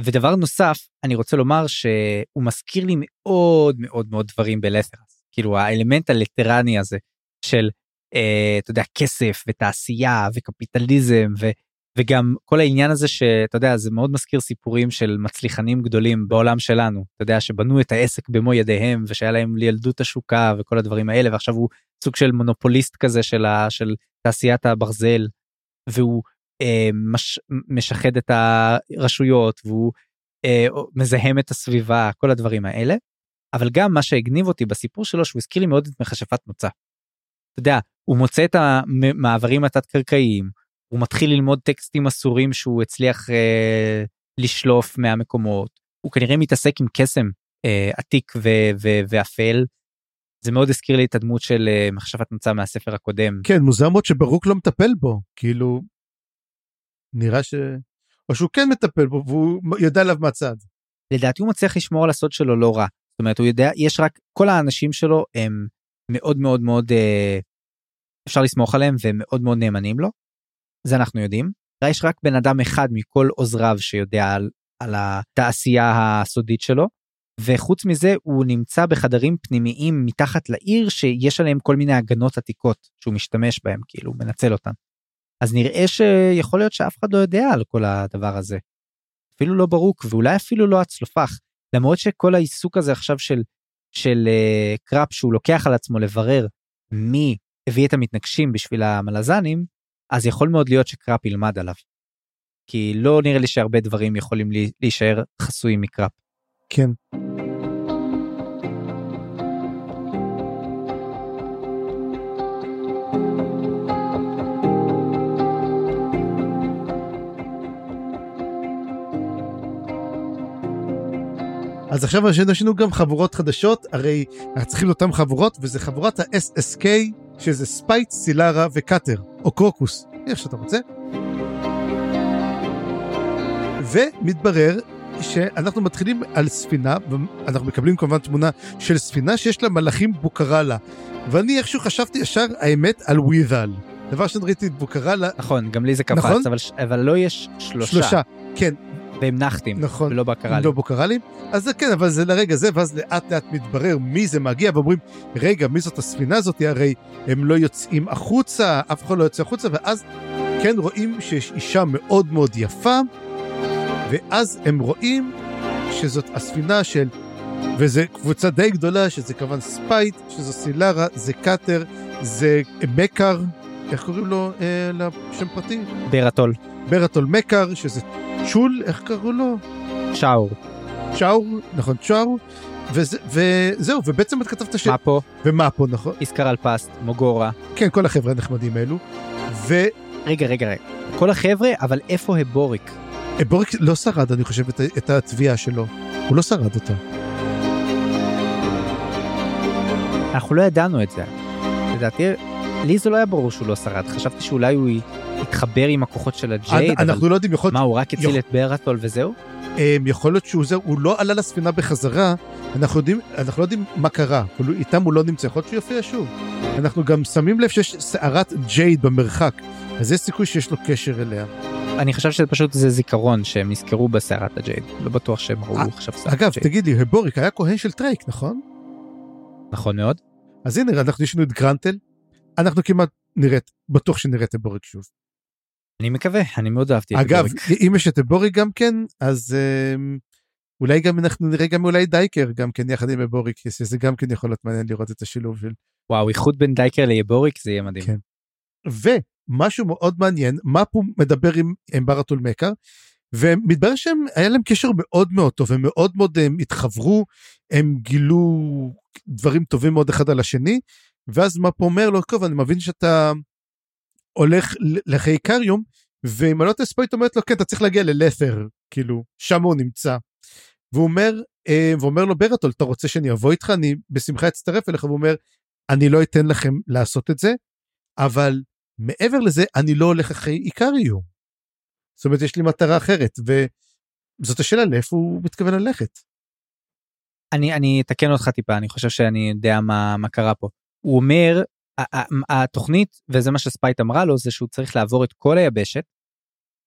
ודבר נוסף אני רוצה לומר שהוא מזכיר לי מאוד מאוד מאוד דברים בלת'רס כאילו האלמנט הלטרני הזה של אה, אתה יודע כסף ותעשייה וקפיטליזם ו, וגם כל העניין הזה שאתה יודע זה מאוד מזכיר סיפורים של מצליחנים גדולים בעולם שלנו אתה יודע שבנו את העסק במו ידיהם ושהיה להם ילדות השוקה וכל הדברים האלה ועכשיו הוא סוג של מונופוליסט כזה של, ה, של תעשיית הברזל והוא אה, מש, משחד את הרשויות והוא אה, מזהם את הסביבה כל הדברים האלה. אבל גם מה שהגניב אותי בסיפור שלו שהוא הזכיר לי מאוד את מכשפת נוצה. אתה יודע הוא מוצא את המעברים התת קרקעיים הוא מתחיל ללמוד טקסטים אסורים שהוא הצליח אה, לשלוף מהמקומות הוא כנראה מתעסק עם קסם אה, עתיק ו- ו- ואפל. זה מאוד הזכיר לי את הדמות של אה, מחשבת נוצה מהספר הקודם. כן מוזר מאוד שברוק לא מטפל בו כאילו נראה ש... או שהוא כן מטפל בו והוא יודע עליו מהצד. לדעתי הוא מצליח לשמור על הסוד שלו לא רע. זאת אומרת הוא יודע יש רק כל האנשים שלו הם מאוד מאוד מאוד אה, אפשר לסמוך עליהם והם מאוד מאוד נאמנים לו. זה אנחנו יודעים. יש רק בן אדם אחד מכל עוזריו שיודע על, על התעשייה הסודית שלו. וחוץ מזה הוא נמצא בחדרים פנימיים מתחת לעיר שיש עליהם כל מיני הגנות עתיקות שהוא משתמש בהם כאילו הוא מנצל אותן. אז נראה שיכול להיות שאף אחד לא יודע על כל הדבר הזה. אפילו לא ברוק ואולי אפילו לא הצלופח למרות שכל העיסוק הזה עכשיו של של uh, קראפ שהוא לוקח על עצמו לברר מי הביא את המתנגשים בשביל המלזנים אז יכול מאוד להיות שקראפ ילמד עליו. כי לא נראה לי שהרבה דברים יכולים להישאר חסויים מקראפ. כן. אז עכשיו יש לנו גם חבורות חדשות, הרי אנחנו צריכים אותן חבורות, וזה חבורת ה-SSK, שזה ספייט, סילרה וקאטר, או קרוקוס, איך שאתה רוצה. ומתברר שאנחנו מתחילים על ספינה, ואנחנו מקבלים כמובן תמונה של ספינה שיש לה מלאכים בוקרלה. ואני איכשהו חשבתי ישר, האמת, על וויזל. דבר שאני ראיתי את בוקרלה. נכון, גם לי זה קפץ, נכון? אבל, אבל לא יש שלושה. שלושה, כן. והם נחתים, נכון, ולא בקרלים. לא בקרלים. אז זה כן, אבל זה לרגע זה, ואז לאט לאט מתברר מי זה מגיע, ואומרים, רגע, מי זאת הספינה הזאת? הרי הם לא יוצאים החוצה, אף אחד לא יוצא החוצה, ואז כן רואים שיש אישה מאוד מאוד יפה, ואז הם רואים שזאת הספינה של, וזו קבוצה די גדולה, שזה כמובן ספייט, שזו סילרה, זה קאטר, זה מקר, איך קוראים לו אה, לשם פרטי? ברתול. ברתול מקר, שזה צ'ול, איך קראו לו? צ'אור. צ'אור, נכון, צ'אור. וזה, וזהו, ובעצם את כתבת ש... מפו, ומאפו, נכון? איסקר אלפסט, מוגורה. כן, כל החבר'ה הנחמדים האלו. רגע, רגע, רגע. כל החבר'ה, אבל איפה הבוריק? ובוריק לא שרד, אני חושב, את, את התביעה שלו. הוא לא שרד אותה. אנחנו לא ידענו את זה. לדעתי, לי זה לא היה ברור שהוא לא שרד. חשבתי שאולי הוא יתחבר עם הכוחות של הג'ייד, אבל אנחנו לא יודעים, יכול מה, הוא רק הציל יכול- את ברטול וזהו? אה, יכול להיות שהוא זהו, הוא לא עלה לספינה בחזרה, אנחנו יודעים, אנחנו לא יודעים מה קרה, כאילו, איתם הוא לא נמצא, יכול להיות שהוא יופיע שוב. אנחנו גם שמים לב שיש סערת jade במרחק, אז יש סיכוי שיש לו קשר אליה. אני חושב שזה פשוט זה זיכרון שהם נזכרו בסערת ה jade. לא בטוח שהם ראו אה, עכשיו סערת אגב, ה jade. תגיד לי, הבוריק היה כהן של טרייק, נכון? נכון מאוד. אז הנה, אנחנו יש לנו את גרנטל, אנחנו כמעט נראית, בטוח שנראה את הבוריק שוב. אני מקווה, אני מאוד אהבתי את אגב. אם יש את הבוריק גם כן, אז אמ, אולי גם אנחנו נראה גם אולי דייקר גם כן יחד עם הבוריק, שזה גם כן יכול להיות מעניין לראות את השילוב של... וואו, איחוד בין דייקר ליבוריק זה יהיה מדהים. כן. ומשהו מאוד מעניין, מפו מדבר עם, עם ברטול מקר, ומתברר שהם, היה להם קשר מאוד מאוד טוב, הם מאוד מאוד הם התחברו, הם גילו דברים טובים מאוד אחד על השני, ואז מפו אומר לו, טוב, אני מבין שאתה הולך לחיקריום, ואם אני לא טועה ספויט אומרת לו, כן, אתה צריך להגיע ללת'ר, כאילו, שם הוא נמצא. והוא אומר, אה, ואומר לו ברטול, אתה רוצה שאני אבוא איתך? אני בשמחה אצטרף אליך, והוא אומר, אני לא אתן לכם לעשות את זה, אבל מעבר לזה, אני לא הולך אחרי איקריום. זאת אומרת, יש לי מטרה אחרת, וזאת השאלה לאיפה הוא מתכוון ללכת. אני, אני אתקן אותך טיפה, אני חושב שאני יודע מה, מה קרה פה. הוא אומר, התוכנית, וזה מה שספייט אמרה לו, זה שהוא צריך לעבור את כל היבשת,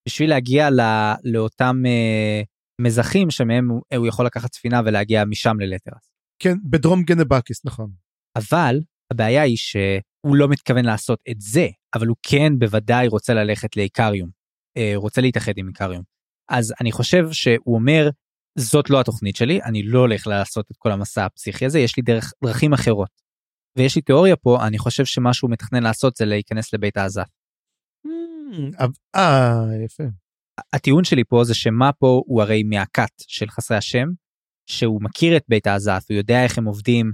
בשביל להגיע ל, לאותם אה, מזחים שמהם הוא, הוא יכול לקחת ספינה ולהגיע משם ללטרס. כן, בדרום גנבקיס, נכון. אבל הבעיה היא שהוא לא מתכוון לעשות את זה, אבל הוא כן בוודאי רוצה ללכת לאיקריום, אה, רוצה להתאחד עם איקריום. אז אני חושב שהוא אומר, זאת לא התוכנית שלי, אני לא הולך לעשות את כל המסע הפסיכי הזה, יש לי דרך, דרכים אחרות. ויש לי תיאוריה פה, אני חושב שמה שהוא מתכנן לעשות זה להיכנס לבית העזה. אה, יפה. הטיעון שלי פה זה שמאפו הוא הרי מהכת של חסרי השם, שהוא מכיר את בית העזת, הוא יודע איך הם עובדים,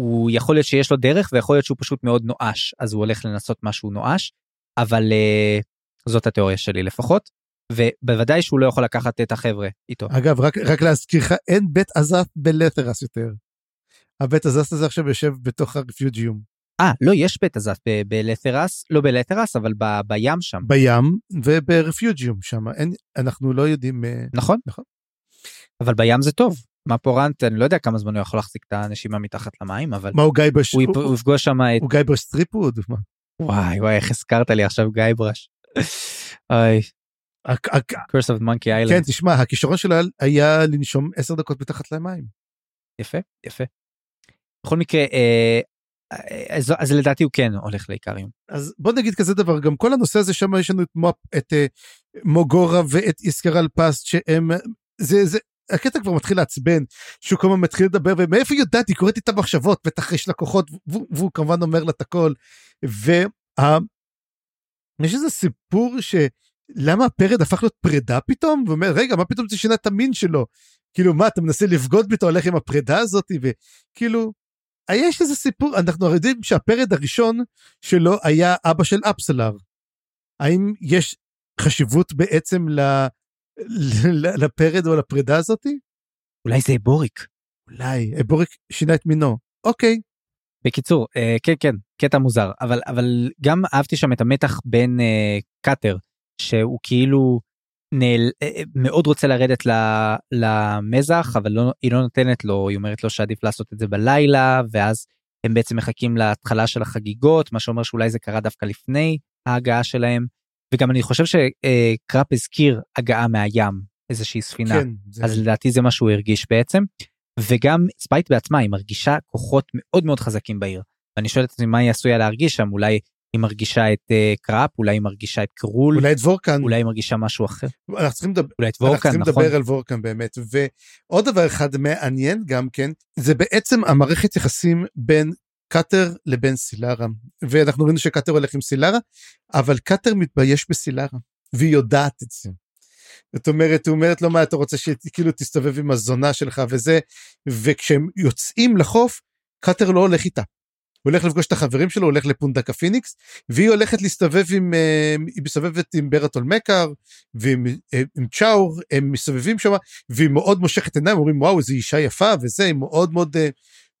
הוא יכול להיות שיש לו דרך ויכול להיות שהוא פשוט מאוד נואש, אז הוא הולך לנסות משהו נואש, אבל uh, זאת התיאוריה שלי לפחות, ובוודאי שהוא לא יכול לקחת את החבר'ה איתו. אגב, רק, רק להזכיר לך, אין בית עזת בלתרס יותר. הבית עזת הזה עכשיו יושב בתוך הרפיוג'יום. אה, לא, יש בית ב- בלתרס, לא בלתרס, אבל ב- בים שם, בים וברפיוג'יום שם. אין, אנחנו לא יודעים... אה, נכון? נכון. אבל בים זה טוב. מה פורנט, אני לא יודע כמה זמן הוא יכול להחזיק את הנשימה מתחת למים, אבל מה הוא גיא בש... הוא הוא, יפ- הוא יפגוש שם את הוא גיא בסטריפווד? מה? וואי וואי איך הזכרת לי עכשיו גיא ברש. אוי, הק- curse of monkey כן. תשמע, הכישרון שלו היה- היה לנשום עשר דקות מתחת למים. יפה יפה. בכל מקרה אה, אה, אז, אז לדעתי הוא כן הולך לאיקריום. אז בוא נגיד כזה דבר, גם כל הנושא הזה שם יש לנו את, מופ, את אה, מוגורה ואת איסקרל פסט שהם, זה, זה, הקטע כבר מתחיל לעצבן, שהוא כל הזמן מתחיל לדבר, ומאיפה יודעת, היא קוראת איתה מחשבות, בטח יש לקוחות, והוא כמובן אומר לה את הכל. ויש איזה סיפור שלמה הפרד הפך להיות פרידה פתאום? ואומר, רגע, מה פתאום זה שינה את המין שלו? כאילו, מה, אתה מנסה לבגוד בי, אתה הולך עם הפרידה הזאת? וכאילו, יש איזה סיפור, אנחנו הרי יודעים שהפרד הראשון שלו היה אבא של אפסלר. האם יש חשיבות בעצם ל... ל- לפרד או לפרידה הזאתי? אולי זה בוריק. אולי, בוריק שינה את מינו. אוקיי, בקיצור אה, כן כן קטע מוזר אבל אבל גם אהבתי שם את המתח בין אה, קאטר שהוא כאילו נעל, אה, אה, מאוד רוצה לרדת ל, למזח אבל לא, היא לא נותנת לו היא אומרת לו שעדיף לעשות את זה בלילה ואז הם בעצם מחכים להתחלה של החגיגות מה שאומר שאולי זה קרה דווקא לפני ההגעה שלהם וגם אני חושב שקראפ הזכיר הגעה מהים איזושהי ספינה כן. זה... אז לדעתי זה מה שהוא הרגיש בעצם. וגם ספייט בעצמה היא מרגישה כוחות מאוד מאוד חזקים בעיר. ואני שואל את עצמי מה היא עשויה להרגיש שם אולי היא מרגישה את אה, קראפ אולי היא מרגישה את קרול אולי את וורקן, אולי היא מרגישה משהו אחר אנחנו צריכים לדבר, אולי את אנחנו וורקן צריכים נכון לדבר על וורקן באמת. ועוד דבר אחד מעניין גם כן, זה בעצם המערכת יחסים בין קאטר לבין סילרה ואנחנו ראינו שקאטר הולך עם סילרה אבל קאטר מתבייש בסילרה והיא יודעת את זה. זאת אומרת, הוא אומרת לו מה אתה רוצה שכאילו תסתובב עם הזונה שלך וזה, וכשהם יוצאים לחוף, קאטר לא הולך איתה. הוא הולך לפגוש את החברים שלו, הוא הולך לפונדק הפיניקס, והיא הולכת להסתובב עם, אה, היא מסתובבת עם ברטול מקר, ועם אה, עם צ'אור, הם מסתובבים שם, והיא מאוד מושכת עיניים, אומרים וואו, איזו אישה יפה וזה, היא מאוד מאוד אה,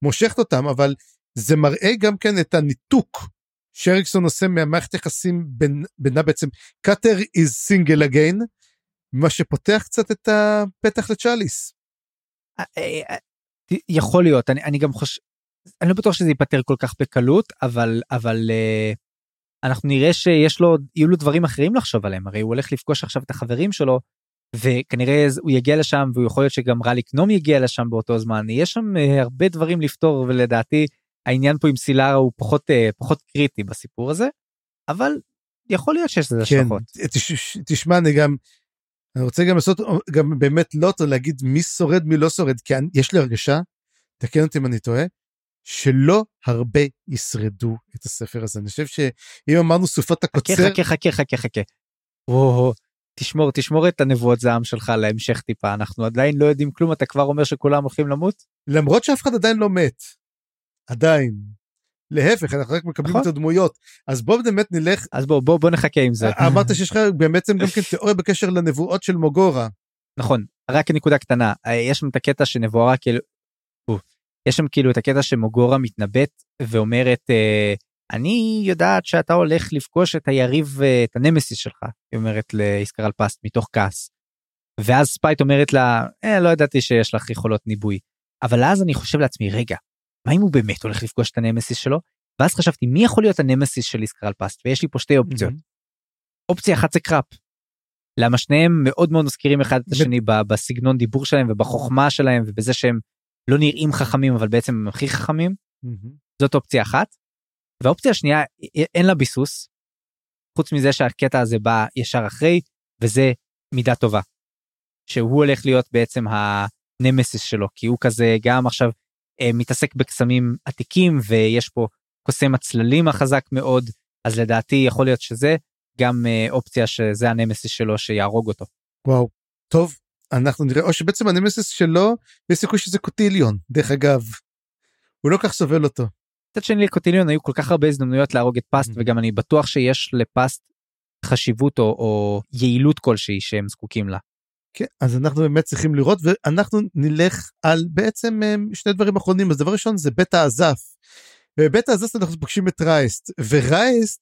מושכת אותם, אבל זה מראה גם כן את הניתוק שאריקסון עושה מהמערכת יחסים בין, בינה בעצם, קאטר is single again, מה שפותח קצת את הפתח לצ'אליס. יכול להיות, אני, אני גם חושב, אני לא בטוח שזה ייפתר כל כך בקלות, אבל, אבל uh, אנחנו נראה שיש לו, יהיו לו דברים אחרים לחשוב עליהם, הרי הוא הולך לפגוש עכשיו את החברים שלו, וכנראה הוא יגיע לשם, והוא יכול להיות שגם רליק נום יגיע לשם באותו זמן, יש שם uh, הרבה דברים לפתור, ולדעתי העניין פה עם סילרה הוא פחות, uh, פחות קריטי בסיפור הזה, אבל יכול להיות שיש לזה כן, השלכות. תשמע, אני גם, אני רוצה גם לעשות, גם באמת לוטו, להגיד מי שורד, מי לא שורד, כי יש לי הרגשה, תקן אותי אם אני טועה, שלא הרבה ישרדו את הספר הזה. אני חושב שאם אמרנו סופות הקוצר... חכה, חכה, חכה, חכה. וואו, תשמור, תשמור את הנבואות זעם שלך להמשך טיפה, אנחנו עדיין לא יודעים כלום, אתה כבר אומר שכולם הולכים למות? למרות שאף אחד עדיין לא מת. עדיין. להפך, אנחנו רק מקבלים נכון. את הדמויות. אז בוא באמת נלך... אז בוא, בוא, בוא נחכה עם זה. אמרת שיש לך בעצם גם כן תיאוריה בקשר לנבואות של מוגורה. נכון, רק נקודה קטנה, יש שם את הקטע שנבואה כאילו... יש שם כאילו את הקטע שמוגורה מתנבאת ואומרת אה, אני יודעת שאתה הולך לפגוש את היריב אה, את הנמסיס שלך היא אומרת לאיסקרל פסט מתוך כעס. ואז ספייט אומרת לה אה, לא ידעתי שיש לך יכולות ניבוי אבל אז אני חושב לעצמי רגע מה אם הוא באמת הולך לפגוש את הנמסיס שלו ואז חשבתי מי יכול להיות הנמסיס של איסקרל פסט ויש לי פה שתי אופציות. Mm-hmm. אופציה אחת זה קראפ. למה שניהם מאוד מאוד מזכירים אחד את השני בסגנון דיבור שלהם ובחוכמה שלהם ובזה שהם לא נראים חכמים אבל בעצם הם הכי חכמים mm-hmm. זאת אופציה אחת. והאופציה השנייה אין לה ביסוס חוץ מזה שהקטע הזה בא ישר אחרי וזה מידה טובה. שהוא הולך להיות בעצם הנמסיס שלו כי הוא כזה גם עכשיו אה, מתעסק בקסמים עתיקים ויש פה קוסם הצללים החזק מאוד אז לדעתי יכול להיות שזה גם אה, אופציה שזה הנמסיס שלו שיהרוג אותו. וואו טוב אנחנו נראה או שבעצם הנמסיס שלו יש סיכוי שזה קוטיליון דרך אגב. הוא לא כך סובל אותו. מצד שני לקוטיליון היו כל כך הרבה הזדמנויות להרוג את פסט וגם אני בטוח שיש לפסט חשיבות או, או יעילות כלשהי שהם זקוקים לה. כן, אז אנחנו באמת צריכים לראות ואנחנו נלך על בעצם שני דברים אחרונים אז דבר ראשון זה בית האזף. בבית האזף אנחנו פוגשים את רייסט ורייסט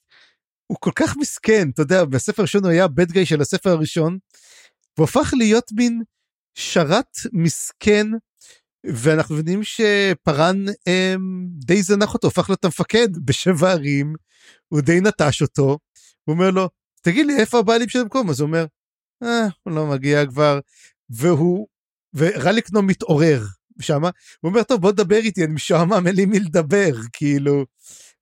הוא כל כך מסכן אתה יודע בספר הראשון הוא היה בית גיא של הספר הראשון והוא הפך להיות מין שרת מסכן ואנחנו מבינים שפארן הם, די זנח אותו הפך להיות המפקד בשבע ערים הוא די נטש אותו. הוא אומר לו תגיד לי איפה הבעלים של המקום? אז הוא אומר אה, הוא לא מגיע כבר. והוא ורליקנו מתעורר שם. הוא אומר טוב בוא דבר איתי אני משועמם אין לי מי לדבר כאילו.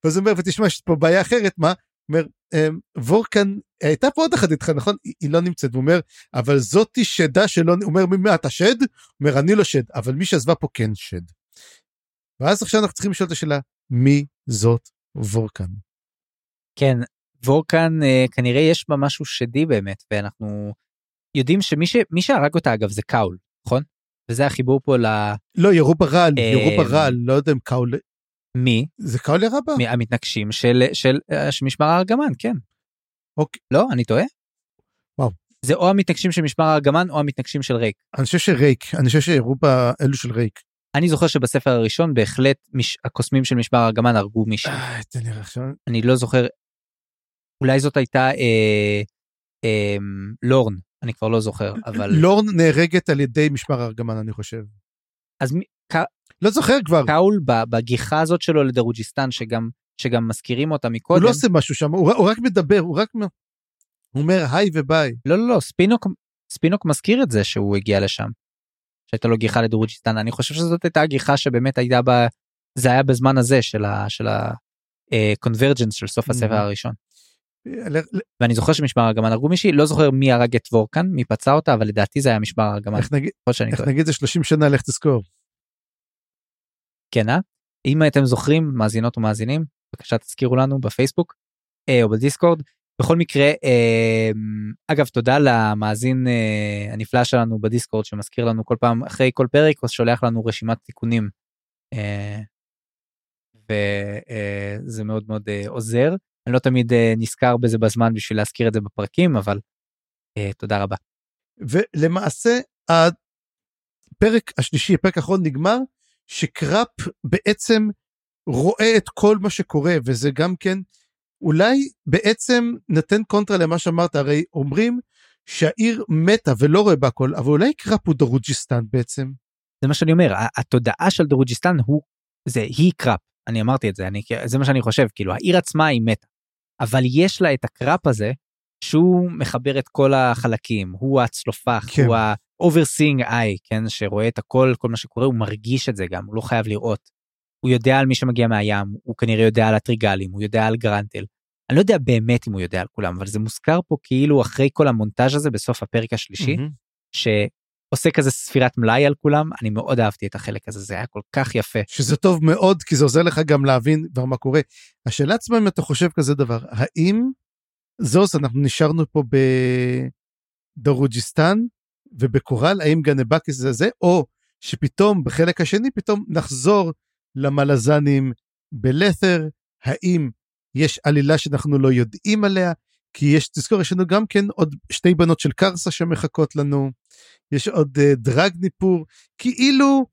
ואז הוא אומר ותשמע יש פה בעיה אחרת מה אומר אמ, וורקן הייתה פה עוד אחת איתך נכון היא, היא לא נמצאת הוא אומר אבל זאתי שדה שלא הוא אומר מי אתה שד? הוא אומר אני לא שד אבל מי שעזבה פה כן שד. ואז עכשיו אנחנו צריכים לשאול את השאלה מי זאת וורקן. כן וורקן אה, כנראה יש בה משהו שדי באמת ואנחנו יודעים שמי ש... שהרג אותה אגב זה קאול נכון? וזה החיבור פה ל... לא ירו ברעל ירו אמ, ברעל לא יודע אם קאול מי? זה קהל ירה בה? המתנגשים של, של, אה, של משמר הארגמן, כן. אוקיי. לא, אני טועה? וואו. זה או המתנגשים של משמר הארגמן או המתנגשים של רייק. אני חושב שרייק, אני חושב שירו בה אלו של רייק. אני זוכר שבספר הראשון בהחלט מש... הקוסמים של משמר הארגמן הרגו מישהו. אה, תן לי עכשיו. אני לא זוכר. אולי זאת הייתה אה, אה, לורן, אני כבר לא זוכר, אבל... לורן נהרגת על ידי משמר הארגמן, אני חושב. אז מי, לא זוכר כבר. קאול בגיחה הזאת שלו לדרוג'יסטן שגם שגם מזכירים אותה מקודם. הוא לא עושה משהו שם, הוא, הוא רק מדבר, הוא רק הוא אומר היי וביי. לא לא לא ספינוק ספינוק מזכיר את זה שהוא הגיע לשם. שהייתה לו גיחה לדרוג'יסטן אני חושב שזאת הייתה הגיחה שבאמת הייתה ב... זה היה בזמן הזה של ה... של הקונברג'נס אה, של סוף הספר הראשון. ואני זוכר שמשמר הארגמן הרגו מישהי לא זוכר מי הרג את וורקן מי פצע אותה אבל לדעתי זה היה משמר נגיד, איך נגיד זה 30 שנה לך תזכור. אה? אם אתם זוכרים מאזינות ומאזינים בבקשה תזכירו לנו בפייסבוק אה, או בדיסקורד. בכל מקרה אה, אגב תודה למאזין אה, הנפלא שלנו בדיסקורד שמזכיר לנו כל פעם אחרי כל פרק או שולח לנו רשימת תיקונים. אה, וזה מאוד מאוד אה, עוזר. אני לא תמיד אה, נזכר בזה בזמן בשביל להזכיר את זה בפרקים אבל אה, תודה רבה. ולמעשה הפרק השלישי הפרק האחרון נגמר שקראפ בעצם רואה את כל מה שקורה וזה גם כן אולי בעצם נתן קונטרה למה שאמרת הרי אומרים שהעיר מתה ולא רואה בה הכל אבל אולי קראפ הוא דרוג'יסטן בעצם. זה מה שאני אומר התודעה של דרוג'יסטן הוא זה היא קראפ אני אמרתי את זה אני זה מה שאני חושב כאילו העיר עצמה היא מתה. אבל יש לה את הקראפ הזה שהוא מחבר את כל החלקים הוא הצלופח כן. הוא ה-overseeing eye כן שרואה את הכל כל מה שקורה הוא מרגיש את זה גם הוא לא חייב לראות. הוא יודע על מי שמגיע מהים הוא כנראה יודע על הטריגלים הוא יודע על גרנטל. אני לא יודע באמת אם הוא יודע על כולם אבל זה מוזכר פה כאילו אחרי כל המונטאז' הזה בסוף הפרק השלישי mm-hmm. שעושה כזה ספירת מלאי על כולם אני מאוד אהבתי את החלק הזה זה היה כל כך יפה. שזה טוב מאוד כי זה עוזר לך גם להבין כבר מה קורה. השאלה עצמה אם אתה חושב כזה דבר האם זוס אנחנו נשארנו פה בדרוג'יסטן ובקורל האם גנבקיס זה זה או שפתאום בחלק השני פתאום נחזור למלזנים בלת'ר האם יש עלילה שאנחנו לא יודעים עליה כי יש תזכור יש לנו גם כן עוד שתי בנות של קרסה שמחכות לנו יש עוד uh, דרג ניפור כאילו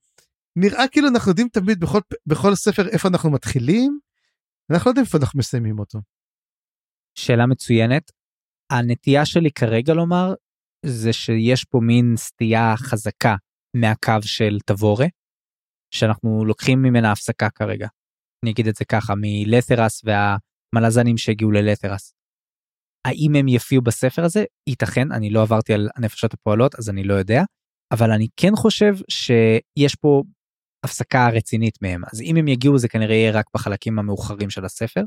נראה כאילו אנחנו יודעים תמיד בכל בכל ספר איפה אנחנו מתחילים אנחנו לא יודעים איפה אנחנו מסיימים אותו. שאלה מצוינת. הנטייה שלי כרגע לומר זה שיש פה מין סטייה חזקה מהקו של תבורה, שאנחנו לוקחים ממנה הפסקה כרגע. אני אגיד את זה ככה, מלתרס והמלזנים שהגיעו ללתרס. האם הם יופיעו בספר הזה? ייתכן, אני לא עברתי על הנפשות הפועלות אז אני לא יודע, אבל אני כן חושב שיש פה הפסקה רצינית מהם, אז אם הם יגיעו זה כנראה יהיה רק בחלקים המאוחרים של הספר.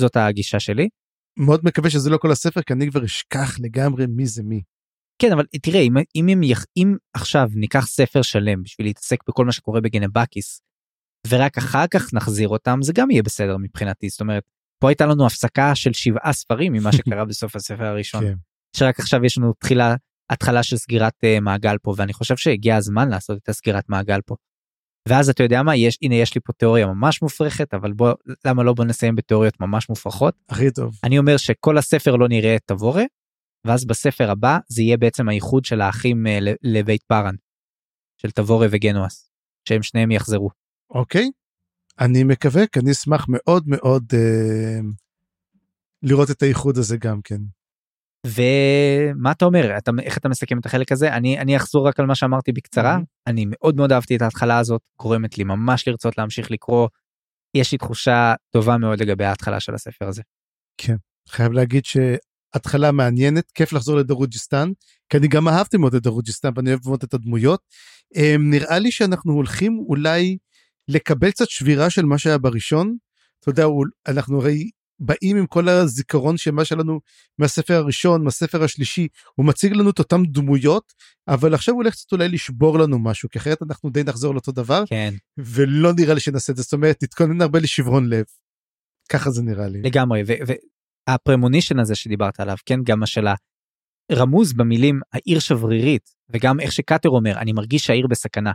זאת הגישה שלי. מאוד מקווה שזה לא כל הספר כי אני כבר אשכח לגמרי מי זה מי. כן אבל תראה אם אם אם, אם עכשיו ניקח ספר שלם בשביל להתעסק בכל מה שקורה בגנבקיס ורק אחר כך נחזיר אותם זה גם יהיה בסדר מבחינתי. זאת אומרת פה הייתה לנו הפסקה של שבעה ספרים ממה שקרה בסוף הספר הראשון. כן. שרק עכשיו יש לנו תחילה התחלה של סגירת uh, מעגל פה ואני חושב שהגיע הזמן לעשות את הסגירת מעגל פה. ואז אתה יודע מה? יש הנה יש לי פה תיאוריה ממש מופרכת אבל בוא למה לא בוא נסיים בתיאוריות ממש מופרכות? הכי טוב. אני אומר שכל הספר לא נראה תבורה ואז בספר הבא זה יהיה בעצם האיחוד של האחים uh, לבית פארן של תבורה וגנואס שהם שניהם יחזרו. אוקיי אני מקווה כי אני אשמח מאוד מאוד uh, לראות את האיחוד הזה גם כן. ומה אתה אומר אתה איך אתה מסכם את החלק הזה אני אני אחזור רק על מה שאמרתי בקצרה mm-hmm. אני מאוד מאוד אהבתי את ההתחלה הזאת גורמת לי ממש לרצות להמשיך לקרוא. יש לי תחושה טובה מאוד לגבי ההתחלה של הספר הזה. כן חייב להגיד שהתחלה מעניינת כיף לחזור לדרוג'יסטן כי אני גם אהבתי מאוד את דרוג'יסטן ואני אוהב מאוד את הדמויות. אמ, נראה לי שאנחנו הולכים אולי לקבל קצת שבירה של מה שהיה בראשון. אתה יודע אנחנו הרי באים עם כל הזיכרון שמה שלנו מהספר הראשון מהספר השלישי הוא מציג לנו את אותם דמויות אבל עכשיו הוא הולך קצת אולי לשבור לנו משהו כי אחרת אנחנו די נחזור לאותו דבר כן ולא נראה לי שנעשה את זה זאת אומרת נתכונן הרבה לשברון לב. ככה זה נראה לי לגמרי והפרמונישן הזה שדיברת עליו כן גם השאלה רמוז במילים העיר שברירית וגם איך שקאטר אומר אני מרגיש שהעיר בסכנה.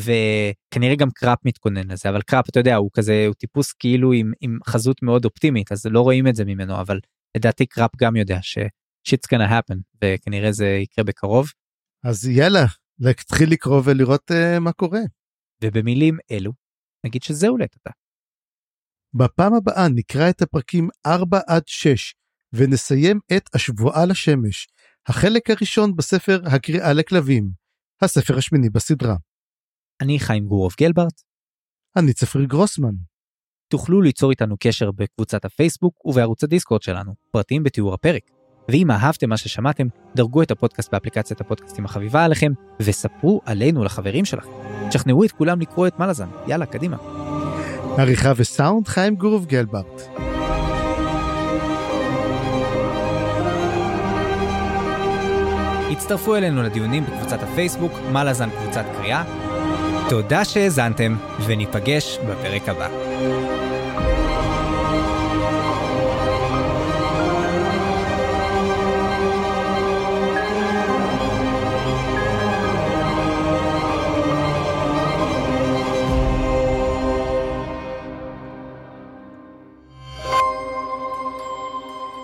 וכנראה גם קראפ מתכונן לזה אבל קראפ אתה יודע הוא כזה הוא טיפוס כאילו עם, עם חזות מאוד אופטימית אז לא רואים את זה ממנו אבל לדעתי קראפ גם יודע ש shit's gonna happen וכנראה זה יקרה בקרוב. אז יאללה להתחיל לקרוא ולראות אה, מה קורה. ובמילים אלו נגיד שזהו לעתה. בפעם הבאה נקרא את הפרקים 4 עד 6 ונסיים את השבועה לשמש החלק הראשון בספר הקריאה לכלבים הספר השמיני בסדרה. אני חיים גורוב גלברט. אני צפריר גרוסמן. תוכלו ליצור איתנו קשר בקבוצת הפייסבוק ובערוץ הדיסקורד שלנו, פרטים בתיאור הפרק. ואם אהבתם מה ששמעתם, דרגו את הפודקאסט באפליקציית הפודקאסטים החביבה עליכם, וספרו עלינו לחברים שלכם. תשכנעו את כולם לקרוא את מלאזן, יאללה, קדימה. עריכה וסאונד חיים גורוב גלברט. הצטרפו אלינו לדיונים בקבוצת הפייסבוק, מלאזן קבוצת קריאה, תודה שהאזנתם, וניפגש בפרק הבא.